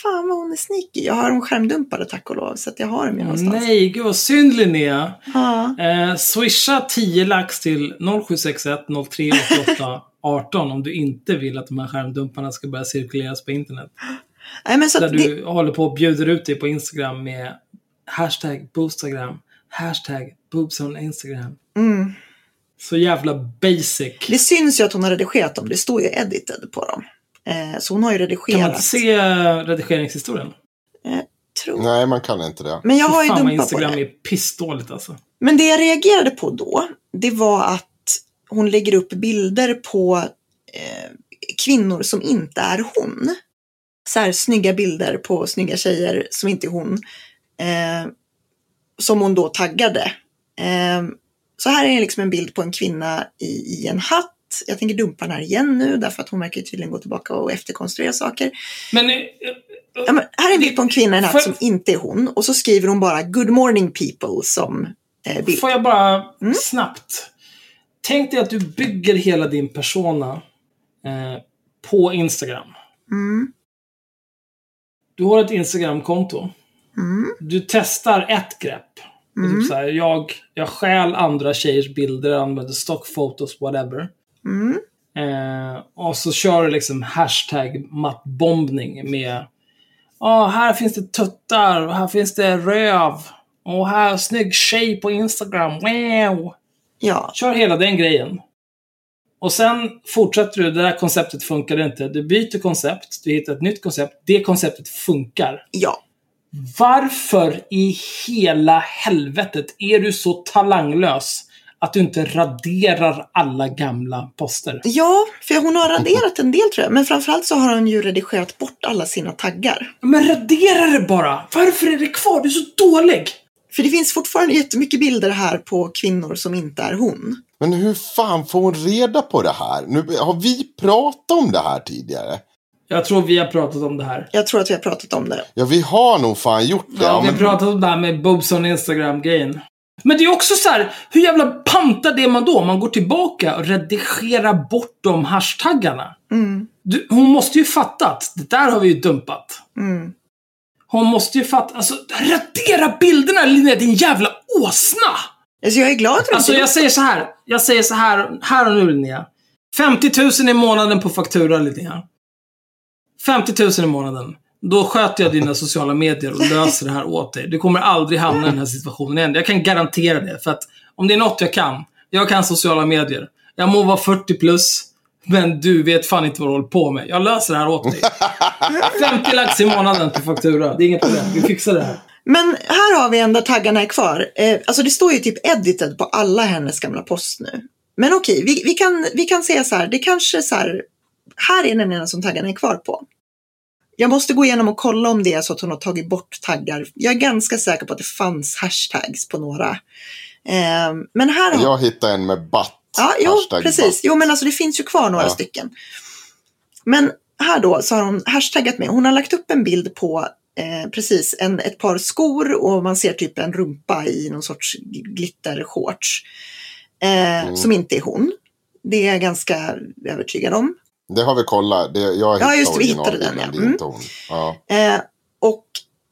Fan vad hon är sneaky. Jag har dem skärmdumpade tack och lov, så att jag har dem ju någonstans. Nej, gud vad synd Linnea. Ja. Eh, swisha 10 lax till 0761 0388 18 om du inte vill att de här skärmdumparna ska börja cirkuleras på internet. Nej, men så Där att det, du håller på och bjuder ut dig på Instagram med hashtag boostagram, hashtag boobs on Instagram. mm, Så jävla basic. det syns ju att hon har redigerat dem. Det står ju edited på dem. Eh, så hon har ju Kan redigerat. man inte se eh, redigeringshistorien? Tror. Nej, man kan inte det. Men jag har ju dumpat på Instagram det. är pissdåligt alltså. Men det jag reagerade på då, det var att hon lägger upp bilder på eh, kvinnor som inte är hon. Så här snygga bilder på snygga tjejer som inte är hon. Eh, som hon då taggade. Eh, så här är liksom en bild på en kvinna i, i en hatt. Jag tänker dumpa den här igen nu därför att hon verkar tydligen gå tillbaka och efterkonstruera saker. Men eh, Ja, men här är en bild på en kvinna i Får- som inte är hon. Och så skriver hon bara “Good morning people” som eh, bild. får jag bara Mm. snabbt. Tänk dig att du bygger hela din persona eh, på Instagram. Mm, Du har ett Instagram-konto. mm, Du testar ett grepp. Och Mm. Typ så här, jag, jag stjäl andra tjejers bilder, använder stockfotos, whatever. Mm. Eh, och så kör du liksom hashtag mattbombning med Ja, här finns det tuttar och här finns det röv. Och här, snygg tjej på Instagram. Wow! Ja, Kör hela den grejen. Och sen fortsätter du, det där konceptet funkar inte. Du byter koncept, du hittar ett nytt koncept. Det konceptet funkar. ja. Varför i hela helvetet är du så talanglös att du inte raderar alla gamla poster? Ja, för hon har raderat en del tror jag. Men framförallt så har hon ju redigerat bort alla sina taggar. Men radera det bara! Varför är det kvar? Du är så dålig! För det finns fortfarande jättemycket bilder här på kvinnor som inte är hon. Men hur fan får hon reda på det här? Nu, har vi pratat om det här tidigare? Jag tror vi har pratat om det här. Jag tror att vi har pratat om det. Ja, vi har nog fan gjort det. Ja, vi har pratat om det här med boobs on Instagram-grejen. Men det är också så här, hur jävla pantad är man då? Man går tillbaka och redigerar bort de hashtaggarna. Mm, Du, hon måste ju fatta att det där har vi ju dumpat. mm. Hon måste ju fatta, alltså radera bilderna Linnea, din jävla åsna! Alltså jag är glad att Alltså inte jag säger så här, jag säger så här, här och nu Linnea. 50 000 i månaden på faktura Linnea. 50 000 i månaden. Då sköter jag dina sociala medier och löser det här åt dig. Du kommer aldrig hamna i den här situationen igen. Jag kan garantera det. För att om det är något jag kan, jag kan sociala medier. Jag må vara 40 plus, men du vet fan inte vad du håller på med. Jag löser det här åt dig. 50 lax i månaden på faktura. Det är inget problem. Vi fixar det här. Men här har vi en där taggarna är kvar. Eh, alltså det står ju typ edited på alla hennes gamla post nu. Men okej, vi, vi, kan, vi kan säga så här, det kanske så här, här är den ena som taggarna är kvar på. Jag måste gå igenom och kolla om det är så att hon har tagit bort taggar. Jag är ganska säker på att det fanns hashtags på några. Eh, men här har... jag hittade en med batt. Ja, jo, Hashtag precis. batt. Jo, men alltså det finns ju kvar några Ja. stycken. Men här då så har hon hashtaggat med. Hon har lagt upp en bild på eh, precis en, ett par skor och man ser typ en rumpa i någon sorts glittershorts. Eh, Mm. Som inte är hon. Det är jag ganska övertygad om. Det har vi kollat. Det, jag Ja, just vi hittade den, ja. Mm. Ja. Eh, och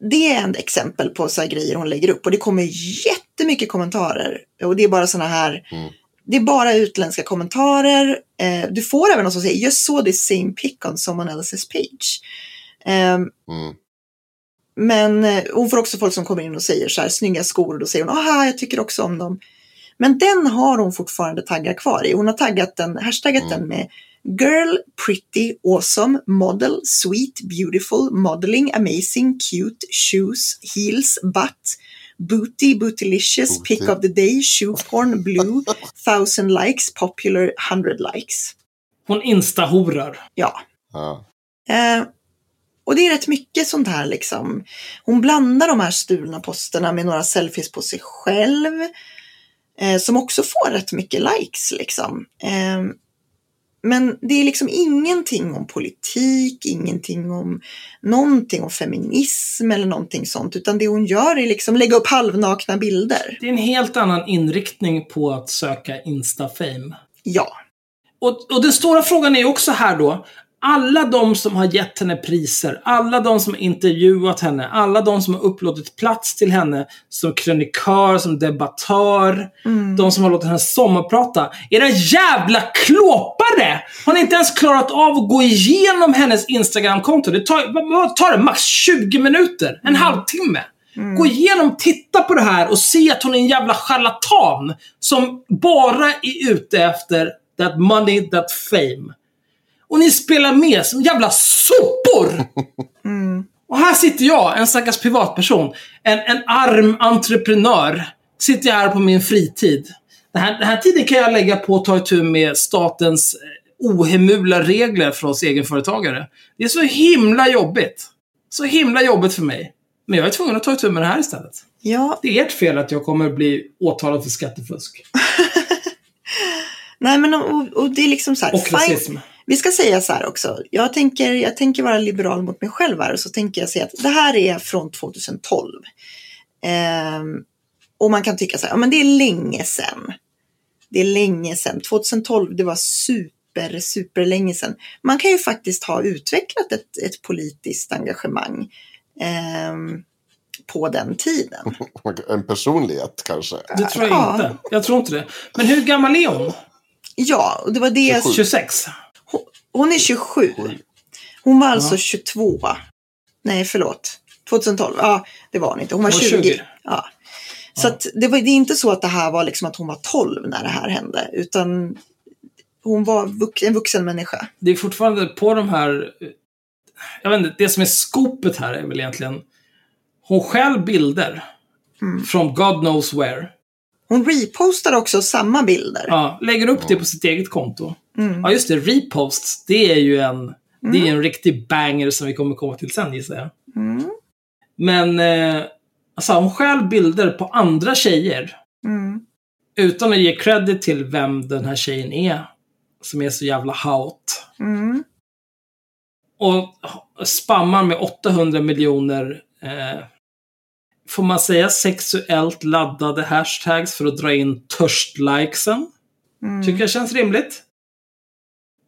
det är ett exempel på så grejer hon lägger upp och det kommer jättemycket kommentarer. Och det är bara såna här, Mm. det är bara utländska kommentarer. Eh, du får även någon som säger just saw this same pic on someone else's page. Eh, Mm. men eh, hon får också folk som kommer in och säger så här, snygga skor och då säger hon, aha, jag tycker också om dem. Men den har hon fortfarande taggar kvar i. Hon har taggat den, hashtaggat Mm. den med Girl, pretty, awesome, model, sweet, beautiful, modeling, amazing, cute, shoes, heels, butt, booty, bootylicious, Booty. pick of the day, shoe porn, blue, *laughs* thousand likes, popular, hundred likes. Hon instahorar. Ja. Ja. Eh, och det är rätt mycket sånt här liksom. Hon blandar de här stulna posterna med några selfies på sig själv. Eh, som också får rätt mycket likes liksom. Eh, men det är liksom ingenting om politik, ingenting om någonting om feminism eller någonting sånt. Utan det hon gör är liksom lägga upp halvnakna bilder. Det är en helt annan inriktning på att söka Insta-fame. Ja. Och, och den stora frågan är också här då, alla de som har gett henne priser, alla de som har intervjuat henne, alla de som har upplåtit plats till henne som krönikör, som debattör, de som har låtit henne sommarprata. Era jävla klåpare! Har ni inte ens klarat av att gå igenom hennes Instagramkonto? Det tar, vad- tar det? Max 20 minuter? En halvtimme? Gå igenom, titta på det här och se att hon är en jävla charlatan som bara är ute efter that money, that fame. Och ni spelar med som jävla sopor! Och här sitter jag, en stackars privatperson, en, en arm entreprenör, sitter jag här på min fritid. Den här, den här tiden kan jag lägga på att ta itu med statens eh, ohemula regler för oss egenföretagare. Det är så himla jobbigt. Så himla jobbigt för mig. Men jag är tvungen att ta itu med det här istället. Ja, Det är ert fel att jag kommer bli åtalad för skattefusk. *laughs* nej men och, och det är liksom så här. Och rasism. Vi ska säga så här också. Jag tänker, jag tänker vara liberal mot mig själv här och så tänker jag säga att det här är från 2012. Ehm, och man kan tycka så här, ja men det är länge sedan. Det är länge sedan. 2012, det var super, super länge sedan. Man kan ju faktiskt ha utvecklat ett, ett politiskt engagemang ehm, på den tiden. *laughs* En personlighet kanske. Det tror jag Ja. inte. Jag tror inte det. Men hur gammal är hon? Ja, och det var det jag 26? Hon- är 27. Hon var alltså 22. Nej, förlåt. 2012. Ja, det var hon inte. Hon var Hon var 20. 20. Ja. Så att det, var, det är inte så att det här var liksom att hon var 12 när det här hände. Utan hon var vux, en vuxen människa. det är fortfarande på de här... Jag vet inte, det som är skopet här är väl egentligen... Hon stjäl bilder. Från God knows where. Hon repostade också samma bilder. Ja, lägger upp det på sitt eget konto. Ja, just det. Reposts, det är ju en... Det är en riktig banger som vi kommer komma till sen gissar jag. Mm. Men... Eh, alltså, hon stjäl bilder på andra tjejer. Mm. Utan att ge credit till vem den här tjejen är. Som är så jävla haut. Mm. och spammar med 800 miljoner, eh, får man säga sexuellt laddade hashtags för att dra in törstlikesen. Mm. Tycker jag känns rimligt.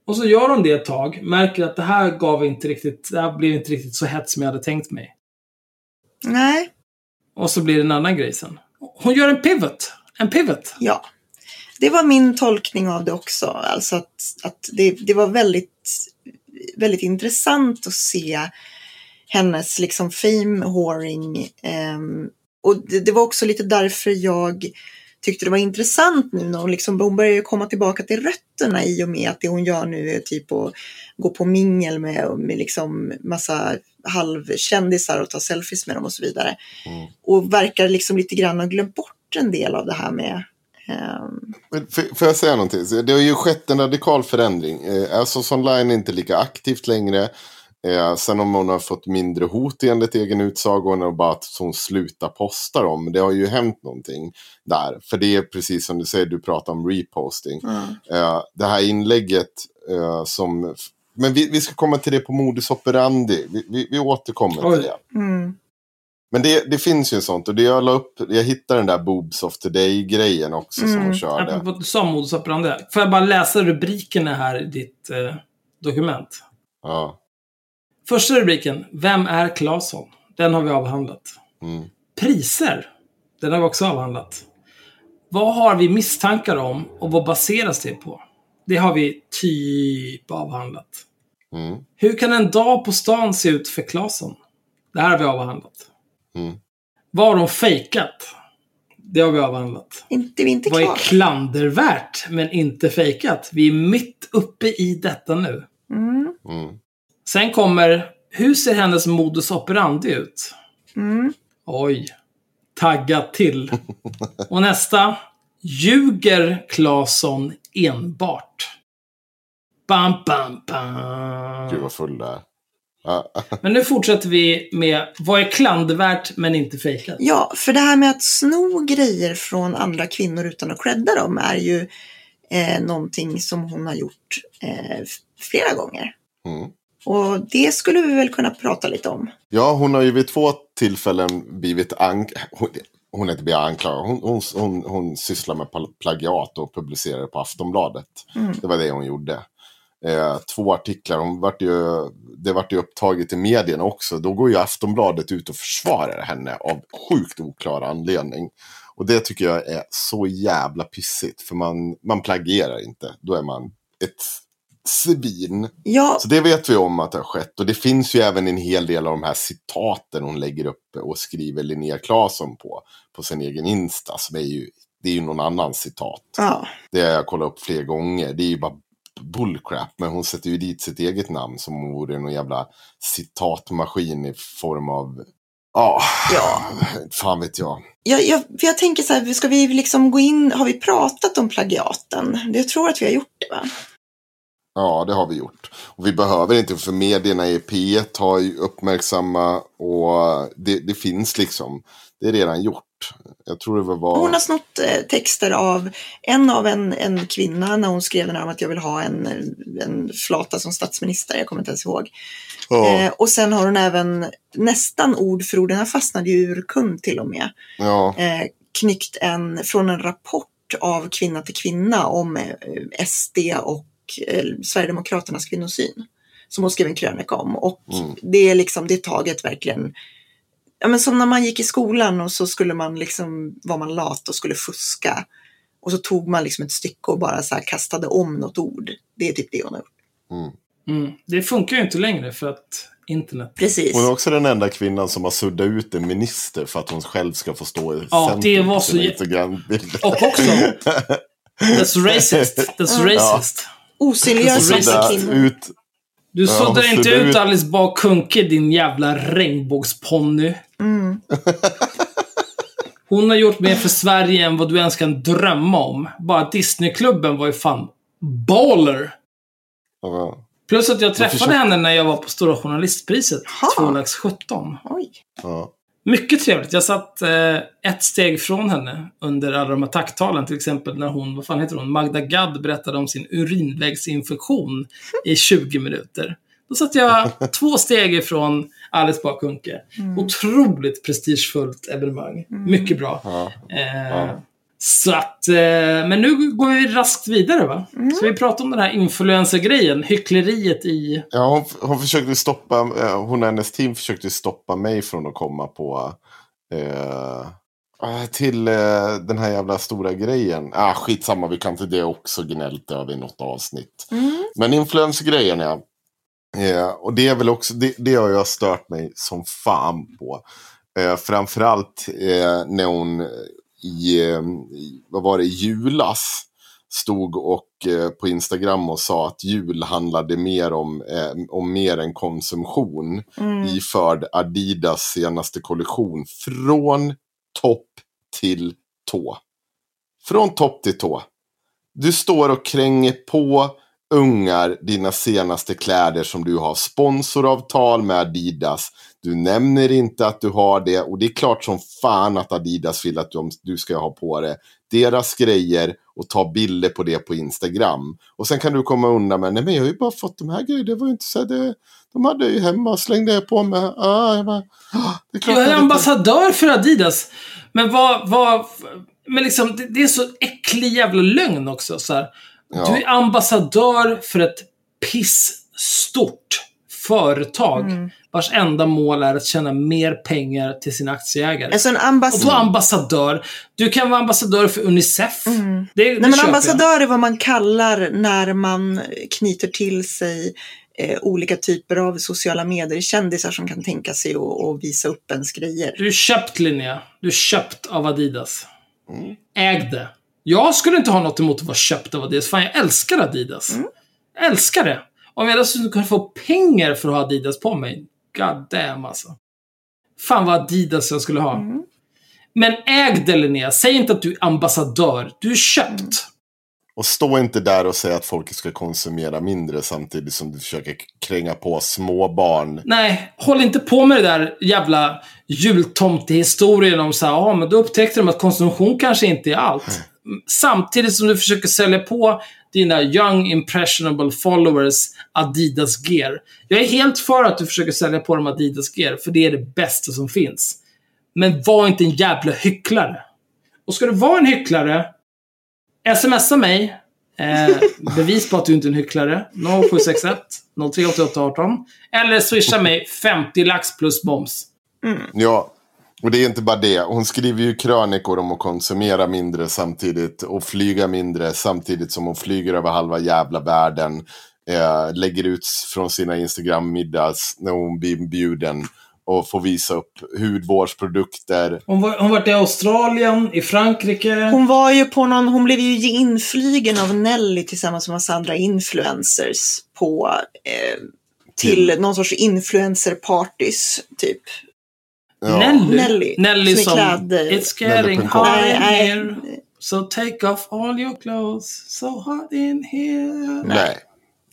Och så gör de det ett tag, märker att det här gav inte riktigt, det här blev inte riktigt så hett som jag hade tänkt mig. Nej, Och så blir det en annan grej sen. Hon gör en pivot. En pivot. ja. Det var min tolkning av det också. Alltså att, att det, det var väldigt, väldigt intressant att se hennes liksom fame whoring. ehm, och det, det var också lite därför jag tyckte det var intressant nu när hon liksom, hon börjar komma tillbaka till rötterna i och med att det hon gör nu är typ att gå på mingel med, med liksom massa halvkändisar och ta selfies med dem och så vidare. Och verkar liksom lite grann ha glömt bort en del av det här med ehm, Får jag säga någonting? Det har ju skett en radikal förändring. Eh, Assos Online är inte lika aktivt längre. Eh, sen om hon har fått mindre hot enligt egen utsago och bara att hon slutar posta dem. Det har ju hänt någonting där. För det är precis som du säger, du pratar om reposting. Eh, det här inlägget eh, som... Men vi, vi ska komma till det på modus operandi. Vi, vi, vi återkommer Oj. till det. mm, Men det, det finns ju sånt. Och det jag la upp, jag hittade den där Boobs of the Day-grejen också som hon körde. Apropå du sa modus operandi. Får jag bara läsa rubrikerna här i ditt eh, dokument? Ja. Första rubriken. Vem är Claesson? Den har vi avhandlat. Mm. Priser. Den har vi också avhandlat. Vad har vi misstankar om och vad baseras det på? Det har vi typ avhandlat. Mm. Hur kan en dag på stan se ut för Claesson? Det här har vi avhandlat. Mm. Vad har de fejkat? Det har vi avhandlat. inte, vi är inte Vad är klandervärt men inte fejkat? Vi är mitt uppe i detta nu. Mm, Mm. Sen kommer, hur ser hennes modus operandi ut? mm, Oj. Taggat till. *laughs* Och nästa. Ljuger Claesson enbart? Bam, bam, bam. Gud vad full det är. *laughs* Men nu fortsätter vi med vad är klandervärt men inte fejkat? Ja, för det här med att sno grejer från andra kvinnor utan att credda dem är ju eh, någonting som hon har gjort eh, flera gånger. Mm. Och det skulle vi väl kunna prata lite om. ja, hon har ju vid två tillfällen blivit anklagad. Hon, hon är inte blivit anklagad. Hon, hon, hon, hon sysslar med plagiat och publicerar det på Aftonbladet. Mm. Det var det hon gjorde. eh, två artiklar. Hon vart ju, det vart ju upptaget i medierna också. Då går ju Aftonbladet ut och försvarar henne av sjukt oklar anledning. Och det tycker jag är så jävla pissigt. För man, man plagierar inte. Då är man ett svin. Ja, Så det vet vi om att det har skett. Och det finns ju även en hel del av de här citaten hon lägger upp och skriver Linnea Claesson på. På sin egen Insta. Som är ju, det är ju någon annan citat. ja. Det har jag kollat upp flera gånger. Det är ju bara bullcrap. Men hon sätter ju dit sitt eget namn som om hon vore någon jävla citatmaskin i form av... Ja, Ja. fan vet jag. Jag, jag, jag tänker så här, ska vi liksom gå in, har vi pratat om plagiaten? Jag tror att vi har gjort det va? Ja, det har vi gjort. Och vi behöver inte, för medierna i P1 har ju uppmärksamma och det, det finns liksom. Det är redan gjort. Jag tror det var... Hon har snott eh, texter av en av en, en kvinna när hon skrev den här om att jag vill ha en, en flata som statsminister. Jag kommer inte ens ihåg. Ja, Eh, och sen har hon även nästan ord för ord, den här fastnade ju ur kund till och med, ja, eh, knyckt en, från en rapport av Kvinna till kvinna om eh, SD och eh, Sverigedemokraternas kvinnosyn. Som hon skrev en krönika om. Och Mm. det är liksom, det är taget verkligen Ja, men som när man gick i skolan och så skulle man liksom, var man lat och skulle fuska. Och så tog man liksom ett stycke och bara så här kastade om något ord. Det är typ det hon har gjort. mm. Mm. Det funkar ju inte längre för att internet... Precis. Hon är också den enda kvinnan som har suddat ut en minister för att hon själv ska få stå i Ja, centrum det var så Instagram-bilder. Och också... *laughs* That's racist. That's racist. Osynliggör Så svarta kvinnor. Du Ja, suddar så inte ut Alice Bah Kuhnke, din jävla regnbågsponny. Mm. Hon har gjort mer för Sverige än vad du ens kan drömma om. Bara Disneyklubben var ju fan baller. Ja, Plus att jag träffade försöker- henne när jag var på Stora Journalistpriset. Ha. 2 lax 17. Oj. ja. Mycket trevligt. Jag satt eh, ett steg från henne under alla de här tacktalen. Till exempel när hon, vad fan heter hon, Magda Gad berättade om sin urinvägsinfektion i 20 minuter. Då satt jag *laughs* två steg ifrån Alice Bah Kuhnke. Otroligt prestigefullt evenemang. Mycket bra. ja. Eh, Ja. Så att, eh, men nu går vi raskt vidare va? Så vi pratar om den här influencer-grejen, hyckleriet i... Ja, hon, hon försökte stoppa, eh, hon och hennes team försökte stoppa mig från att komma på eh, ah, till eh, den här jävla stora grejen. Ah, skitsamma, vi kan till det också gnällt över i något avsnitt. Mm. Men influencergrejen ja. Eh, och det är väl också, det, det har jag stört mig som fan på. Eh, framförallt eh, när hon i, eh, i, vad var det, julas stod och eh, på Instagram och sa att jul handlade mer om, eh, om mer än konsumtion Mm. iförd Adidas senaste kollektion från topp till tå. Från topp till tå. Du står och kränger på ungar dina senaste kläder som du har sponsoravtal med Adidas. Du nämner inte att du har det och det är klart som fan att Adidas vill att du ska ha på det. Deras grejer och ta bilder på det på Instagram. Och sen kan du komma undan med, nej men jag har ju bara fått de här grejerna, det var ju inte så det, de hade jag ju hemma, slängde jag på mig. Ah, jag bara, ah, det är klart Jag är ambassadör för Adidas. Men vad, vad... Men liksom, det, det är så äcklig jävla lögn också. Så här. Ja. Du är ambassadör för ett pissstort företag Mm. vars enda mål är att tjäna mer pengar till sina aktieägare. Alltså en Och ambassadör. då ambassadör. Du kan vara ambassadör för Unicef. Mm. Det, det Nej, men köper jag. ambassadör är vad man kallar när man knyter till sig eh, olika typer av sociala medier, kändisar som kan tänka sig att att visa upp ens grejer. Du är köpt Linnea. Du är köpt av Adidas. Mm. Äg det. Jag skulle inte ha något emot att vara köpt av Adidas. Fan, jag älskar Adidas. Mm. Jag älskar det. Om jag dessutom kunde få pengar för att ha Adidas på mig. God damn alltså. Fan vad Adidas jag skulle ha. Mm. Men äg det Linnea. Säg inte att du är ambassadör. Du är köpt. Och stå inte där och säg att folk ska konsumera mindre samtidigt som du försöker kränga på småbarn. Nej, håll inte på med det där jävla jultomtehistorien om så här, ja men då upptäckte de att konsumtion kanske inte är allt. *laughs* Samtidigt som du försöker sälja på dina young impressionable followers Adidas gear. Jag är helt för att du försöker sälja på dem Adidas gear, för det är det bästa som finns. Men var inte en jävla hycklare. Och ska du vara en hycklare, smsa mig, Eh, *laughs* bevis på att du inte är en hycklare. 0761 038818. Eller swisha mig 50 lax plus moms. Ja, och det är inte bara det. Hon skriver ju krönikor om att konsumera mindre samtidigt och flyga mindre samtidigt som hon flyger över halva jävla världen. Eh, lägger ut från sina Instagram-middags när hon blir bjuden och får visa upp hudvårdsprodukter. Hon var, hon varit i Australien, i Frankrike. Hon var ju på någon, hon blev ju inflygen av Nelly tillsammans med massa andra influencers på eh, till någon sorts influencer-partys typ. Ja. Nelly. Nelly, Nelly som som... It's getting hot in here. So take off all your clothes. So hot in here. Nej,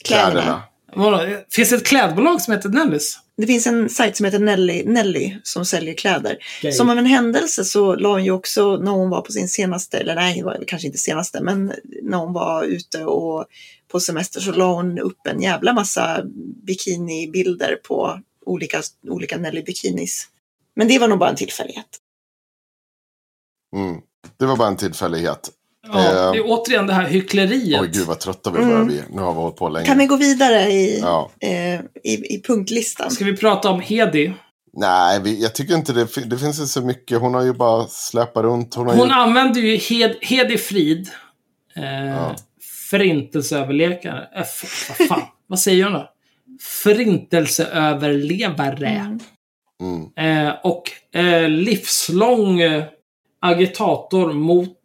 Kläderna. kläderna. Vadå? Finns det ett klädbolag som heter Nellys? Det finns en sajt som heter Nelly, Nelly som säljer kläder. Okej. Som av en händelse så la hon ju också när hon var på sin senaste, eller nej, kanske inte senaste, men när hon var ute och på semester så la hon upp en jävla massa bikinibilder på olika, olika Nelly-bikinis. Men det var nog bara en tillfällighet. Mm. Det var bara en tillfällighet. Ja, Eh. det är återigen det här hyckleriet. Oj, gud vad trötta vi börjar bli. Nu har vi hållit på länge. Kan vi gå vidare i, Ja. eh, i, i punktlistan? Ska vi prata om Hedi? Nej, vi, jag tycker inte det, det finns ju så mycket. Hon har ju bara släpat runt. Hon har Hon ju... använder ju Hed, Hedi Frid. Eh, Ja. Förintelseöverläkare. Äh, vad fan? vad säger jag då? Förintelseöverlevare. Mm. Mm. Eh, och eh, livslång eh, agitator mot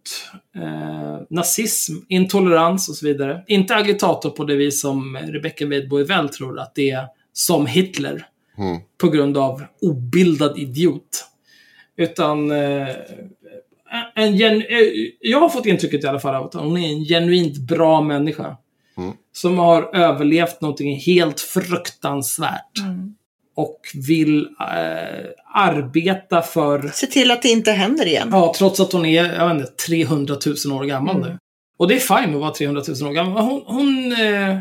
eh, nazism, intolerans och så vidare. Inte agitator på det vis som Rebecca Wedboy väl tror att det är som Hitler. Mm. På grund av obildad idiot. Utan eh, en gen- eh, jag har fått intrycket i alla fall av att hon är en genuint bra människa. Mm. Som har överlevt någonting helt fruktansvärt Mm. Och vill eh, arbeta för, Se till att det inte händer igen. ja, trots att hon är, jag vet inte, 300 000 år gammal Mm. nu. Och det är fine att vara 300 000 år gammal. Hon, hon, eh,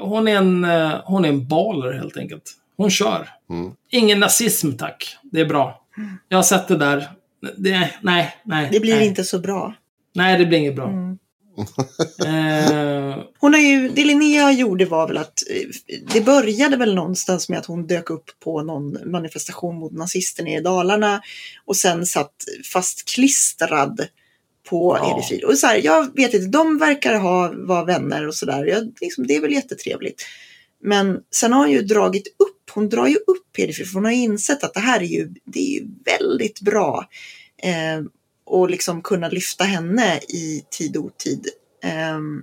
hon, är en, eh, hon är en baler helt enkelt. Hon kör. Mm. Ingen nazism tack. Det är bra. Jag har sett det där. Det, nej, nej. Det blir nej. inte så bra. Nej, det blir inget bra. Mm. *laughs* Eh, Hon har ju, det Linnea gjorde var väl att eh, det började väl någonstans med att hon dök upp på någon manifestation mot nazisterna i Dalarna och sen satt fastklistrad på Ja. Edifrid. Och så här, jag vet inte, de verkar ha, vara vänner och sådär. Liksom, det är väl jättetrevligt. Men sen har hon ju dragit upp, hon drar ju upp Edifrid för hon har insett att det här är ju, det är ju väldigt bra. Eh, och liksom kunna lyfta henne i tid och otid. Ehm,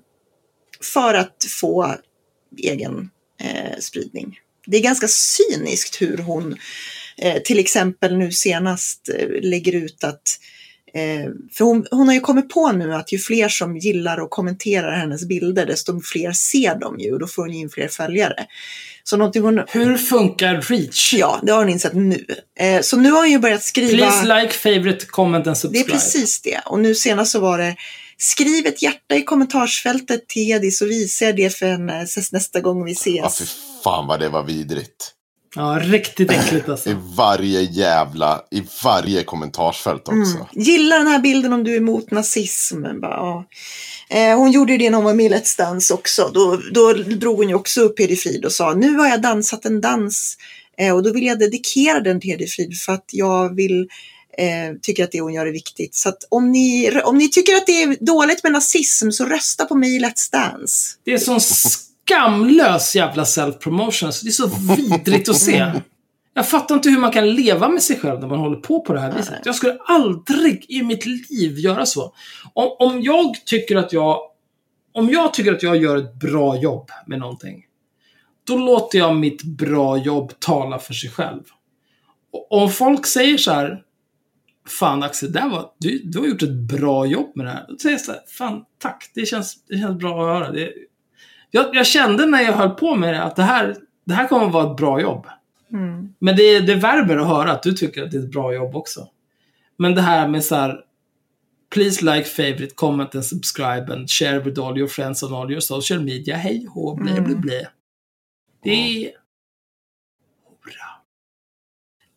för att få egen eh, spridning. Det är ganska cyniskt hur hon eh, till exempel nu senast eh, lägger ut att eh, för hon, hon har ju kommit på nu att ju fler som gillar och kommenterar hennes bilder desto fler ser de ju och då får hon in fler följare. Så någonting hon, hur funkar reach? ja, det har hon insett nu. Eh, så nu har hon ju börjat skriva. Please like, favorite, comment and Det subscribe. är precis det. Och nu senast så var det Skriv ett hjärta i kommentarsfältet till Hedi så visar jag det för henne ses nästa gång vi Ja, ses. fy fan vad det var vidrigt. Ja, riktigt äckligt alltså. *laughs* I varje jävla, i varje kommentarsfält också. Mm. Gilla den här bilden om du är emot nazism. Bara, ja eh, hon gjorde ju det när hon var med i Let's Dance också. Då, då drog hon ju också upp Hedi Frid och sa nu har jag dansat en dans eh, och då vill jag dedikera den till Hedi Frid för att jag vill eh, tycker att det hon gör är viktigt. Så att om ni, om ni tycker att det är dåligt med nazism så rösta på mig i Let's Dance. Det är sån skamlös jävla self-promotion. Så det är så vidrigt att se. Jag fattar inte hur man kan leva med sig själv när man håller på på det här viset. Jag skulle aldrig i mitt liv göra så. Om, om jag tycker att jag... Om jag tycker att jag gör ett bra jobb med någonting. Då låter jag mitt bra jobb tala för sig själv. Och om folk säger så här. Fan Axel, där var, du, du har gjort ett bra jobb med det här. Då säger jag så här, fan tack, det känns, det känns bra att höra. Det, jag, jag kände när jag höll på med det att det här, det här kommer att vara ett bra jobb. Mm. Men det, det värmer att höra att du tycker att det är ett bra jobb också. Men det här med så här. Please like, favorite, comment and subscribe and share with all your friends on all your social media. Hej och blä, blä, Mm. blä. Det är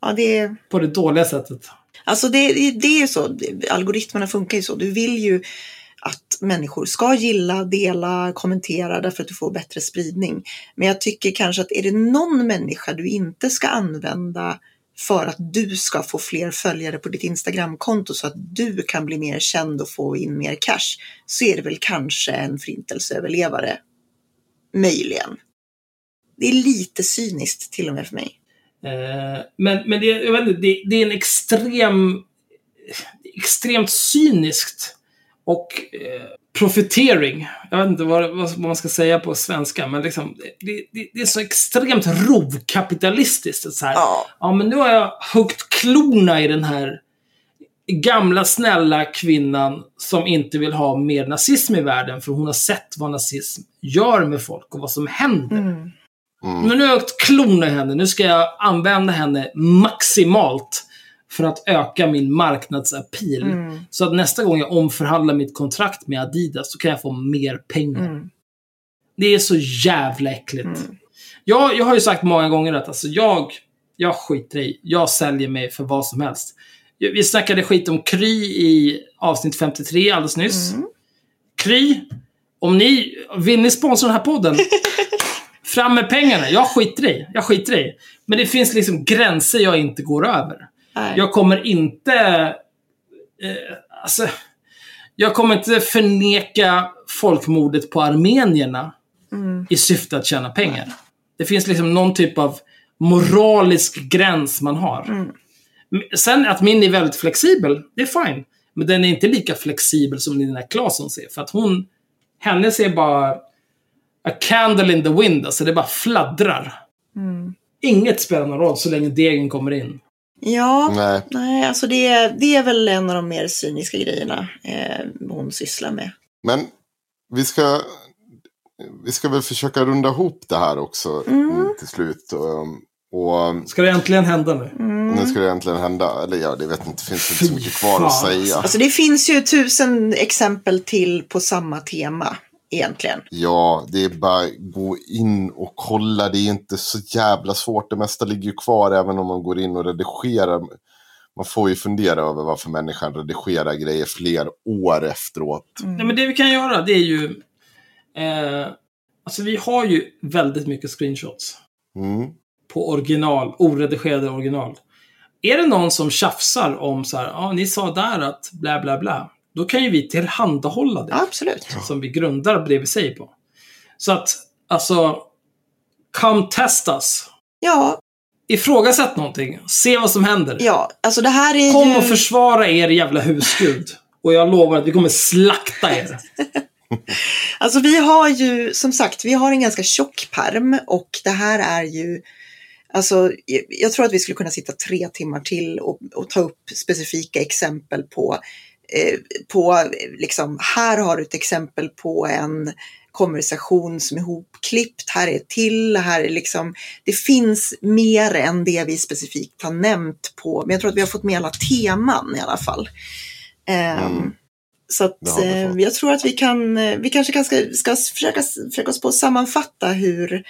Ja, det är... på det dåliga sättet. Alltså det, det är ju så, algoritmerna funkar ju så. Du vill ju att människor ska gilla, dela, kommentera därför att du får bättre spridning. Men jag tycker kanske att är det någon människa du inte ska använda för att du ska få fler följare på ditt Instagramkonto så att du kan bli mer känd och få in mer cash så är det väl kanske en förintelseöverlevare. Möjligen. Det är lite cyniskt till och med för mig. Eh, men men det, jag vet inte, det, det är en extrem, extremt cyniskt och eh, profitering. Jag vet inte vad, vad man ska säga på svenska, men liksom, det, det, det är så extremt rovkapitalistiskt. Så här, Ja. ja, men nu har jag huggt klorna i den här gamla snälla kvinnan som inte vill ha mer nazism i världen för hon har sett vad nazism gör med folk och vad som händer. Mm. Mm. Men nu har jag i henne. Nu ska jag använda henne maximalt för att öka min marknadsappeal. Mm. Så att nästa gång jag omförhandlar mitt kontrakt med Adidas så kan jag få mer pengar. Mm. Det är så jävla äckligt. Mm. Jag, jag har ju sagt många gånger att alltså jag, jag skiter i. Jag säljer mig för vad som helst. Vi snackade skit om Kry i avsnitt 53 alldeles nyss. Mm. Kry, om ni vill ni sponsra den här podden? *laughs* Fram med pengarna. Jag skiter i. Jag skiter i. Men det finns liksom gränser jag inte går över. Nej. Jag kommer inte... Eh, alltså, jag kommer inte förneka folkmordet på armenierna Mm. i syfte att tjäna pengar. Det finns liksom någon typ av moralisk gräns man har. Mm. Sen att min är väldigt flexibel, det är fine. Men den är inte lika flexibel som Linnea Claesson ser. För att hon, hennes är bara a candle in the wind. Alltså det bara fladdrar. Mm. Inget spelar någon roll så länge degen kommer in. Ja, Nej, nej, alltså det, är- det är väl en av de mer cyniska grejerna eh, hon sysslar med. men vi ska, vi ska väl försöka runda ihop det här också Mm. mm, till slut. Och, och Ska det äntligen hända nu? Mm. nu ska det egentligen hända. Eller ja, det vet inte, det finns inte så mycket kvar att säga. Alltså det finns ju tusen exempel till på samma tema egentligen. Ja, det är bara gå in och kolla. Det är inte så jävla svårt. Det mesta ligger ju kvar även om man går in och redigerar. Man får ju fundera över varför människan redigerar grejer fler år efteråt. Nej, men det vi kan göra, det är ju... Eh, alltså vi har ju väldigt mycket screenshots. Mm. På original, oredigerade original. Är det någon som tjafsar om så här, ja, ni sa där att bla bla bla. Då kan ju vi tillhandahålla det. Absolut. Som vi grundar vi säger på. Så att, alltså... Come test us. Ja, Ifrågasätt någonting. Se vad som händer. ja, alltså det här är Kom ju... och försvara er jävla husgud. Och jag lovar att vi kommer slakta er. *laughs* Alltså vi har ju, som sagt, vi har en ganska tjock perm och det här är ju Alltså, jag- jag tror att vi skulle kunna sitta tre timmar till och, och ta upp specifika exempel på, eh, på eh, liksom, här har du ett exempel på en konversation som är hopklippt, här är ett till, här är liksom, det finns mer än det vi specifikt har nämnt på, men jag tror att vi har fått med alla teman i alla fall. Ehm, Mm. Så att, eh, fått. jag tror att vi kan, eh, vi kanske kan ska, ska försöka, försöka oss på att sammanfatta hur,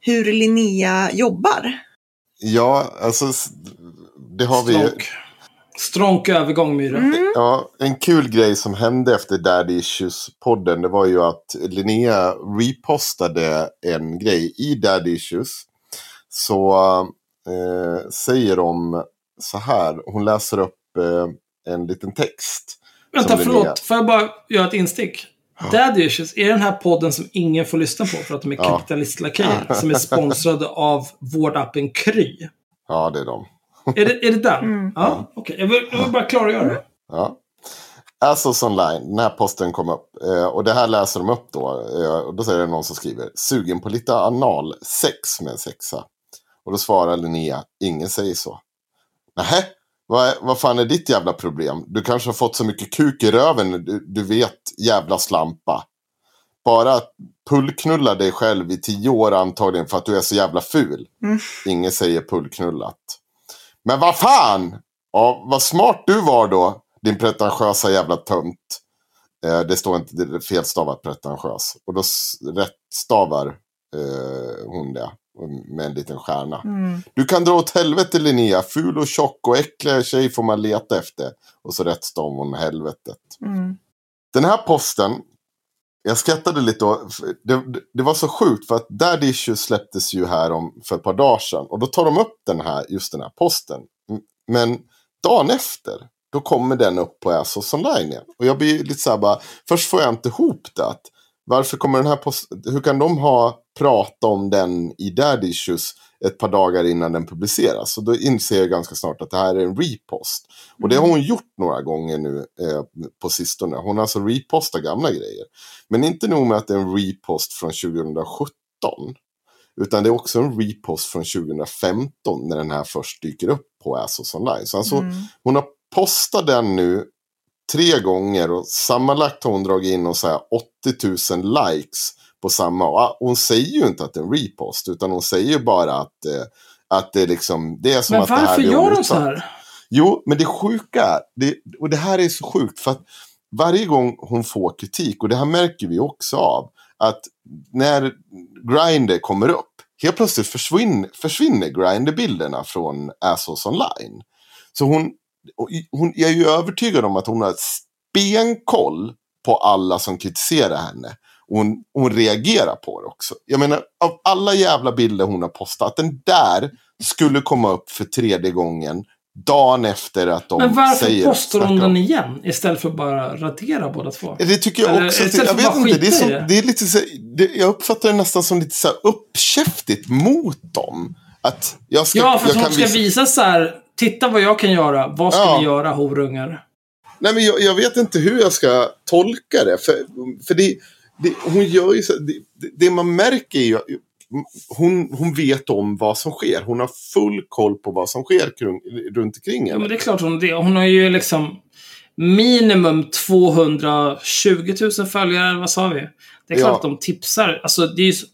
hur Linnea jobbar. Ja, alltså det har vi ju. Stronk. Stronk övergång, Myra. Mm. Ja, en kul grej som hände efter Daddy Issues-podden det var ju att Linnea repostade en grej i Daddy Issues. Så eh, säger de så här, hon läser upp eh, en liten text. Vänta, Linnea- förlåt. Får jag bara göra ett instick? Daddy Issues är den här podden som ingen får lyssna på för att de är Ja. kapitalistlakajer. Som är sponsrade av vårdappen Kry. Ja, det är de. Är det, är det den? Mm. Ja, okej. Jag, vill, jag vill bara klargöra det. Ja. Asos online, den här posten kom upp. Eh, och det här läser de upp då. Eh, och då säger det någon som skriver, sugen på lite anal sex med en sexa. Och då svarar Linnea, ingen säger så. Nähä, vad, vad fan är ditt jävla problem? Du kanske har fått så mycket kuk i röven, du, du vet jävla slampa. Bara pullknulla dig själv i tio år antagligen för att du är så jävla ful. Mm. Ingen säger pullknullat. Men vad fan! Ja, vad smart du var då, din pretentiösa jävla tönt. Eh, det står inte det är felstavat pretentiös. Och då rättstavar eh, hon det med en liten stjärna. Mm. Du kan dra åt helvete Linnea, ful och tjock och äcklig tjej får man leta efter. Och så rättstavar hon helvetet. Mm. Den här posten, jag skrattade lite då. Det, det var så sjukt för att Dad Issues släpptes ju här om för ett par dagar sedan. Och då tar de upp den här, just den här posten. Men dagen efter, då kommer den upp på Asos online igen. Och jag blir lite så här bara, först får jag inte ihop det. Att, varför kommer den här posten, hur kan de ha pratat om den i Dad Issues ett par dagar innan den publiceras? Och då inser jag ganska snart att det här är en repost. Och det har hon gjort några gånger nu eh, på sistone. Hon har alltså repostat gamla grejer. Men inte nog med att det är en repost från 2017. Utan det är också en repost från 2015 när den här först dyker upp på Asos online. Så alltså, Mm. hon har postat den nu tre gånger och sammanlagt har hon dragit in och så här 80 000 likes på samma. Och hon säger ju inte att det är en repost utan hon säger ju bara att, eh, att det, är liksom, det är som Men att det här varför gör de omutsatt. så här? Jo, men det sjuka är, det, och det här är så sjukt för att varje gång hon får kritik, och det här märker vi också av, att när Grindr kommer upp, helt plötsligt försvinner, försvinner Grindr-bilderna från Assos online. Så hon, hon, jag är ju övertygad om att hon har stenkoll på alla som kritiserar henne. Och hon, hon reagerar på det också. Jag menar, av alla jävla bilder hon har postat, att den där skulle komma upp för tredje gången dagen efter att de Men varför säger... postar hon den igen? Istället för att bara radera båda två? Det tycker jag Eller också. istället Jag för vet bara inte, det är, som, det. det är lite så, det, jag uppfattar det nästan som lite så här uppkäftigt mot dem. Att jag ska, Ja, för att jag hon ska visa så här. Titta vad jag kan göra. Vad ska Ja. vi göra, horungar? Nej, men jag, jag vet inte hur jag ska tolka det. För, för det, det, hon gör ju så, det, det- man märker är ju hon, hon vet om vad som sker. Hon har full koll på vad som sker kring, runt omkring Ja, henne. men det är klart hon det. Hon har ju liksom minimum 220 000 följare, eller vad sa vi? Det är klart Ja. att de tipsar. Alltså, det är ju, så-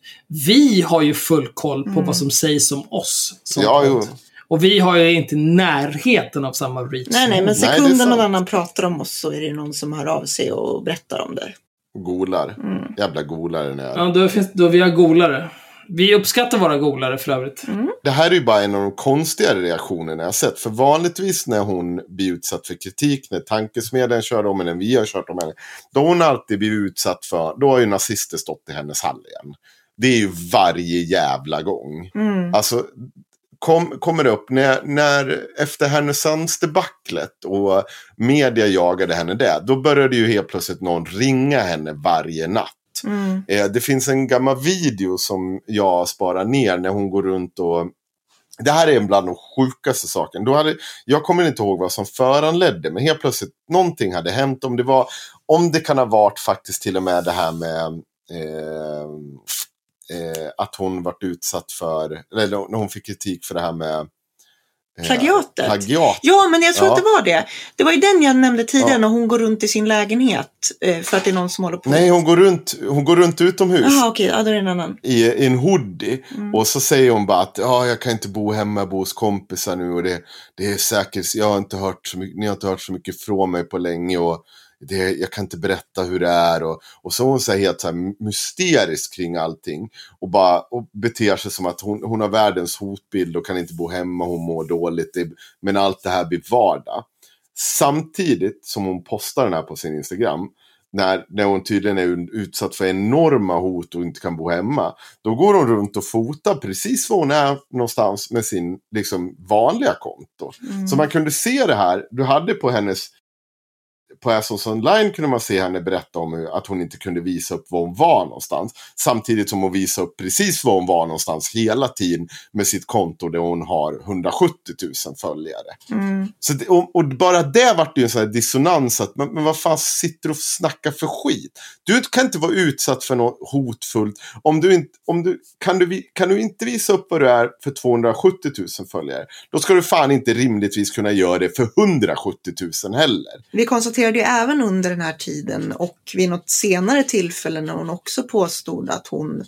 vi har ju full koll på Mm. vad som sägs om oss. Som Ja. Och vi har ju inte närheten av samma reach. Nej, nej, men sekunden någon annan pratar om oss så är det någon som hör av sig och berättar om det. Golar. Mm. Jävla golare ni är. Ja, då finns då vi har golare. Vi uppskattar våra golare för övrigt. Det här är ju bara en av de konstigare reaktionerna jag har sett. För vanligtvis när hon blir utsatt för kritik, när tankesmedjan kör om henne, när vi har kört om henne. Då har hon alltid blivit utsatt för, då har ju nazister stått i hennes hall igen. Det är ju varje jävla gång. Mm. Alltså, kom, kommer upp när, när efter Härnösandsdebaclet och media jagade henne där. Då började ju helt plötsligt någon ringa henne varje natt. Mm. Eh, det finns en gammal video som jag sparar ner när hon går runt och... Det här är bland de sjukaste sakerna. Då hade, jag kommer inte ihåg vad som föranledde, men helt plötsligt någonting hade hänt. Om det, var, om det kan ha varit faktiskt till och med det här med eh, eh, att hon varit utsatt för, eller när hon fick kritik för det här med eh, Plagiatet. plagiat. Ja, men jag tror Ja. att det var det. Det var ju den jag nämnde tidigare Ja. när hon går runt i sin lägenhet eh, för att det är någon som håller på. Nej, hon går runt, hon går runt utomhus. Jaha, okej. Ja, då är en annan. i, i en hoodie. Mm. Och så säger hon bara att ja, jag kan inte bo hemma, jag bor hos kompisar nu. Och det, det är säkert, jag har inte hört så mycket, ni har inte hört så mycket från mig på länge. Och det, jag kan inte berätta hur det är. Och, och så är hon så här helt så här mysterisk kring allting. Och, bara, och beter sig som att hon, hon har världens hotbild och kan inte bo hemma, hon mår dåligt. Det, men allt det här blir vardag. Samtidigt som hon postar den här på sin Instagram när, när hon tydligen är utsatt för enorma hot och inte kan bo hemma. Då går hon runt och fotar precis var hon är någonstans med sin liksom, vanliga konto. Mm. Så man kunde se det här. Du hade på hennes... På Assos online kunde man se henne berätta om att hon inte kunde visa upp var hon var någonstans. Samtidigt som hon visade upp precis var hon var någonstans hela tiden med sitt konto där hon har 170 000 följare. Mm. Så det, och, och bara det vart ju en sån här dissonans. Att, men, men vad fan sitter du och snackar för skit? Du kan inte vara utsatt för något hotfullt. Om du inte, om du, kan, du, kan du inte visa upp vad du är för 270 000 följare. Då ska du fan inte rimligtvis kunna göra det för 170 000 heller. Vi konstaterade ju även under den här tiden och vid något senare tillfälle när hon också påstod att hon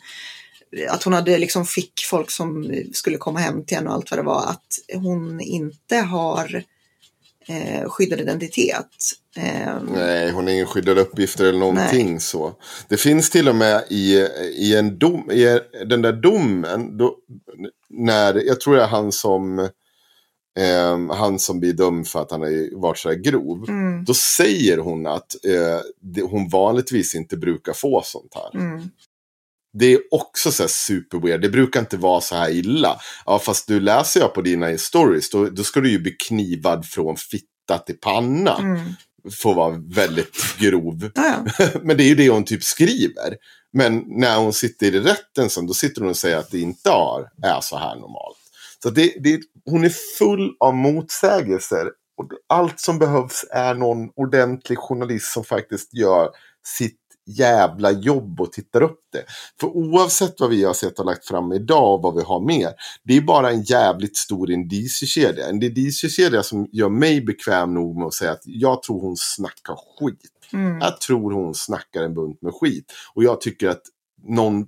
att hon hade liksom fick folk som skulle komma hem till henne och allt vad det var, att hon inte har eh, skyddad identitet. Eh, Nej, hon har ingen skyddade uppgifter eller någonting så. Det finns till och med i, i, en dom, i den där domen, då, när, jag tror det är han som eh, han som blir dömd för att han har varit så här grov. Mm. Då säger hon att eh, det, hon vanligtvis inte brukar få sånt här. Mm. Det är också så här super weird. Det brukar inte vara så här illa. Ja, fast du läser jag på dina stories, då, då ska du ju bli knivad från fitta till panna. Mm. Får vara väldigt grov. *laughs* Men det är ju det hon typ skriver. Men när hon sitter i rätten sen, då sitter hon och säger att det inte har, är så här normalt. Så det, det, hon är full av motsägelser. Och allt som behövs är någon ordentlig journalist som faktiskt gör sitt jävla jobb och tittar upp det. För oavsett vad vi har sett och lagt fram idag och vad vi har mer. Det är bara en jävligt stor indiciekedja. En indiciekedja som gör mig bekväm nog med att säga att jag tror hon snackar skit. Mm. Jag tror hon snackar en bunt med skit. Och jag tycker att någon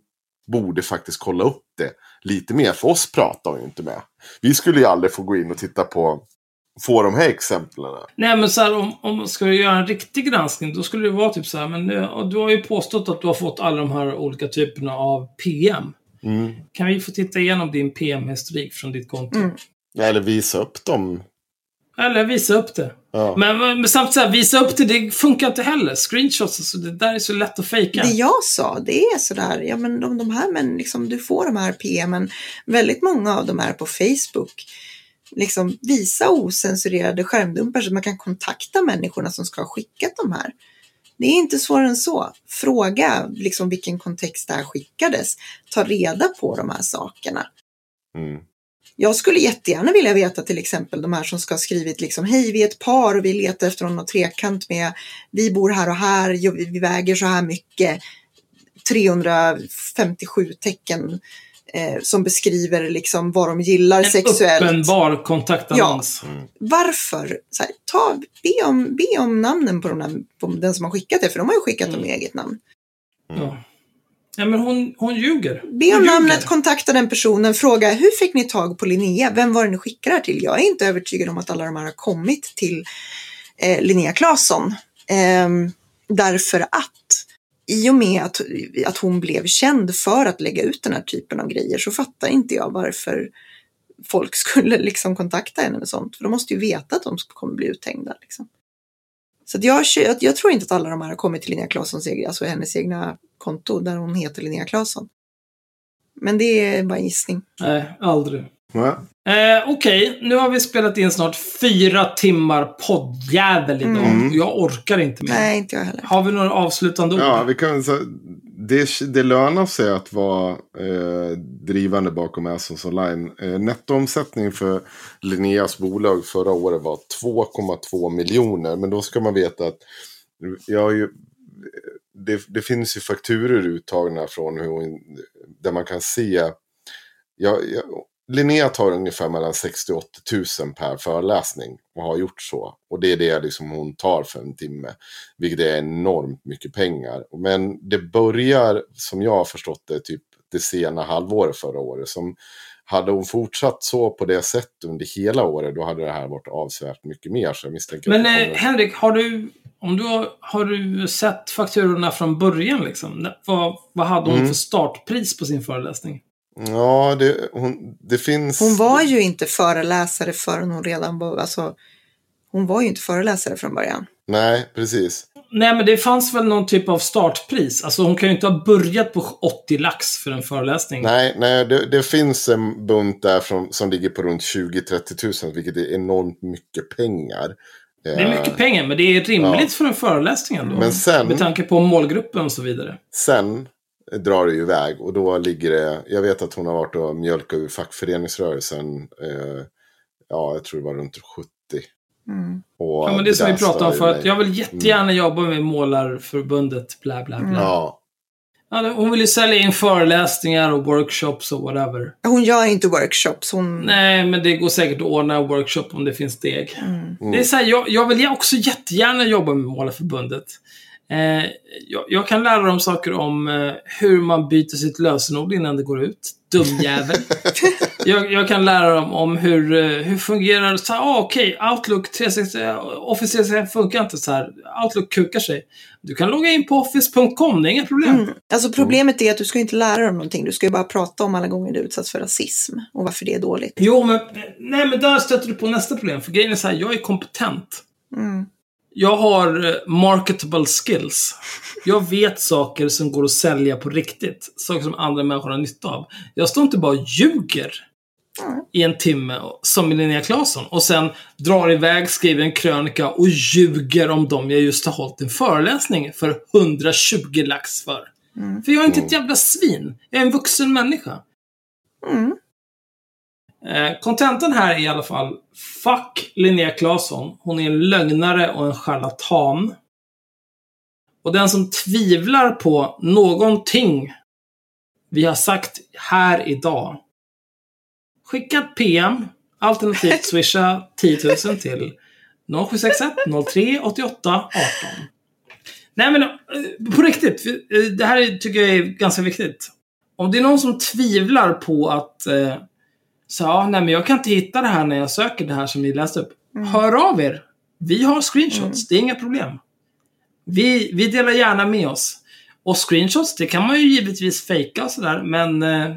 borde faktiskt kolla upp det lite mer. För oss pratar hon ju inte med. Vi skulle ju aldrig få gå in och titta på, få de här exemplen. Nej, men så här, om, om man ska göra en riktig granskning, då skulle det vara typ så här, men du har ju påstått att du har fått alla de här olika typerna av PM. Mm. Kan vi få titta igenom din PM-historik från ditt konto? Mm. Eller visa upp dem. Eller visa upp det. Ja. Men, men, samtidigt, så här, visa upp det, det funkar inte heller. Screenshots, alltså, det där är så lätt att fejka. Det jag sa, det är sådär, ja men de, de här, men liksom du får de här PMen, väldigt många av dem är på Facebook. Liksom visa osensurerade skärmdumpar så man kan kontakta människorna som ska ha skickat de här. Det är inte svårare än så. Fråga liksom vilken kontext det här skickades. Ta reda på de här sakerna. Mm. Jag skulle jättegärna vilja veta till exempel de här som ska ha skrivit liksom hej vi är ett par och vi letar efter någon trekant med vi bor här och här, vi väger så här mycket. 357 tecken eh, som beskriver liksom vad de gillar en sexuellt. uppenbar kontaktannons. Varför? Så här, ta, be, om, be om namnen på, de där, på den som har skickat det, för de har ju skickat dem i eget namn. Ja. Ja, men hon, hon ljuger. Be om namnet, kontakta den personen, fråga hur fick ni tag på Linnea? Vem var det ni skickade det till? Jag är inte övertygad om att alla de här har kommit till eh, Linnea Claesson. Ehm, därför att i och med att, att hon blev känd för att lägga ut den här typen av grejer så fattar inte jag varför folk skulle *laughs* liksom kontakta henne med sånt. För de måste ju veta att de kommer bli uthängda. Liksom. Så att jag, jag, jag tror inte att alla de här har kommit till Linnea Claessons egen, alltså hennes egna konto där hon heter Linnea Claesson. Men det är bara en gissning. Nej, aldrig. Ja. Eh, Okej, nu har vi spelat in snart fyra timmar poddjävel idag. Mm. Jag orkar inte mer. Nej, inte jag heller. Har vi några avslutande ord? Ja, vi kan säga det, det lönar sig att vara eh, drivande bakom Assons Online. Eh, nettoomsättning för Linneas bolag förra året var 2,2 miljoner. Men då ska man veta att eh, jag har ju, eh, det, det finns ju fakturer uttagna från hur där man kan se. Jag, jag, Linnea tar ungefär mellan 60 och 80 000 per föreläsning och har gjort så. Och det är det liksom hon tar för en timme. Vilket är enormt mycket pengar. Men det börjar, som jag har förstått det, typ det sena halvåret förra året. Som hade hon fortsatt så på det sättet under hela året, då hade det här varit avsevärt mycket mer. Så jag misstänker Men eh, kommer- Henrik, har du, om du har, har du sett fakturorna från början? Liksom? Vad, vad hade hon Mm. för startpris på sin föreläsning? Ja, det, hon, det finns... Hon var ju inte föreläsare förrän hon redan var, alltså, hon var ju inte föreläsare från början. Nej, precis. Nej, men det fanns väl någon typ av startpris? Alltså hon kan ju inte ha börjat på 80 lax för en föreläsning. Nej, nej det, det finns en bunt där från, som ligger på runt 20-30 000, vilket är enormt mycket pengar. Det är mycket pengar, men det är rimligt Ja. för en föreläsning ändå. Men sen- Med tanke på målgruppen och så vidare. Sen drar det ju iväg och då ligger det, jag vet att hon har varit och mjölkat ur fackföreningsrörelsen, eh, ja jag tror det var runt 70. Mm. Och Ja, men det som vi pratade om förut. Jag vill jättegärna jobba med Målarförbundet, bla bla bla. Ja, Ja, hon vill ju sälja in föreläsningar och workshops och whatever. Hon gör inte workshops, hon... Nej, men det går säkert att ordna workshop om det finns steg. Mm. Det är så här, jag, jag vill ju också jättegärna jobba med Målarförbundet. Eh, jag, jag kan lära dem saker om eh, hur man byter sitt lösenord innan det går ut. Dumjävel. *laughs* Jag, jag kan lära dem om hur, eh, hur fungerar så här, ah, okej, Outlook 360, Office 365 funkar inte så här. Outlook kukar sig. Du kan logga in på office.com, det är inga problem. Mm. Alltså problemet är att du ska inte lära dem någonting. Du ska ju bara prata om alla gånger du utsatts för rasism och varför det är dåligt. Jo, men, nej, men där stöter du på nästa problem. För grejen är så här, jag är kompetent. Mm. Jag har eh, marketable skills. Jag vet saker som går att sälja på riktigt. Saker som andra människor har nytta av. Jag står inte bara och ljuger i en timme som Linnea Claesson och sen drar iväg, skriver en krönika och ljuger om dem jag just har hållit en föreläsning för 120 lax för. Mm. För jag är inte ett jävla svin. Jag är en vuxen människa. Mm. Eh, Kontentan här är i alla fall, fuck Linnea Claesson. Hon är en lögnare och en charlatan. Och den som tvivlar på någonting vi har sagt här idag. Skicka ett PM, alternativt *laughs* swisha 10 000 till 0761 03 88 18. Nej men eh, på riktigt, eh, det här är- tycker jag är ganska viktigt. Om det är någon som tvivlar på att så ja, nej men jag kan inte hitta det här när jag söker det här som ni läste upp. Hör av er! Vi har screenshots, det är inga problem. Vi, vi delar gärna med oss. Och screenshots, det kan man ju givetvis fejka och sådär, men eh,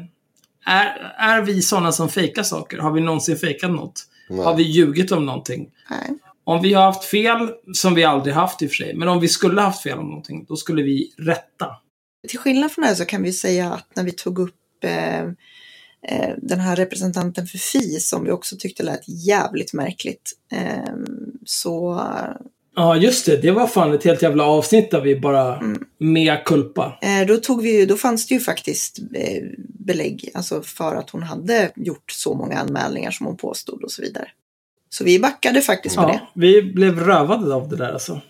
är, är vi sådana som fejkar saker? Har vi någonsin fejkat något? Nej. Har vi ljugit om någonting? Nej. Om vi har haft fel, som vi aldrig haft i och för sig, men om vi skulle haft fel om någonting, då skulle vi rätta. Till skillnad från det här så kan vi säga att när vi tog upp eh, den här representanten för FI som vi också tyckte lät jävligt märkligt. Eh, så Ja, just det. Det var fan ett helt jävla avsnitt där vi bara Mm. mea culpa. eh, då, tog vi, då fanns det ju faktiskt eh, belägg alltså för att hon hade gjort så många anmälningar som hon påstod och så vidare. Så vi backade faktiskt på det. Ja, vi blev rövade av det där alltså.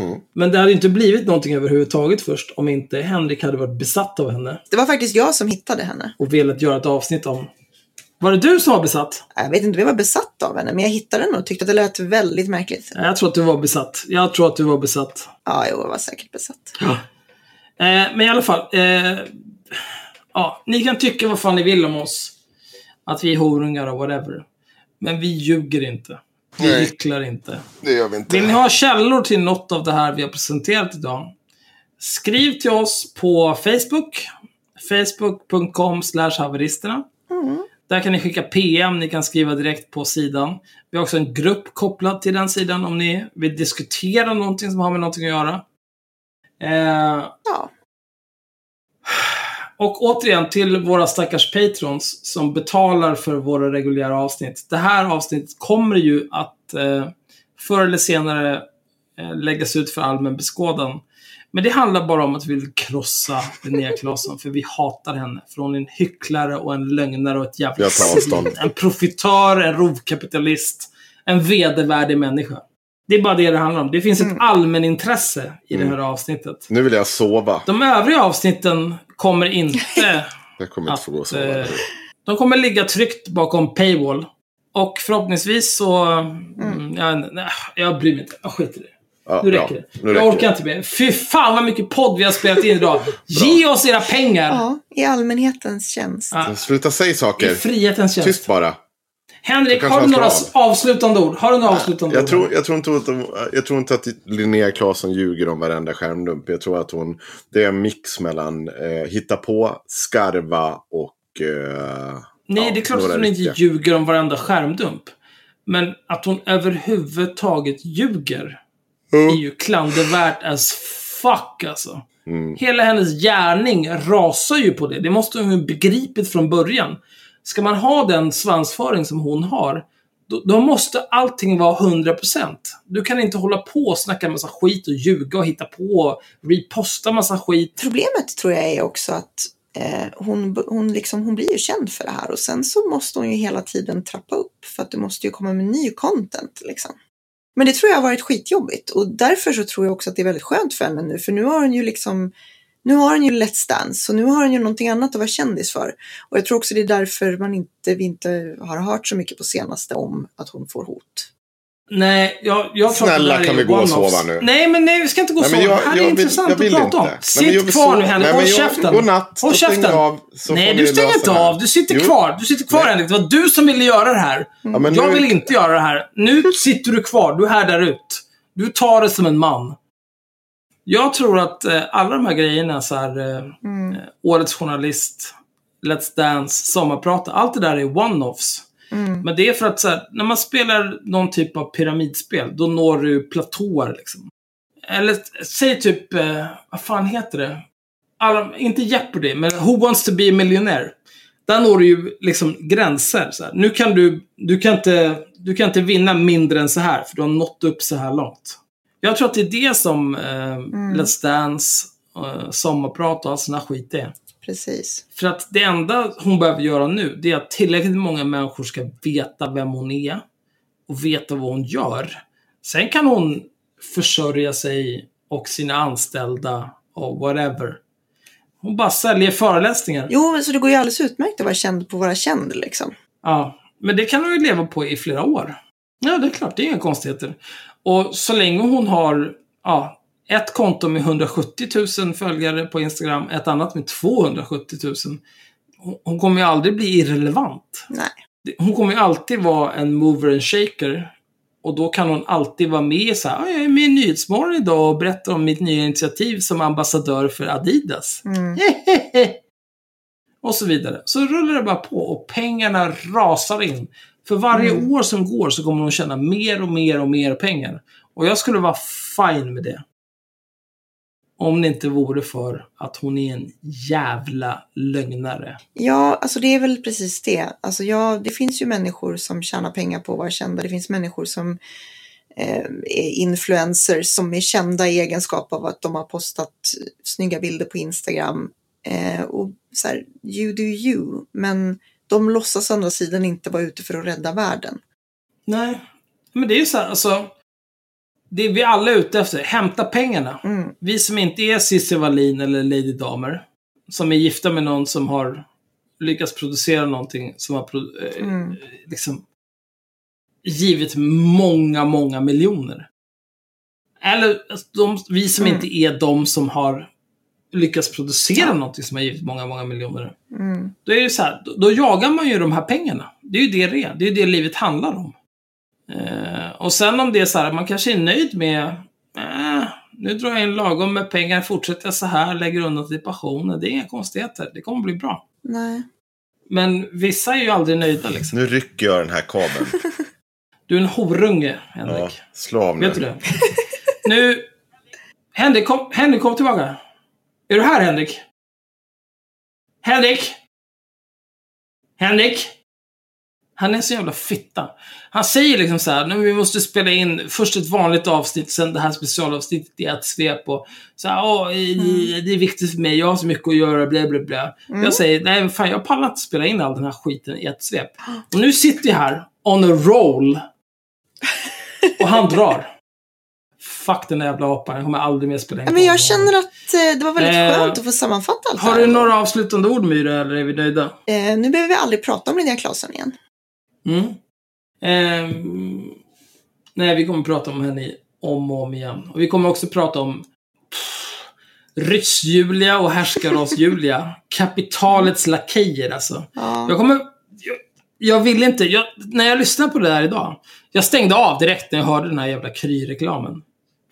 Mm. Men det hade ju inte blivit någonting överhuvudtaget först om inte Henrik hade varit besatt av henne Det var faktiskt jag som hittade henne. och velat göra ett avsnitt om. Var det du som var besatt? Jag vet inte om jag var besatt av henne, men jag hittade henne och tyckte att det lät väldigt märkligt. Jag tror att du var besatt. Jag tror att du var besatt. Ja, jag var säkert besatt. Eh, men i alla fall. Eh, ja, ni kan tycka vad fan ni vill om oss. Att vi är horungar och whatever. Men vi ljuger inte. Vi Nej. hycklar inte. Det gör vi inte. Vill ni ha källor till något av det här vi har presenterat idag? Skriv till oss på Facebook. Facebook.com haveristerna. Mm. Där kan ni skicka PM, ni kan skriva direkt på sidan. Vi har också en grupp kopplad till den sidan om ni vill diskutera någonting som har med någonting att göra. Eh, Ja. *sighs* *sighs* och återigen till våra stackars patrons som betalar för våra reguljära avsnitt. Det här avsnittet kommer ju att eh, förr eller senare eh, läggas ut för allmän beskådan. Men det handlar bara om att vi vill krossa Linnea Claesson, för vi hatar henne. För hon är en hycklare och en lögnare och ett jävla svin. *laughs* En profitör, en rovkapitalist, en vedervärdig människa. Det är bara det det handlar om. Det finns ett allmänintresse i det här avsnittet. Nu vill jag sova. De övriga avsnitten kommer inte *laughs* Jag kommer inte få gå och att, sova. eh, de kommer ligga tryggt bakom paywall. Och förhoppningsvis så... Mm. jag, nej, jag bryr mig inte. Jag skiter i det. Ja, Nu bra. räcker det. Nu jag orkar inte mer. Fy fan vad mycket podd vi har spelat in idag. *laughs* Ge oss era pengar! ja, i allmänhetens tjänst. Ja. Sluta säga I saker. frihetens tjänst. Tyst bara. Henrik, har du några avslutande ord? Har du några avslutande Jag ord? tror, jag, tror inte att de, jag tror inte att Linnea Claesson ljuger om varenda skärmdump. Jag tror att hon... Det är en mix mellan eh, hitta på, skarva och... Eh, Nej, ja, det är klart att hon inte ljuger om varenda skärmdump. Men att hon överhuvudtaget ljuger är ju klandervärt as fuck alltså. Mm. Hela hennes gärning rasar ju på det. Det måste hon ju begripit från början. Ska man ha den svansföring som hon har, då, då måste allting vara 100%. Du kan inte hålla på och snacka massa skit och ljuga och hitta på och reposta massa skit. Problemet tror jag är också att eh, hon, hon, liksom, hon blir ju känd för det här och sen så måste hon ju hela tiden trappa upp för att du måste ju komma med ny content. Liksom. Men det tror jag har varit skitjobbigt och därför så tror jag också att det är väldigt skönt för henne nu för nu har hon ju liksom nu har hon ju Let's Dance och nu har hon ju någonting annat att vara kändis för. Och jag tror också det är därför man inte, vi inte har hört så mycket på senaste om att hon får hot. Nej, jag, jag tror att Snälla, det där kan vi gå och sova nu? Nej, men nej, vi ska inte gå och Nej, sova. men jag- det här är jag vill- intressant jag vill att prata om. Nej, Sitt kvar nu, Henrik. Nej, Håll käften. godnatt. Håll käften. av, nej, du stänger inte av. Du sitter Jo. kvar. Du sitter kvar, Nej. Henrik. Det var du som ville göra det här. Ja, jag nu- vill inte göra det här. Nu sitter du kvar. Du härdar ut. Du tar det som en man. Jag tror att eh, alla de här grejerna, så här, eh, Mm. eh, Årets Journalist, Let's Dance, Sommarprat, allt det där är one-offs. Mm. Men det är för att så här, när man spelar någon typ av pyramidspel, då når du platåer liksom. Eller säg typ, eh, vad fan heter det? Alla, inte Jeopardy, men Who wants to be a millionaire? Där når du ju liksom gränser. Så här. Nu kan du, du kan, inte, du kan inte vinna mindre än så här, för du har nått upp så här långt. Jag tror att det är det som eh, Let's Dance, eh, Sommarprat och all sån här skit är. Precis. För att det enda hon behöver göra nu, det är att tillräckligt många människor ska veta vem hon är och veta vad hon gör. Sen kan hon försörja sig och sina anställda och whatever. Hon bara säljer föreläsningar. Jo, men så det går ju alldeles utmärkt att vara känd på vara känd liksom. Ja, men det kan hon ju leva på i flera år. Ja, det är klart, det är inga konstigheter. Och så länge hon har ja, ett konto med 170 000 följare på Instagram, ett annat med 270 000. hon- kommer ju aldrig bli irrelevant. Nej. Hon kommer ju alltid vara en mover and shaker. Och då kan hon alltid vara med så här, "Ja, jag är med i Nyhetsmorgon idag och berättar om mitt nya initiativ som ambassadör för Adidas. Mm. *laughs* och så vidare. Så rullar det bara på och pengarna rasar in. För varje Mm. år som går så kommer hon tjäna mer och mer och mer pengar. Och jag skulle vara fine med det. Om det inte vore för att hon är en jävla lögnare. Ja, alltså det är väl precis det. Alltså ja, det finns ju människor som tjänar pengar på att vara kända. Det finns människor som eh, är influencers som är kända i egenskap av att de har postat snygga bilder på Instagram. Eh, och så här, you do you. Men de låtsas å andra sidan inte vara ute för att rädda världen. Nej, men det är ju så här, alltså. Det är vi alla är ute efter. Hämta pengarna. Mm. Vi som inte är Cissi Wallin eller Lady Damer. Som är gifta med någon som har lyckats producera någonting som har eh, Mm. liksom givit många, många miljoner. Eller alltså, de, vi som Mm. inte är de som har lyckats producera Ja. någonting som har givit många, många miljoner. Mm. Då är det så här, då, då jagar man ju de här pengarna. Det är ju det det är. Det är det livet handlar om. Eh, och sen om det är så här, man kanske är nöjd med, eh, nu drar jag in lagom med pengar, fortsätter jag så här, lägger undan till pensionen. Det är inga konstigheter. Det kommer bli bra. Nej. Men vissa är ju aldrig nöjda liksom. Nu rycker jag den här kabeln. *laughs* Du är en horunge, Henrik. Ja, slå av nu. Vet du det? nu... Henrik, kom, Henrik, kom tillbaka. Är du här, Henrik? Henrik? Henrik? Han är så jävla fitta. Han säger liksom så här, "Nu, vi måste spela in först ett vanligt avsnitt, sen det här specialavsnittet i ett svep och så här, Åh, i- det är viktigt för mig, jag har så mycket att göra, bla bla bla. Mm. Jag säger, nej fan jag pallar inte spela in all den här skiten i ett svep. Och nu sitter jag här, on a roll. *laughs* Och han drar. Fuck den där jävla apan, jag kommer aldrig mer spela in Men jag känner att eh, det var väldigt Eh, skönt att få sammanfatta allt Har du några avslutande ord Myra, eller är vi nöjda? Eh, nu behöver vi aldrig prata om Linnea Claesson igen. Mm. Ehm, nej, vi kommer prata om henne om och om igen. Och vi kommer också prata om Ryss-Julia och härskaras-Julia. *laughs* Kapitalets lakejer alltså. Ja. Jag kommer... Jag, jag vill inte... Jag, när jag lyssnade på det här idag. Jag stängde av direkt när jag hörde den här jävla Kry-reklamen.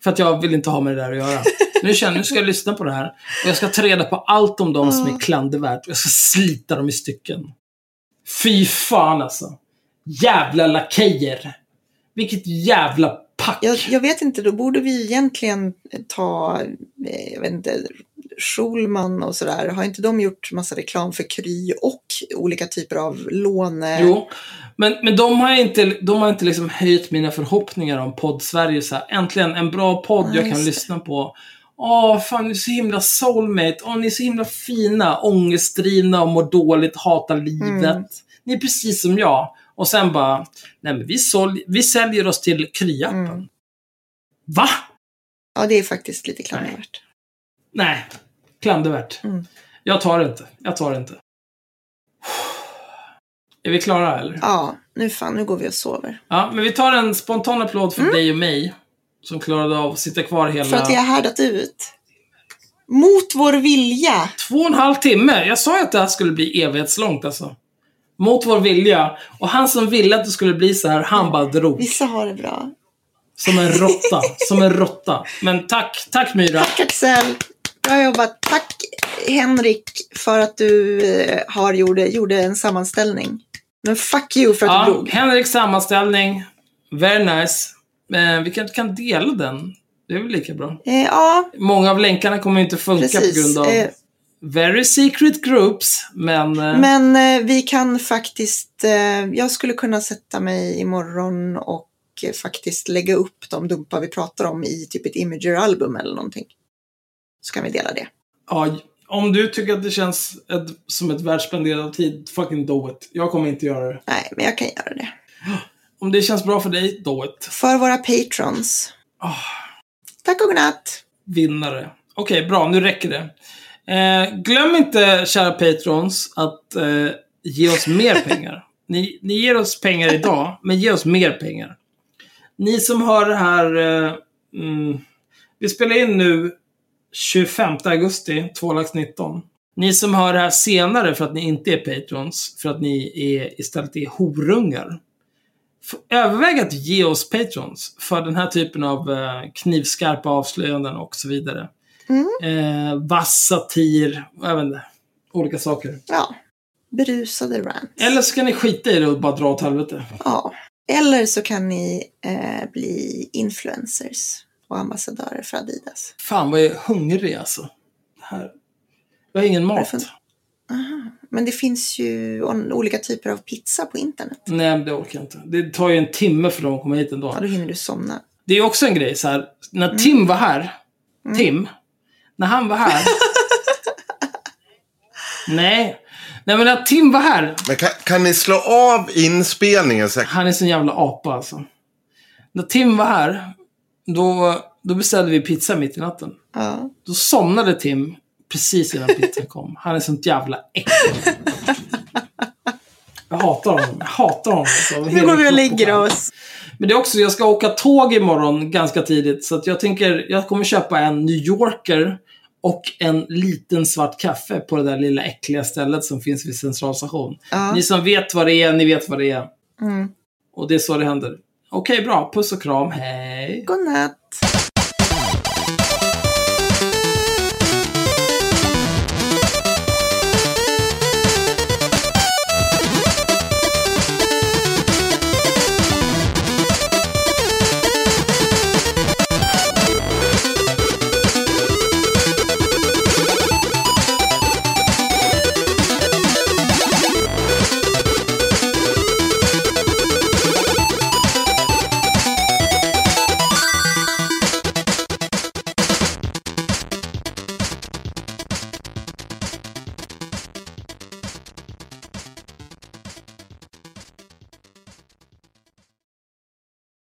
För att jag vill inte ha med det där att göra. Nu känner jag, nu ska jag lyssna på det här. Och jag ska ta reda på allt om dem som är klandervärt. Och jag ska slita dem i stycken. Fy fan alltså. Jävla lakejer. Vilket jävla pack. Jag, jag vet inte, då borde vi egentligen ta, eh, jag vet inte, Schulman och sådär. Har inte de gjort massa reklam för Kry och olika typer av låne... Jo, men, men de har inte, de har inte liksom höjt mina förhoppningar om podd-Sverige så här. Äntligen en bra podd Ja, jag kan lyssna på. Åh, fan ni är så himla soulmate. Åh, ni är så himla fina, ångestdrivna och mår dåligt, hatar livet. Mm. Ni är precis som jag. Och sen bara, nej men vi, sål, vi säljer oss till Kryappen. Mm. Va? Ja, det är faktiskt lite klandervärt. Nej, klandervärt. Mm. Jag tar det inte. Jag tar det inte. Är vi klara eller? Ja, nu fan, nu går vi och sover. Ja, men vi tar en spontan applåd för dig och mig. Som klarade av att sitta kvar hela... Mm. För att vi har härdat ut. Mot vår vilja. Två och en halv timme. Jag sa ju att det här skulle bli evighetslångt alltså. Mot vår vilja. Och han som ville att det skulle bli så här, han bara drog. Vissa har det bra. Som en råtta. som en råtta. Men tack, tack Myra. Tack Axel. Bra jobbat. Tack Henrik för att du eh, har gjorde, gjorde en sammanställning. Men fuck you för att du Ja, drog. Henriks sammanställning. Very nice. Men vi kanske kan dela den. Det är väl lika bra. Eh, ja, Många av länkarna kommer inte funka Precis, på grund av eh. very secret groups. Men, eh, men eh, vi kan faktiskt... Eh, jag skulle kunna sätta mig imorgon och eh, faktiskt lägga upp de dumpar vi pratar om i typ ett Imager-album eller någonting. Så kan vi dela det. ja, om du tycker att det känns ett, som ett världsspenderad tid, fucking do it. Jag kommer inte göra det. Nej, men jag kan göra det. Om det känns bra för dig, do it. För våra patrons. Ah. Tack och godnatt. Vinnare. Okej, bra. Nu räcker det. Eh, glöm inte, kära patrons, att eh, ge oss mer *laughs* pengar. Ni, ni ger oss pengar idag, men ge oss mer pengar. Ni som har det här... Eh, mm, vi spelar in nu 25 augusti, 2019. Ni som hör det här senare för att ni inte är patrons, för att ni är, istället är horungar. Överväg att ge oss patrons för den här typen av eh, knivskarpa avslöjanden och så vidare. Eh, vass satir, inte, olika saker. Ja. Berusade rants. Eller så kan ni skita i det och bara dra åt helvete. Ja. Eller så kan ni eh, bli influencers och ambassadörer för Adidas. Fan vad jag är hungrig alltså. Det här. Jag har ingen mat. Varför? Men det finns ju olika typer av pizza på internet. Nej, men det orkar jag inte. Det tar ju en timme för dem att komma hit ändå. Ja, då hinner du somna. Det är också en grej så här. När Mm. Tim var här. Tim. När han var här. *laughs* Nej. Nej men när Tim var här. Men kan, kan ni slå av inspelningen? Så Han är sån jävla apa alltså. När Tim var här. Då, då beställde vi pizza mitt i natten. Ja. Då somnade Tim precis innan pizzan kom. Han är sånt jävla äckel. Jag hatar honom. Jag hatar honom. Alltså, Nu går vi och lägger oss. Men det är också, jag ska åka tåg imorgon ganska tidigt. Så jag tänker, jag kommer köpa en New Yorker och en liten svart kaffe på det där lilla äckliga stället som finns vid centralstation. Ja. Ni som vet vad det är, ni vet vad det är. Mm. Och det är så det händer. Okej, bra. Puss och kram. Hej! Godnatt.